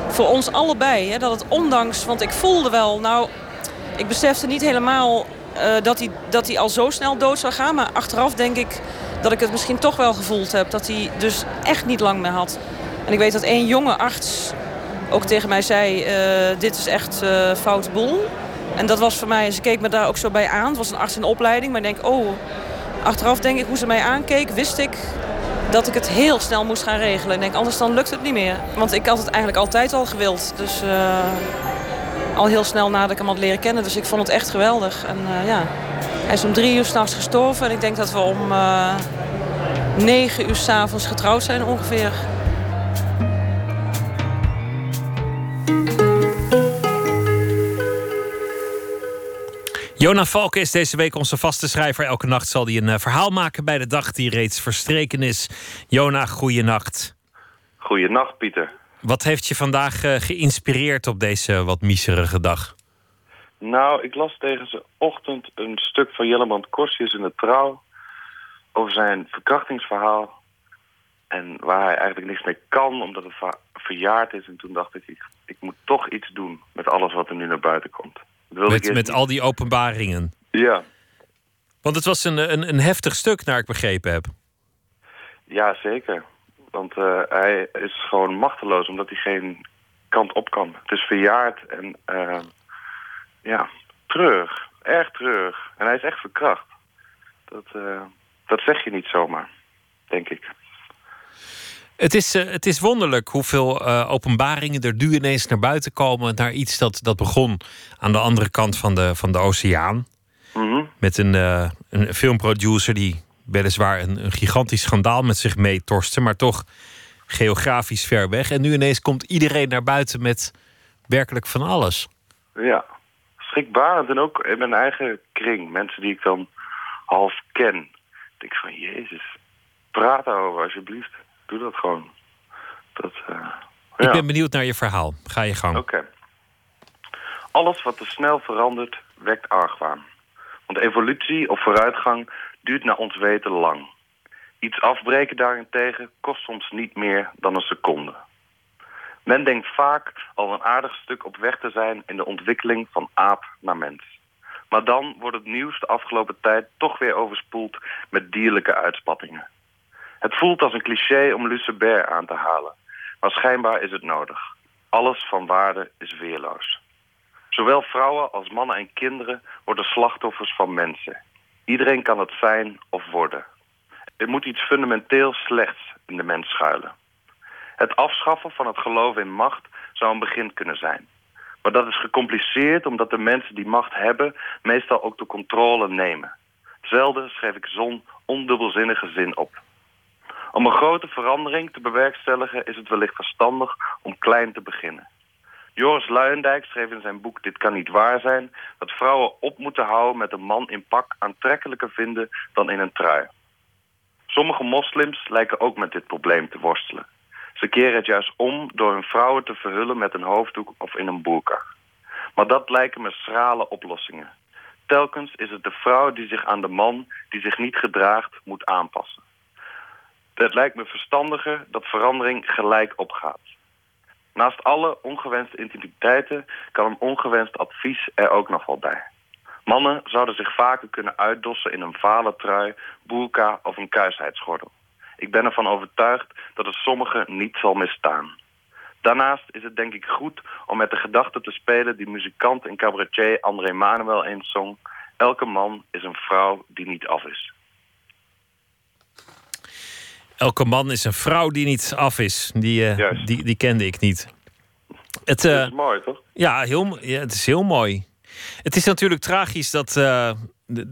voor ons allebei. Hè, dat het ondanks, want ik voelde wel, nou, ik besefte niet helemaal uh, dat, hij, dat hij al zo snel dood zou gaan. Maar achteraf denk ik dat ik het misschien toch wel gevoeld heb. Dat hij dus echt niet lang meer had. En ik weet dat één jonge arts ook tegen mij zei, uh, dit is echt uh, foute boel. En dat was voor mij, ze keek me daar ook zo bij aan. Het was een arts in opleiding, maar ik denk, oh, achteraf denk ik hoe ze mij aankeek, wist ik dat ik het heel snel moest gaan regelen. Ik denk, anders dan lukt het niet meer. Want ik had het eigenlijk altijd al gewild. Dus eh, al heel snel nadat ik hem had leren kennen. Dus ik vond het echt geweldig. En eh, ja, hij is om drie uur s'nachts gestorven. En ik denk dat we om eh, negen uur s'avonds getrouwd zijn ongeveer. Jona Valken is deze week onze vaste schrijver. Elke nacht zal hij een eh, verhaal maken bij de dag die reeds verstreken is. Jona, goeienacht. Goeienacht, Pieter. Wat heeft je vandaag eh, geïnspireerd op deze wat miserige dag? Nou, ik las tegen zijn ochtend een stuk van Jelleman Korsius in de Trouw... over zijn verkrachtingsverhaal. En waar hij eigenlijk niks mee kan, omdat het verjaard is. En toen dacht ik, ik, ik moet toch iets doen met alles wat er nu naar buiten komt. Ik Met, met al die openbaringen. Ja, Want het was een, een, een heftig stuk, naar ik begrepen heb. ja, zeker. Want eh, hij is gewoon machteloos, omdat hij geen kant op kan. Het is verjaard en eh, ja, treurig. Erg treurig. En hij is echt verkracht. Dat, eh, dat zeg je niet zomaar, denk ik. Het is, eh, het is wonderlijk hoeveel eh, openbaringen er nu ineens naar buiten komen. Naar iets dat, dat begon aan de andere kant van de, van de oceaan. Mhm. Met een, eh, een filmproducer die weliswaar een, een gigantisch schandaal met zich meetorste. Maar toch geografisch ver weg. En nu ineens komt iedereen naar buiten met werkelijk van alles. Ja, schrikbarend. En ook in mijn eigen kring. Mensen die ik dan half ken. Ik denk van, jezus, praat daarover alsjeblieft. Doe dat gewoon. Dat, eh, Ik ja. ben benieuwd naar je verhaal. Ga je gang. Oké. Alles wat te snel verandert, wekt argwaan. Want evolutie of vooruitgang duurt naar ons weten lang. Iets afbreken daarentegen kost soms niet meer dan een seconde. Men denkt vaak al een aardig stuk op weg te zijn in de ontwikkeling van aap naar mens. Maar dan wordt het nieuws de afgelopen tijd toch weer overspoeld met dierlijke uitspattingen. Het voelt als een cliché om Lucebert aan te halen, maar schijnbaar is het nodig. Alles van waarde is weerloos. Zowel vrouwen als mannen en kinderen worden slachtoffers van mensen. Iedereen kan het zijn of worden. Er moet iets fundamenteel slechts in de mens schuilen. Het afschaffen van het geloof in macht zou een begin kunnen zijn. Maar dat is gecompliceerd omdat de mensen die macht hebben meestal ook de controle nemen. Zelden schreef ik zo'n ondubbelzinnige zin op. Om een grote verandering te bewerkstelligen is het wellicht verstandig om klein te beginnen. Joris Luijendijk schreef in zijn boek Dit kan niet waar zijn... dat vrouwen op moeten houden met een man in pak aantrekkelijker vinden dan in een trui. Sommige moslims lijken ook met dit probleem te worstelen. Ze keren het juist om door hun vrouwen te verhullen met een hoofddoek of in een boerka. Maar dat lijken me schrale oplossingen. Telkens is het de vrouw die zich aan de man die zich niet gedraagt moet aanpassen. Het lijkt me verstandiger dat verandering gelijk opgaat. Naast alle ongewenste intimiteiten kan een ongewenst advies er ook nog wel bij. Mannen zouden zich vaker kunnen uitdossen in een vale trui, boerka of een kuisheidsgordel. Ik ben ervan overtuigd dat het sommigen niet zal misstaan. Daarnaast is het denk ik goed om met de gedachte te spelen die muzikant en cabaretier André Manuel eens zong. Elke man is een vrouw die niet af is. Elke man is een vrouw die niet af is. Die, eh, die, die kende ik niet. Het, eh, Dat is mooi, toch? Ja, heel, ja, het is heel mooi. Het is natuurlijk tragisch dat, eh,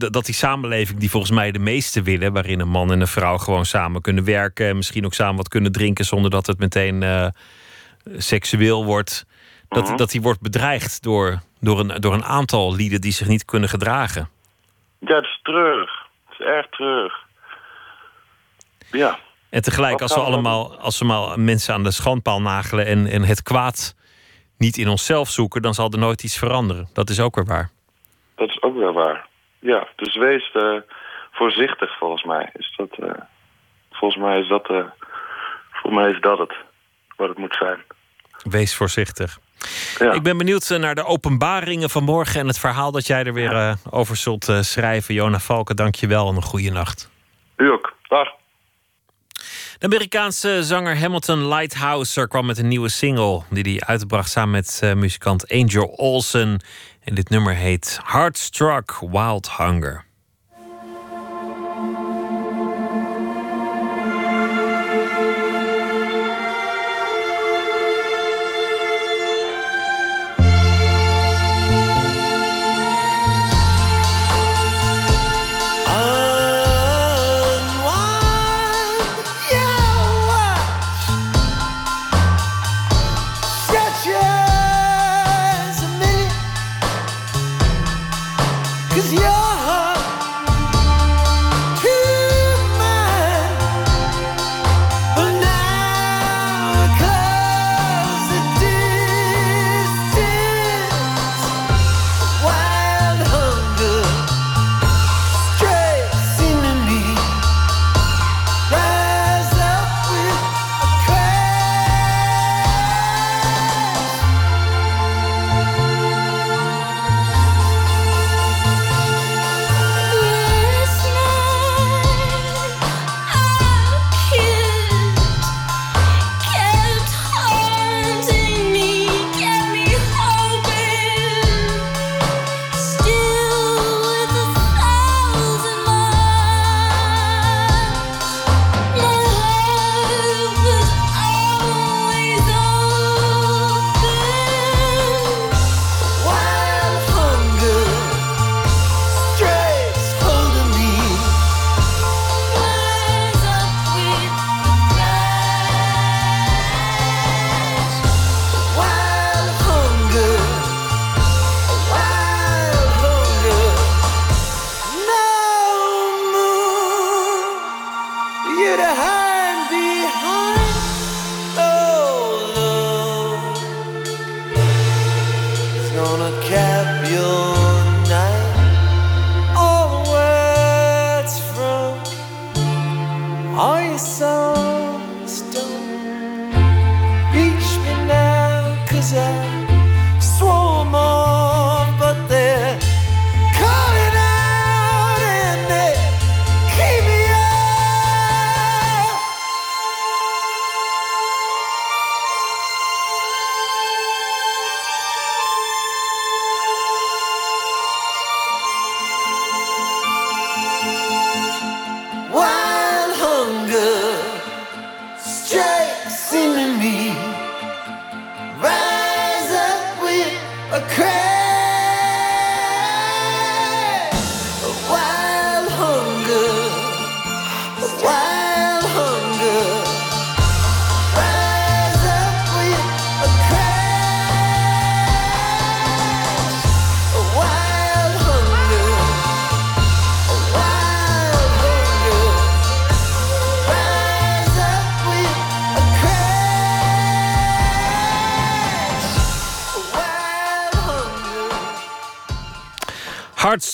dat die samenleving die volgens mij de meeste willen... waarin een man en een vrouw gewoon samen kunnen werken... en misschien ook samen wat kunnen drinken... zonder dat het meteen seksueel wordt... Dat, Mhm. dat die wordt bedreigd door, door, een, door een aantal lieden die zich niet kunnen gedragen. Ja, het is treurig. Het is erg treurig. Ja. En tegelijk, als we allemaal, als we maar mensen aan de schandpaal nagelen en, en het kwaad niet in onszelf zoeken, dan zal er nooit iets veranderen. Dat is ook weer waar. Dat is ook wel waar. Ja, dus wees eh, voorzichtig volgens mij. Is dat, eh, volgens mij is dat, eh, volgens mij is dat het. Wat het moet zijn. Wees voorzichtig. Ik ben benieuwd naar de openbaringen van morgen en het verhaal dat jij er weer over zult schrijven. Jona Valken, dank je wel en een goede nacht. U ook. Dag. De Amerikaanse zanger Hamilton Lighthouser kwam met een nieuwe single die hij uitbracht samen met eh, muzikant Angel Olsen. En dit nummer heet Heartstruck Wild Hunger.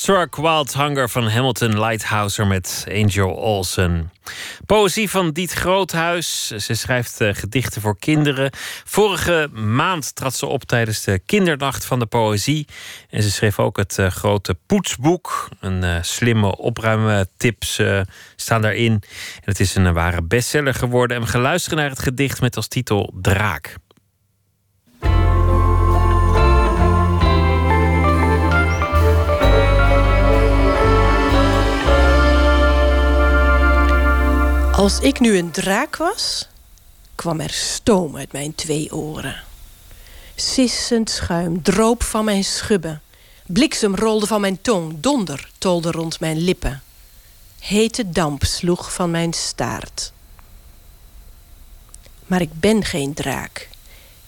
Heartstruck Wild Hunger van Hamilton Lighthouser met Angel Olsen. Poëzie van Diet Groothuis. Ze schrijft uh, gedichten voor kinderen. Vorige maand trad ze op tijdens de kindernacht van de poëzie. En ze schreef ook het uh, grote poetsboek. Een uh, slimme opruimtips staan daarin. Het is een ware bestseller geworden. En we gaan luisteren naar het gedicht met als titel Draak. Als ik nu een draak was, kwam er stoom uit mijn twee oren. Sissend schuim droop van mijn schubben. Bliksem rolde van mijn tong, donder tolde rond mijn lippen. Hete damp sloeg van mijn staart. Maar ik ben geen draak.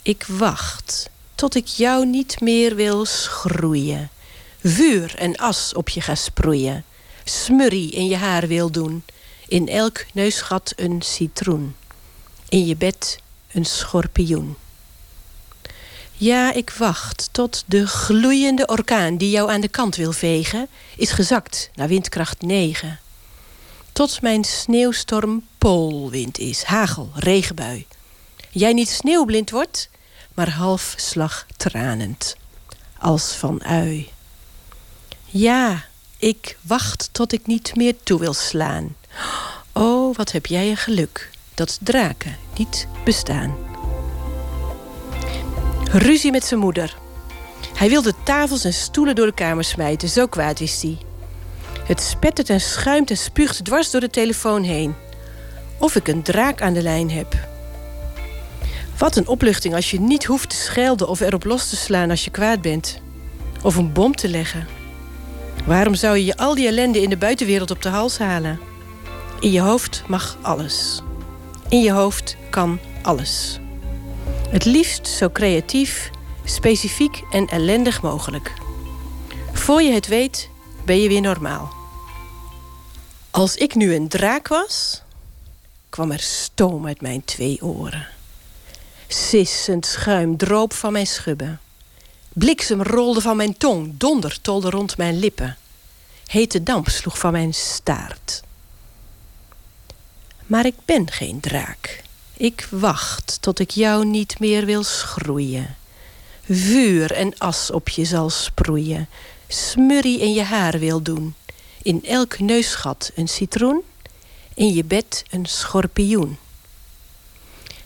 Ik wacht tot ik jou niet meer wil schroeien. Vuur en as op je ga sproeien. Smurrie in je haar wil doen in elk neusgat een citroen. In je bed een schorpioen. Ja, ik wacht tot de gloeiende orkaan die jou aan de kant wil vegen, is gezakt naar windkracht 9. Tot mijn sneeuwstorm poolwind is, hagel, regenbui. Jij niet sneeuwblind wordt, maar half slag tranend, als van ui. Ja, ik wacht tot ik niet meer toe wil slaan. Oh, wat heb jij een geluk dat draken niet bestaan. Ruzie met zijn moeder. Hij wil de tafels en stoelen door de kamer smijten, zo kwaad is hij. Het spettert en schuimt en spuugt dwars door de telefoon heen. Of ik een draak aan de lijn heb. Wat een opluchting als je niet hoeft te schelden of erop los te slaan als je kwaad bent. Of een bom te leggen. Waarom zou je je al die ellende in de buitenwereld op de hals halen? In je hoofd mag alles. In je hoofd kan alles. Het liefst zo creatief, specifiek en ellendig mogelijk. Voor je het weet, ben je weer normaal. Als ik nu een draak was, kwam er stoom uit mijn twee oren. Sissend schuim droop van mijn schubben. Bliksem rolde van mijn tong, donder tolde rond mijn lippen. Hete damp sloeg van mijn staart. Maar ik ben geen draak. Ik wacht tot ik jou niet meer wil schroeien. Vuur en as op je zal sproeien. Smurrie in je haar wil doen. In elk neusgat een citroen. In je bed een schorpioen.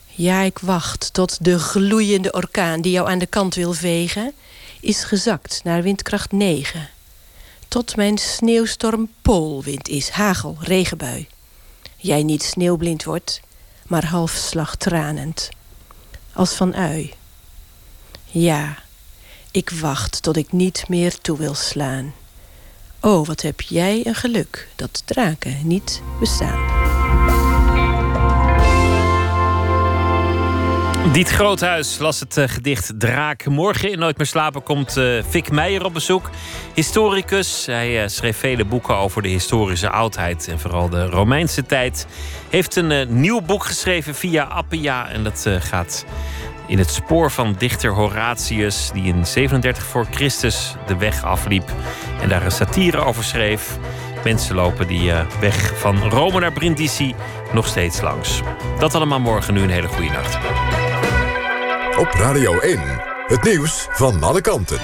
Ja, ik wacht tot de gloeiende orkaan die jou aan de kant wil vegen, is gezakt naar windkracht 9. Tot mijn sneeuwstorm poolwind is, hagel, regenbui jij niet sneeuwblind wordt, maar half slagtranend. Als van ui. Ja, ik wacht tot ik niet meer toe wil slaan. Oh, wat heb jij een geluk dat draken niet bestaan. Diet Groothuis las het uh, gedicht Draak. Morgen in Nooit meer slapen komt uh, Fik Meijer op bezoek. Historicus. Hij uh, schreef vele boeken over de historische oudheid en vooral de Romeinse tijd. Heeft een nieuw boek geschreven via Appia. En dat gaat in het spoor van dichter Horatius, die in 37 voor Christus de weg afliep en daar een satire over schreef. Mensen lopen die weg van Rome naar Brindisi nog steeds langs. Dat allemaal morgen. Nu een hele goede nacht. Op Radio 1, het nieuws van alle kanten.